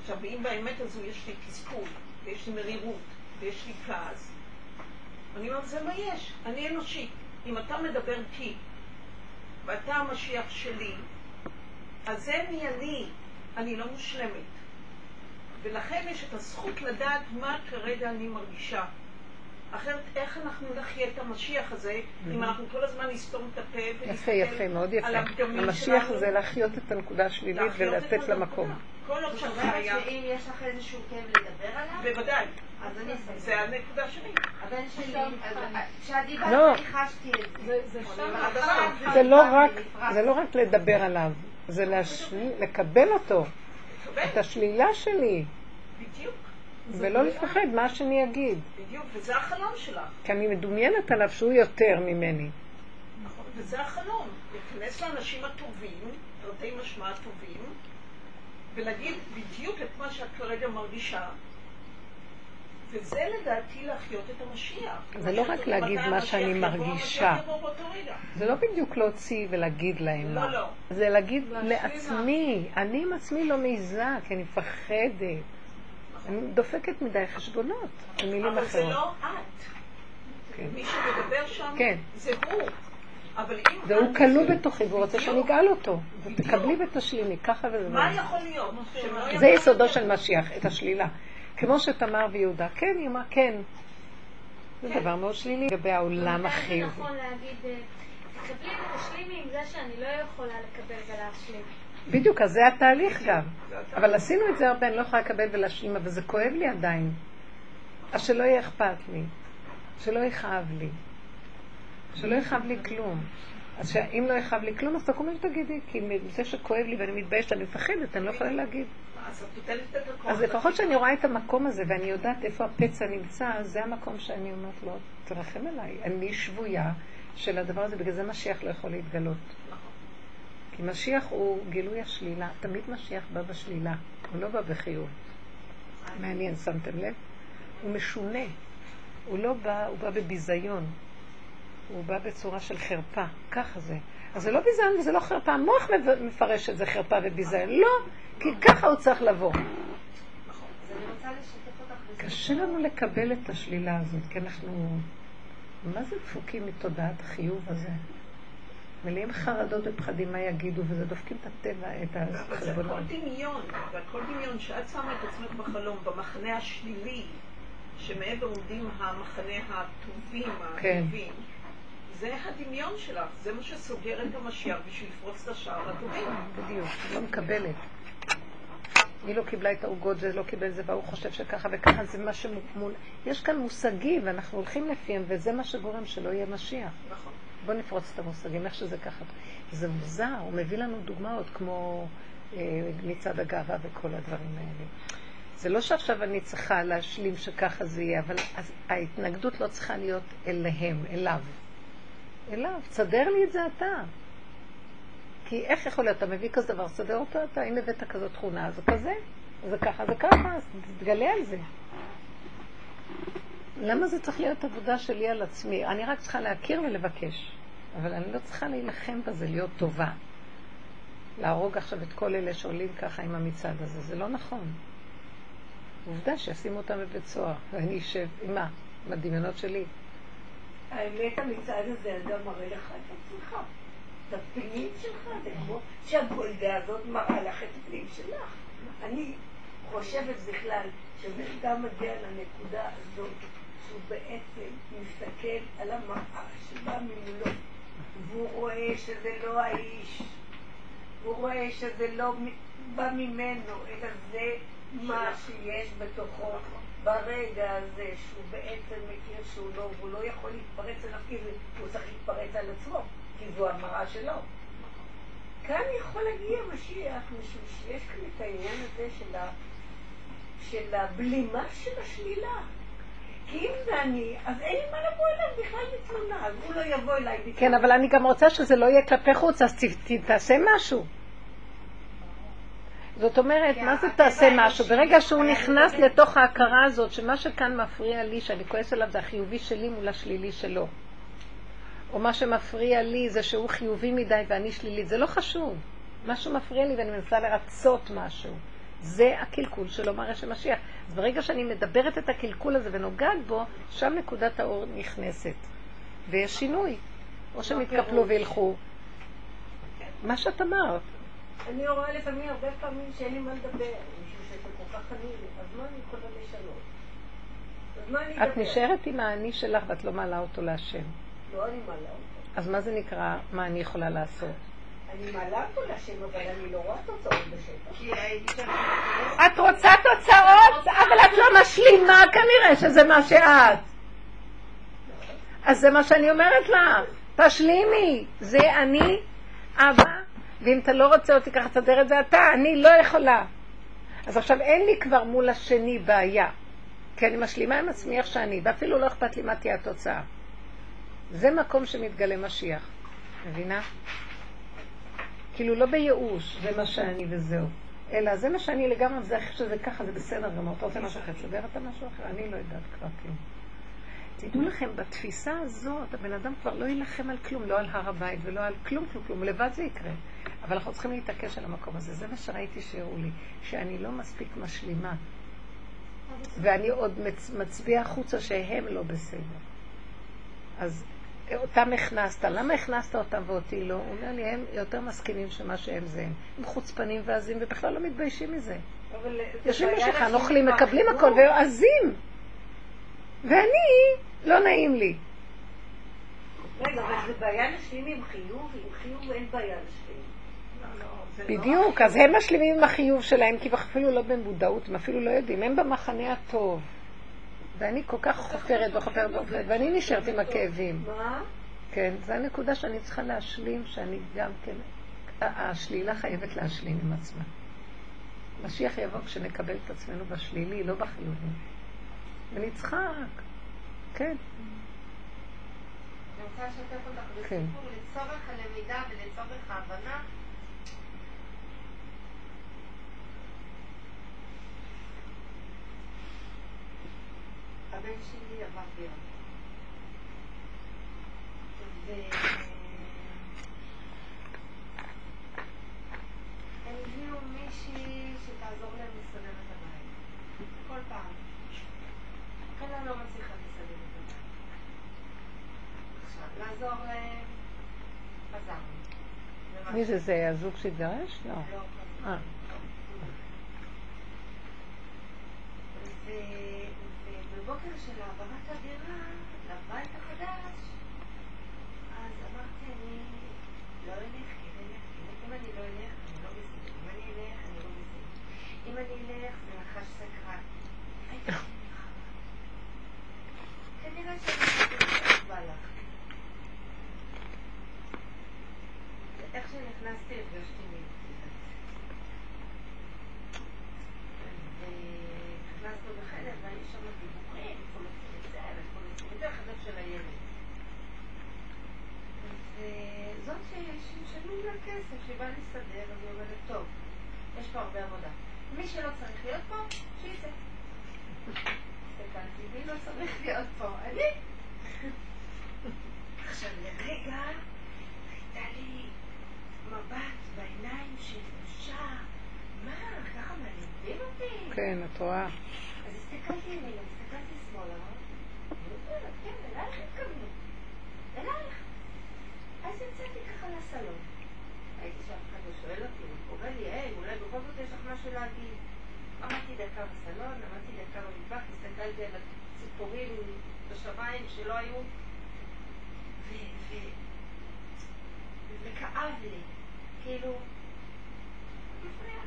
עכשיו, ואם באמת הזו יש לי תסכול, ויש לי מרירות, ויש לי כעס, אני אומרת, זה מה יש, אני אנושי. אם אתה מדבר כי, ואתה המשיח שלי, אז זה מי אני, אני לא מושלמת. ולכן יש את הזכות לדעת מה כרגע אני מרגישה. אחרת איך אנחנו נחיה את המשיח הזה, אם אנחנו כל הזמן נסתום את הפה יפה, יפה, מאוד יפה. המשיח זה להחיות את הנקודה השלילית ולתת לה מקום. כל עוד אומרת חיה, שאם יש לך איזשהו כאב לדבר עליו, בוודאי, אז אני אסיים. זה הנקודה שלי. הבן שלי, כשאת דיברת לא. אני חשתי את זה. שם. לא רק, זה לא רק לדבר עליו, זה לקבל אותו, את השלילה שלי, בדיוק, ולא לפחד מה השני יגיד. בדיוק, וזה החלום שלך. כי אני מדומיינת עליו שהוא יותר ממני. נכון, וזה החלום, להיכנס לאנשים הטובים, תרתי משמע הטובים, ולהגיד בדיוק את מה שאת כרגע מרגישה, וזה לדעתי להחיות את המשיח. זה לא רק להגיד מה שאני מרגישה. זה לא בדיוק להוציא ולהגיד להם לא, מה. לא. זה להגיד לעצמי, אני עם עצמי לא מעיזה, כי אני מפחדת. אני דופקת מדי חשבונות, במילים אבל זה אחרות. לא את. כן. מי שמדבר שם כן. זה הוא. אבל אם והוא כלוא בתוכי, והוא רוצה שאני. אגאל אותו. ותקבלי ותשלימי, ככה וזה. מה יכול להיות? זה יסודו של משיח, את השלילה. כמו שתמר ויהודה, כן, היא אמרה כן. זה דבר מאוד שלילי לגבי העולם החיובי. נכון להגיד, אה, תקבלי ותשלימי עם זה שאני לא יכולה לקבל ולהשלים. בדיוק, אז זה התהליך גם. אבל עשינו את זה הרבה, אני לא יכולה לקבל ולהשלים, אבל זה כואב לי עדיין. אז שלא יהיה אכפת לי, שלא יכאב לי, שלא יכאב לי כלום. אז אם לא יכאב לי כלום, אז תקומי ותגידי, כי מזה שכואב לי ואני מתביישת, אני מפחדת, אני לא יכולה להגיד. אז לפחות שאני רואה את המקום הזה ואני יודעת איפה הפצע נמצא, זה המקום שאני אומרת לו, תרחם עליי, אני שבויה של הדבר הזה, בגלל זה משיח לא יכול להתגלות. כי משיח הוא גילוי השלילה, תמיד משיח בא בשלילה, הוא לא בא בחיוב. מעניין, שמתם לב? הוא משונה, הוא לא בא, הוא בא בביזיון, הוא בא בצורה של חרפה, ככה זה. אז זה לא ביזיון וזה לא חרפה, המוח מפרש את זה חרפה וביזיון, לא, כי ככה הוא צריך לבוא. קשה לנו לקבל את השלילה הזאת, כי אנחנו, מה זה דפוקים מתודעת החיוב הזה? מלאים חרדות ופחדים מה יגידו, וזה דופקים את הטבע, את אבל זה. הכל דמיון, והכל דמיון שאת שמה את עצמך בחלום, במחנה השלילי, שמעבר עומדים המחנה הטובים, כן. הטובים. זה הדמיון שלך, זה מה שסוגר את המשיח בשביל לפרוץ את השער הטובים. בדיוק, לא מקבלת. היא לא קיבלה את העוגות, זה לא קיבל זה, והוא חושב שככה וככה, זה מה שמול... יש כאן מושגים, ואנחנו הולכים לפיהם, וזה מה שגורם שלא יהיה משיח. נכון. בוא נפרוץ את המושגים, איך שזה ככה. זה מוזר, הוא מביא לנו דוגמאות כמו אה, מצעד הגאווה וכל הדברים האלה. זה לא שעכשיו אני צריכה להשלים שככה זה יהיה, אבל אז ההתנגדות לא צריכה להיות אליהם, אליו. אליו, תסדר לי את זה אתה. כי איך יכול להיות, אתה מביא כזה דבר, תסדר אותו אתה, אם הבאת כזאת תכונה, זה כזה, זה ככה, זה ככה, אז תתגלה על זה. למה זה צריך להיות עבודה שלי על עצמי? אני רק צריכה להכיר ולבקש, אבל אני לא צריכה להילחם בזה, להיות טובה. להרוג עכשיו את כל אלה שעולים ככה עם המצעד הזה, זה לא נכון. עובדה שישימו אותם בבית סוהר, ואני אשב, מה? עם הדמיונות שלי. האמת, המצעד הזה גם מראה לך את עצמך. את הפנים שלך, זה כמו שהגולדה הזאת מראה לך את הפנים שלך. אני חושבת בכלל שבן אדם מגיע לנקודה הזאת, שהוא בעצם מסתכל על המראה שבא ממולו, והוא רואה שזה לא האיש, הוא רואה שזה לא בא ממנו, אלא זה מה שיש בתוכו ברגע הזה, שהוא בעצם מכיר שהוא לא, והוא לא יכול להתפרץ אליו, כי הוא צריך להתפרץ על עצמו, כי זו המראה שלו. כאן יכול להגיע משיח, משום שיש כאן את העניין הזה של, ה, של הבלימה של השלילה. כי אם זה אני, אז אין לי מה לבוא אליו בכלל בתלונה, אז הוא לא יבוא אליי בתלונה. כן, אבל אני גם רוצה שזה לא יהיה כלפי חוץ, אז תעשה משהו. זאת אומרת, כי מה זה תעשה משהו? ברגע שהוא היה נכנס לתוך ההכרה הזאת, שמה שכאן מפריע לי, שאני כועס עליו, זה החיובי שלי מול השלילי שלו. או מה שמפריע לי זה שהוא חיובי מדי ואני שלילית. זה לא חשוב. משהו מפריע לי ואני מנסה לרצות משהו. זה הקלקול שלו מראה שמשיח. אז ברגע שאני מדברת את הקלקול הזה ונוגעת בו, שם נקודת האור נכנסת. ויש שינוי. או שהם יתקפלו וילכו. מה שאת אמרת. אני רואה לפעמים הרבה פעמים שאין לי מה לדבר, משום שזה כל כך עני, אז מה אני יכולה לשנות? את נשארת עם האני שלך ואת לא מעלה אותו להשם. לא, אני מעלה אותו. אז מה זה נקרא, מה אני יכולה לעשות? אני מעלה אותו להשם, אבל אני לא רואה תוצאות בשטח. את רוצה תוצאות, אבל את לא משלימה כנראה שזה מה שאת. אז זה מה שאני אומרת לך, תשלימי, זה אני, אבא, ואם אתה לא רוצה אותי ככה תסדר את זה אתה, אני לא יכולה. אז עכשיו אין לי כבר מול השני בעיה, כי אני משלימה עם עצמי איך שאני, ואפילו לא אכפת לי מה תהיה התוצאה. זה מקום שמתגלה משיח, מבינה? כאילו לא בייאוש, זה מה שאני וזהו. אלא זה מה שאני לגמרי, זה איך שזה ככה, זה בסדר גמור. אתה רוצה משהו אחר, תסדר אתה משהו אחר, אני לא יודעת כבר כלום. תדעו לכם, בתפיסה הזאת, הבן אדם כבר לא יילחם על כלום, לא על הר הבית ולא על כלום, כלום, כלום, לבד זה יקרה. אבל אנחנו צריכים להתעקש על המקום הזה. זה מה שראיתי שהראו לי, שאני לא מספיק משלימה. ואני עוד מצ- מצביע החוצה שהם לא בסדר. אז אותם הכנסת, למה הכנסת אותם ואותי לא? הוא אומר לי, הם יותר מסכימים שמה שהם זה הם. הם חוצפנים ועזים ובכלל לא מתביישים מזה. יושבים בשולחן, אוכלים, מקבלים. הכל ועזים. ואני, לא נעים לי. רגע, אבל זה בעיה להשלים עם חיוב, עם חיוב אין בעיה להשלים. בדיוק, אז הם משלימים עם החיוב שלהם, כי אפילו לא במודעות, הם אפילו לא יודעים, הם במחנה הטוב. ואני כל כך חופרת וחופרת וחופרת, ואני נשארת עם הכאבים. מה? כן, זו הנקודה שאני צריכה להשלים, שאני גם כן, השלילה חייבת להשלים עם עצמה. משיח יבוא כשנקבל את עצמנו בשלילי, לא בחיובי. ונצחק, כן. אני רוצה לשתף אותך כן. בסיפור לצורך הלמידה ולצורך ההבנה. הבן שלי עבר דירה. והם הביאו מישהי שתעזור להם לסדר את הבית. כל פעם. חלה לא מצליחה לסדר את הבית. עכשיו, לעזור להם, עזרנו. מי זה זה, הזוג שהתגרש? לא. לא, אה. ובבוקר של העברת הדירה לבית החדש, אז אמרתי, אני לא אלך, אני אלך, אם אני לא אלך, אני לא בסדר. אם אני אלך, אני לא בסדר. אם אני אלך, זה נחש סקרן. כנראה שאני לא והלכתי. איך שנכנסתי, הרגשתי מיוחדת. ונכנסנו בחדר והיו שם דיבורים, איפה לשים את זה, ואיפה לשים את זה, החדר של הילד. וזאת שמשלמים לה כסף, באה להסתדר, אז היא אומרת, טוב, יש פה הרבה עבודה. מי שלא צריך להיות פה, שיצא. הסתכלתי, מי לא צריך להיות פה? אני. עכשיו, לרגע הייתה לי מבט בעיניים של בושה. מה, ככה מלמדים אותי? כן, את רואה. אז הסתכלתי ימינה, הסתכלתי שמאלה, כן, אלייך התכוונו. אלייך. אז יצאתי ככה לסלון. הייתי שאף אחד לא שואל אותי, הוא קורא לי, היי, אולי בכל זאת יש לך משהו להגיד. עמדתי דקה בסלון, עמדתי דקה במטבח, הסתכלתי על הציפורים בשמיים שלא היו, וכאב לי, כאילו, מפריע.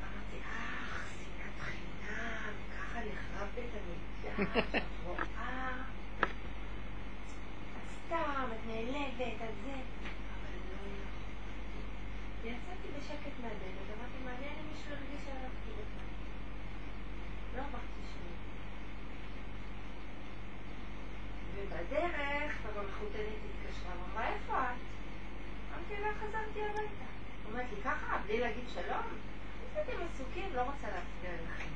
אמרתי, אך, שנאת חינם, ככה נחרב בית המקדש, את רואה? את סתם, את נעלבת, את זה. אבל לא יכולתי. יצאתי בשקט מהדלת, אמרתי, מעניין אם מישהו הרגיש שהלכתי בכלל. לא אמרתי שום ובדרך, אבל החותנית התקשרה, אמרה, איפה את? אמרתי לה, חזרתי הביתה. אומרת לי, ככה, בלי להגיד שלום? אתם עסוקים, לא רוצה להפריע לכם.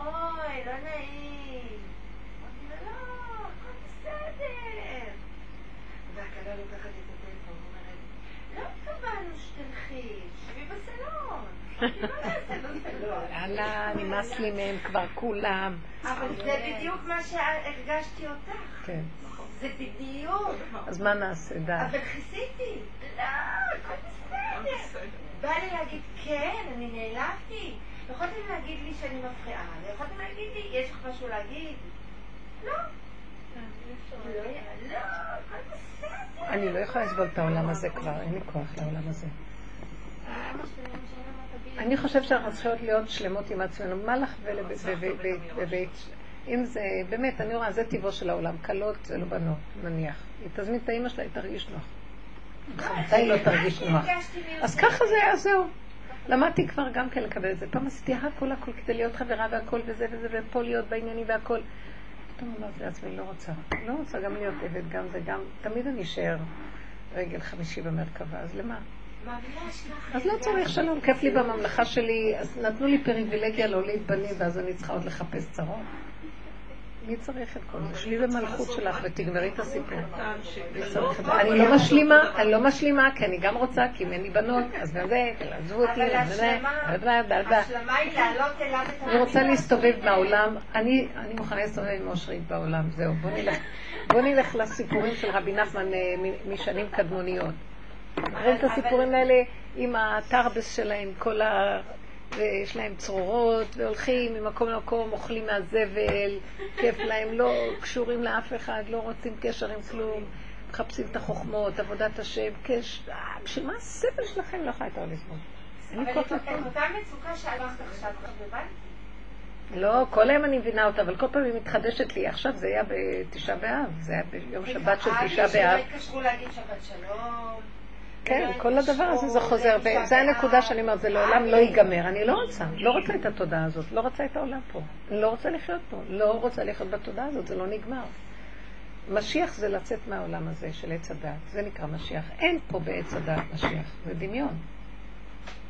אוי, לא נעים. אמרתי לה, לא, הכל בסדר. והכלה לוקחת את הטלפון ואומרת, לא התכוונו שתלכי, שבי בסלון. אמרתי, "מה נעשה בסלון?" יאללה, נמאס לי מהם כבר כולם. אבל זה בדיוק מה שהרגשתי אותך. כן. זה בדיוק. אז מה נעשה, די. אבל כיסיתי. לא, הכל בסדר. בא לי להגיד, כן, אני נעלבתי. יכולתם להגיד לי שאני מפריעה, ויכולתם להגיד לי, יש לך משהו להגיד? לא. לא, לא, הכל בסדר. אני לא יכולה לסבול את העולם הזה כבר, אין לי כוח לעולם הזה. אני חושבת שאנחנו צריכות להיות שלמות עם עצמנו. מה לך ובית... אם זה, באמת, אני רואה, זה טבעו של העולם. כלות זה לא בנות, נניח. היא תזמין את האימא שלה, היא תרגיש נוח. היא לא תרגיש נוח. אז ככה זה היה, זהו. למדתי כבר גם כן לקבל את זה. פעם עשיתי הכל הכל כדי להיות חברה והכל וזה וזה, ופה להיות בעניינים והכל. פתאום אמרתי לעצמי, לא רוצה. לא רוצה גם להיות עבד, גם זה, גם... תמיד אני אשאר רגל חמישי במרכבה, אז למה? אז לא צריך שלום, כיף לי בממלכה שלי, אז נתנו לי פריבילגיה להוליד בנים, ואז אני צריכה עוד לחפש צרות. מי צריך את כל זה? שלי במלכות שלך ותגמרי את הסיפור. אני לא משלימה, אני לא משלימה, כי אני גם רוצה, כי אם אין לי בנות, אז זה, עזבו אותי, אבל השלמה, היא לעלות אליו את אני רוצה להסתובב מהעולם, אני מוכנה להסתובב עם אושרית בעולם, זהו, בוא נלך- לסיפורים של רבי נחמן אה, משנים קדמוניות. רואים את הסיפורים האלה עם התרבס שלהם, כל ה... ויש להם צרורות, והולכים ממקום למקום, אוכלים מהזבל, כיף להם, לא קשורים לאף אחד, לא רוצים קשר עם כלום, מחפשים את החוכמות, עבודת השם, קש... אה, בשביל מה הסבל שלכם? לא יכולה יותר לסבול. אבל את. אותה מצוקה שעברת עכשיו? לא, כל היום אני מבינה אותה, אבל כל פעם היא מתחדשת לי. עכשיו זה היה בתשעה באב, זה היה ביום שבת של תשעה שלא באב. התקשרו להגיד שבת שלום. כן, כל הדבר הזה זה חוזר, וזו הנקודה. שאני אומרת, זה לעולם לא ייגמר. אני לא רוצה, לא רוצה את התודעה הזאת, לא רוצה את העולם פה. לא רוצה לחיות פה, לא רוצה לחיות בתודעה הזאת, זה לא נגמר. משיח זה לצאת מהעולם הזה של עץ הדת, זה נקרא משיח. אין פה בעץ הדת משיח, זה דמיון.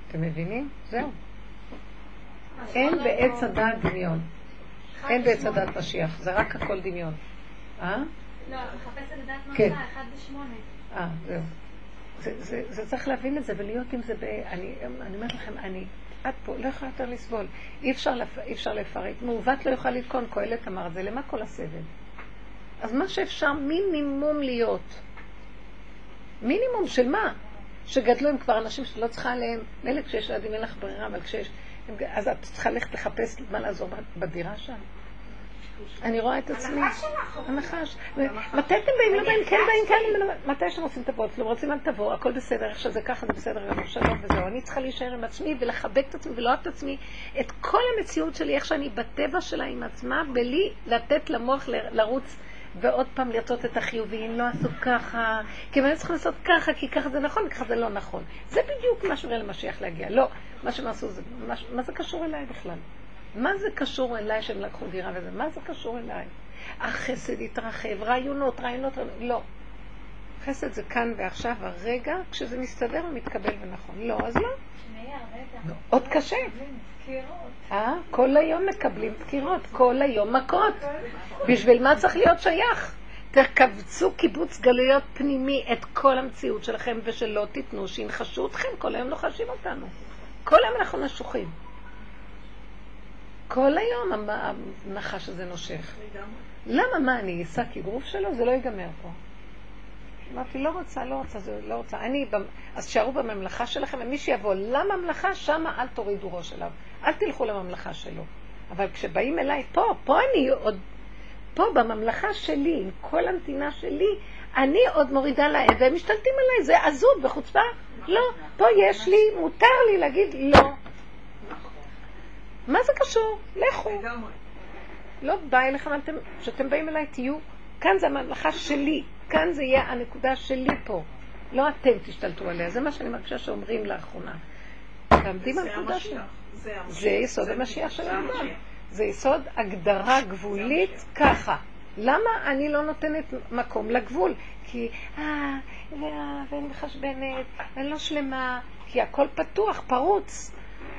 אתם מבינים? זהו. אין בעץ הדת דמיון. אין בעץ הדת משיח, זה רק הכל דמיון. אה? לא, מחפשת לדעת מה כן. עושה, אחד בשמונה. אה, זהו. זה, זה, זה צריך להבין את זה ולהיות עם זה ב... אני, אני אומרת לכם, אני עד פה, לא יכולה יותר לסבול. אי אפשר, לפ... אי אפשר לפרט. מעוות לא יוכל לתקון, קהלת אמר זה, למה כל הסבל? אז מה שאפשר מינימום להיות. מינימום של מה? שגדלו הם כבר אנשים שלא צריכה עליהם, מילא כשיש ילדים אין לך ברירה, אבל כשיש... אז את צריכה ללכת לחפש מה לעזור בדירה שם. אני רואה את עצמי. הנחש. הנחש. מתי אתם באים? לא באים? כן באים, כן. מתי שאתם רוצים תבואו, אתם רוצים אל תבואו, הכל בסדר, איך שזה ככה, זה בסדר, גם שלום וזהו. אני צריכה להישאר עם עצמי ולחבק את עצמי ולאהוב את עצמי, את כל המציאות שלי, איך שאני בטבע שלה עם עצמה, בלי לתת למוח לרוץ ועוד פעם לרצות את החיובים, לא עשו ככה, כי הם היו צריכים לעשות ככה, כי ככה זה נכון, ככה זה לא נכון. זה בדיוק מה שאומר למשיח להגיע. לא, מה שהם עשו זה, מה, מה זה קשור אליי בכלל? מה זה קשור אליי שהם לקחו דירה וזה? מה זה קשור אליי? החסד התרחב, רעיונות, רעיונות, לא. חסד זה כאן ועכשיו, הרגע, כשזה מסתדר ומתקבל ונכון. לא, אז לא. עוד קשה. אה? כל היום מקבלים דקירות, כל היום מכות. בשביל מה צריך להיות שייך? תקבצו קיבוץ גלויות פנימי את כל המציאות שלכם ושלא תיתנו שינחשו אתכם, כל היום לוחשים אותנו. כל היום אנחנו נשוחים. כל היום הנחש הזה נושך. למה? מה, אני אשא כגרוף שלו? זה לא ייגמר פה. אמרתי, לא רוצה, לא רוצה, לא רוצה. אני, אז שערו בממלכה שלכם, ומי שיבוא לממלכה, שמה אל תורידו ראש אליו. אל תלכו לממלכה שלו. אבל כשבאים אליי, פה, פה אני עוד, פה בממלכה שלי, עם כל הנתינה שלי, אני עוד מורידה להם, והם משתלטים עליי, זה עזות וחוצפה. לא, פה יש לי, מותר לי להגיד לא. מה זה קשור? לכו. לא בא אליכם, אתם, כשאתם באים אליי תהיו, כאן זה הממלכה שלי, כאן זה יהיה הנקודה שלי פה. לא אתם תשתלטו עליה, זה מה שאני מרגישה שאומרים לאחרונה. תעמדי בנקודה. שלה. זה יסוד המשיח של האדם. זה יסוד הגדרה גבולית ככה. למה אני לא נותנת מקום לגבול? כי, אה, ואני מחשבנת, ואני לא שלמה, כי הכל פתוח, פרוץ.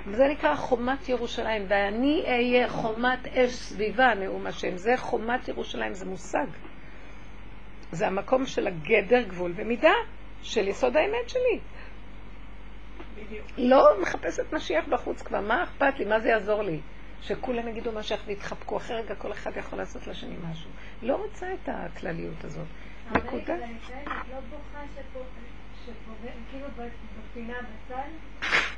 וזה נקרא חומת ירושלים, ואני אהיה חומת אש סביבה, נאום השם. זה חומת ירושלים, זה מושג. זה המקום של הגדר, גבול ומידה, של יסוד האמת שלי. בדיוק. לא מחפשת משיח בחוץ כבר, מה אכפת לי? מה זה יעזור לי? שכולם יגידו משיח ויתחבקו, אחרי רגע כל אחד יכול לעשות לשני משהו. לא רוצה את הכלליות הזאת. נקודה. אבל אני לא בוכה שפו- כאילו בפינה בצד?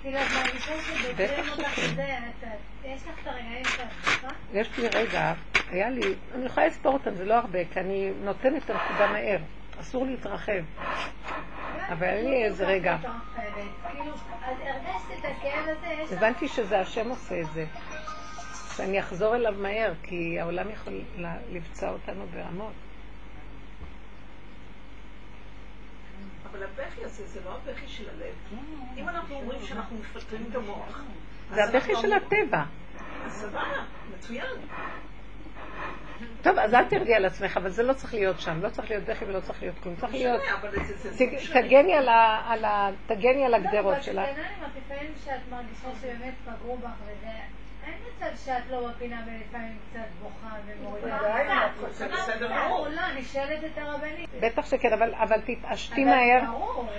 כאילו את מרגישה בטח שבוחרים אותך שכן. זה, את- יש לך את הרגעים שאת בוכה? יש לי רגע, היה לי, אני יכולה לספור אותם, זה לא הרבה, כי אני נותנת את הנקודה מהר. אסור להתרחב. אבל היה לי איזה רגע. כאילו. הבנתי שזה השם עושה את זה. שאני אחזור אליו מהר, כי העולם יכול ל- לפצוע אותנו ברמות. אבל הבכי הזה זה לא הבכי של הלב. אם אנחנו אומרים שאנחנו מפטרים את המוח, זה אז הבכי של הטבע. סבבה, מצוין. טוב, אז אל תרדי על עצמך, אבל זה לא צריך להיות שם. לא צריך להיות בכי ולא צריך להיות כלום. צריך להיות... זה- זה תגני על לא, הגדרות אבל שלך. בעיניי, אבל לפעמים שאת מרגישה שבאמת פגעו בך וזה... מצב שאת לא בפינה ולפעמים קצת בוכה ומורידה. לא, אני שואלת את הרבנית. בטח שכן, אבל, אבל תתעשתי מהר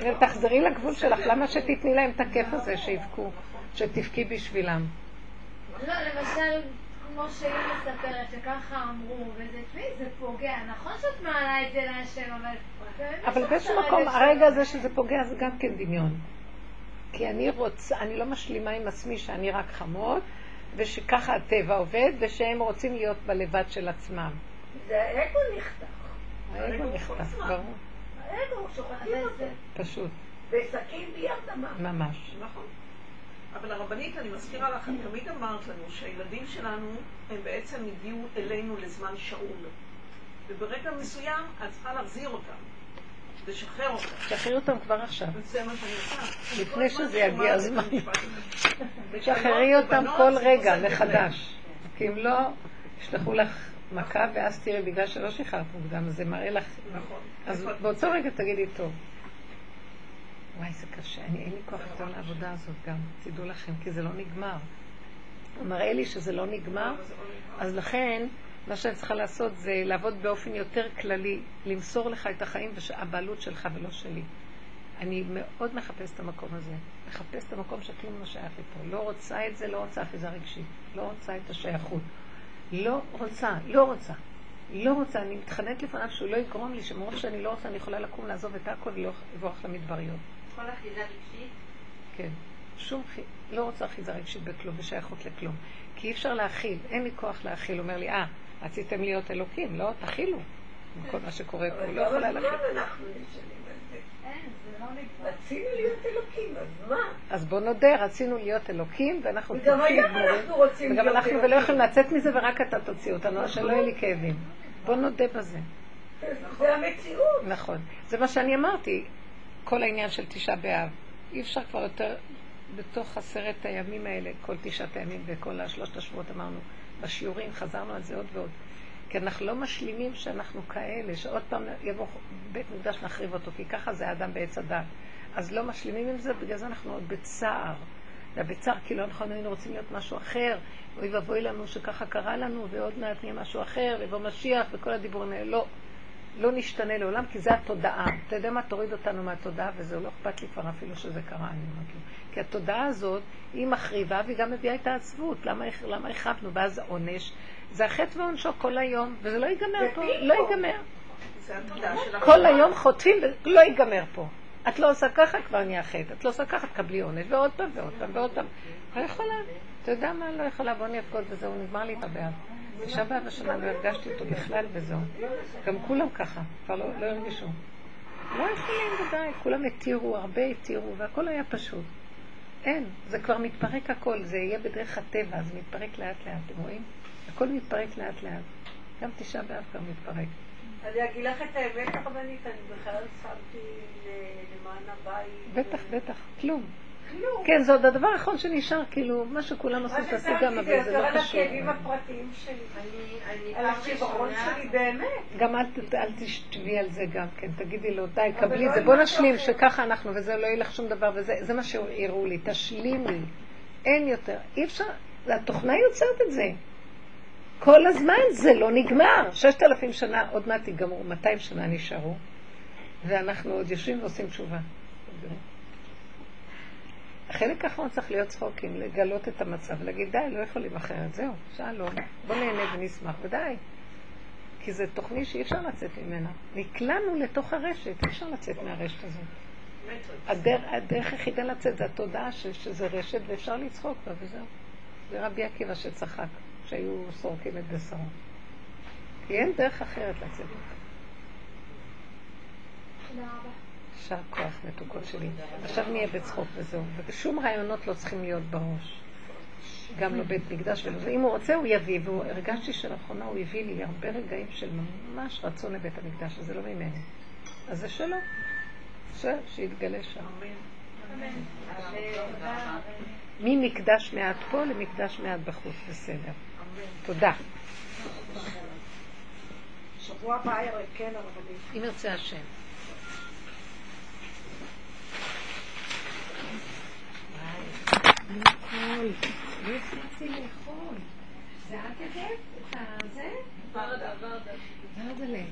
ותחזרי לגבול שלך. למה שתתני להם את הכיף הזה שיבכו, שתבכי בשבילם? לא, למשל, כמו שהיא מספרת, שככה אמרו, וזה, תשמעי, זה פוגע. נכון שאת מעלה את זה להשם, אבל... אבל באיזשהו מקום, רגע הרגע הזה שזה פוגע זה גם כן דמיון. כי אני רוצה, אני לא משלימה עם עצמי שאני רק חמוד, ושככה הטבע עובד, ושהם רוצים להיות בלבד של עצמם. זה האגו נחתך. האגו נחטף, ברור, האגו, שוחטים אבל אותו. זה... פשוט, בסכין ביד אמה. ממש. נכון. אבל הרבנית, אני מזכירה לך, את תמיד אמרת לנו שהילדים שלנו, הם בעצם הגיעו אלינו לזמן שאול. וברגע מסוים, את צריכה להחזיר אותם, לשחרר אותם. שחררי אותם כבר עכשיו. וזה מה שאני עושה. לפני שזה יגיע הזמן. המשפט הזה. שחררי אותם כל זה רגע. מחדש. כי אם לא, ישלחו לך מכה, ואז תראי, בגלל שלא שחררת מוקדם, זה מראה לך... נכון. אז את באותו? רגע תגידי, טוב. וואי, זה קשה, אני, אין לי כוח יותר לעבודה הזאת גם, תדעו לכם, כי זה לא נגמר. הוא מראה לי שזה לא נגמר, זה לא נגמר. אז לכן, מה שאני צריכה לעשות זה לעבוד באופן יותר כללי, למסור לך את החיים והבעלות שלך ולא שלי. אני מאוד מחפשת את המקום הזה. מחפשת את המקום שכלום לא שייך לי פה. לא רוצה את זה, לא רוצה אחיזה רגשית. לא רוצה את השייכות. לא רוצה, לא רוצה. לא רוצה, אני מתחננת לפניו שהוא לא יגרום לי, שמרוב שאני לא רוצה, אני יכולה לקום, לעזוב את הכל ולברוח למדבריות. כל אחיזה רגשית. כן. שום, חי- לא רוצה אחיזה רגשית בכלום ושייכות לכלום. כי אי אפשר להכיל, אין לי כוח להכיל. אומר לי, אה, רציתם להיות אלוקים, לא, תכילו. עם כל מה שקורה פה, אבל לא כמה יכולה זמן להכיל. אנחנו נשאלים על זה? אין, זה לא נגמר. רצינו להיות אלוקים, אז מה? אז בוא נודה, רצינו להיות אלוקים, ואנחנו וגם היום. אנחנו רוצים וגם אנחנו ולא. יכולים לצאת מזה, ורק אתה תוציא אותנו, אז שלא יהיה לי כאבים. בוא נודה בזה. זה המציאות. נכון. זה מה שאני אמרתי, כל העניין של תשעה באב. אי אפשר כבר יותר, בתוך עשרת הימים האלה, כל תשעת הימים וכל השלושת השבועות אמרנו, בשיעורים חזרנו על זה עוד ועוד. כי אנחנו לא משלימים שאנחנו כאלה, שעוד פעם יבוא בית מקדש נחריב אותו, כי ככה זה האדם בעץ הדת. אז לא משלימים עם זה, בגלל זה אנחנו עוד בצער. והבצער כאילו אנחנו היינו רוצים להיות משהו אחר, אוי ואבוי לנו שככה קרה לנו, ועוד מעט נהיה משהו אחר, ויבוא משיח, וכל הדיבורים האלה. לא. לא נשתנה לעולם, כי זה התודעה. אתה יודע מה? תוריד אותנו מהתודעה, וזהו, לא אכפת לי כבר אפילו שזה קרה, אני אומרת לו. כי התודעה הזאת, היא מחריבה, והיא גם מביאה את העצבות. למה, למה החרבנו? ואז עונש. זה החטא ועונשו כל היום, וזה לא ייגמר פה, לא ייגמר. כל היום חוטפים, ולא ייגמר פה. את לא עושה ככה, כבר נהיה חטא. את לא עושה ככה, תקבלי עונש, ועוד פעם, ועוד פעם, ועוד פעם. לא יכולה. אתה יודע מה? לא יכולה, בוא נבגוד וזהו, נגמר לי את הבעיה. תשעה באב השנה לא הרגשתי אותו בכלל וזהו. גם כולם ככה, כבר לא, לא הרגישו. לא יכולים ודאי, כולם התירו, הרבה התירו, והכל היה פשוט. אין, זה כבר מתפרק הכל, זה יהיה בדרך הטבע, זה מתפרק לאט לאט, אתם רואים? הכל מתפרק לאט לאט. גם תשעה באב כבר מתפרק. אני אגיד לך את האמת הרבנית, אני בכלל שמתי ל- למען הבית. בטח, בטח, כלום. כלום. כן, זה עוד הדבר האחרון שנשאר, כאילו, מה שכולם עושים תעשי גם, אבל זה לא על חשוב. הכאבים הפרטיים שלי. אני, אני על ראשונה, שלי באמת. גם אל, תשתבי על זה גם כן, תגידי לו, די, קבלי לא את זה, עם בוא נשלים. שככה אנחנו וזה, לא יהיה לך שום דבר וזה, זה מה שהראו לי, תשלימי, אין יותר, אי אפשר, התוכנה יוצרת את זה. כל הזמן זה לא נגמר. ששת אלפים שנה, עוד מעט ייגמרו, 200 שנה נשארו, ואנחנו עוד יושבים ועושים תשובה. החלק האחרון צריך להיות צחוקים, לגלות את המצב, להגיד די, לא יכולים אחרת, זהו, שלום, בוא נהנה ונשמח, ודי. כי זו תוכנית שאי אפשר לצאת ממנה. נקלענו לתוך הרשת, אי אפשר לצאת מהרשת הזאת. הדרך, הדרך היחידה לצאת זה התודעה ש, שזה רשת ואפשר לצחוק בה וזהו. זה רבי עקיבא שצחק, שהיו סורקים את בשרו. כי אין דרך אחרת לצאת מזה. תודה רבה. יישר כוח, מתוקות שלי. עכשיו נהיה בצחוק וזהו. ושום רעיונות לא צריכים להיות בראש. גם לא בית מקדש ולא זה. אם הוא רוצה הוא יביא, והרגשתי שלאחרונה הוא הביא לי הרבה רגעים של ממש רצון לבית המקדש, וזה לא ממני. אז זה שלו. שיתגלה שם. ממקדש מעט פה למקדש מעט בחוץ, בסדר. תודה. שבוע הבא ערב, כן, הרבנית. אם ירצה השם. לא הצלחתי לאכול. זה את הבאת את הזה? ורדה, ורדה. ורדלה.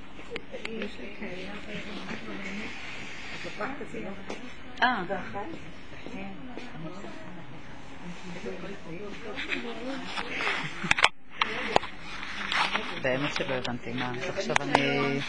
יש לי כאלה. אה, באמת שלא הבנתי מה, עכשיו אני...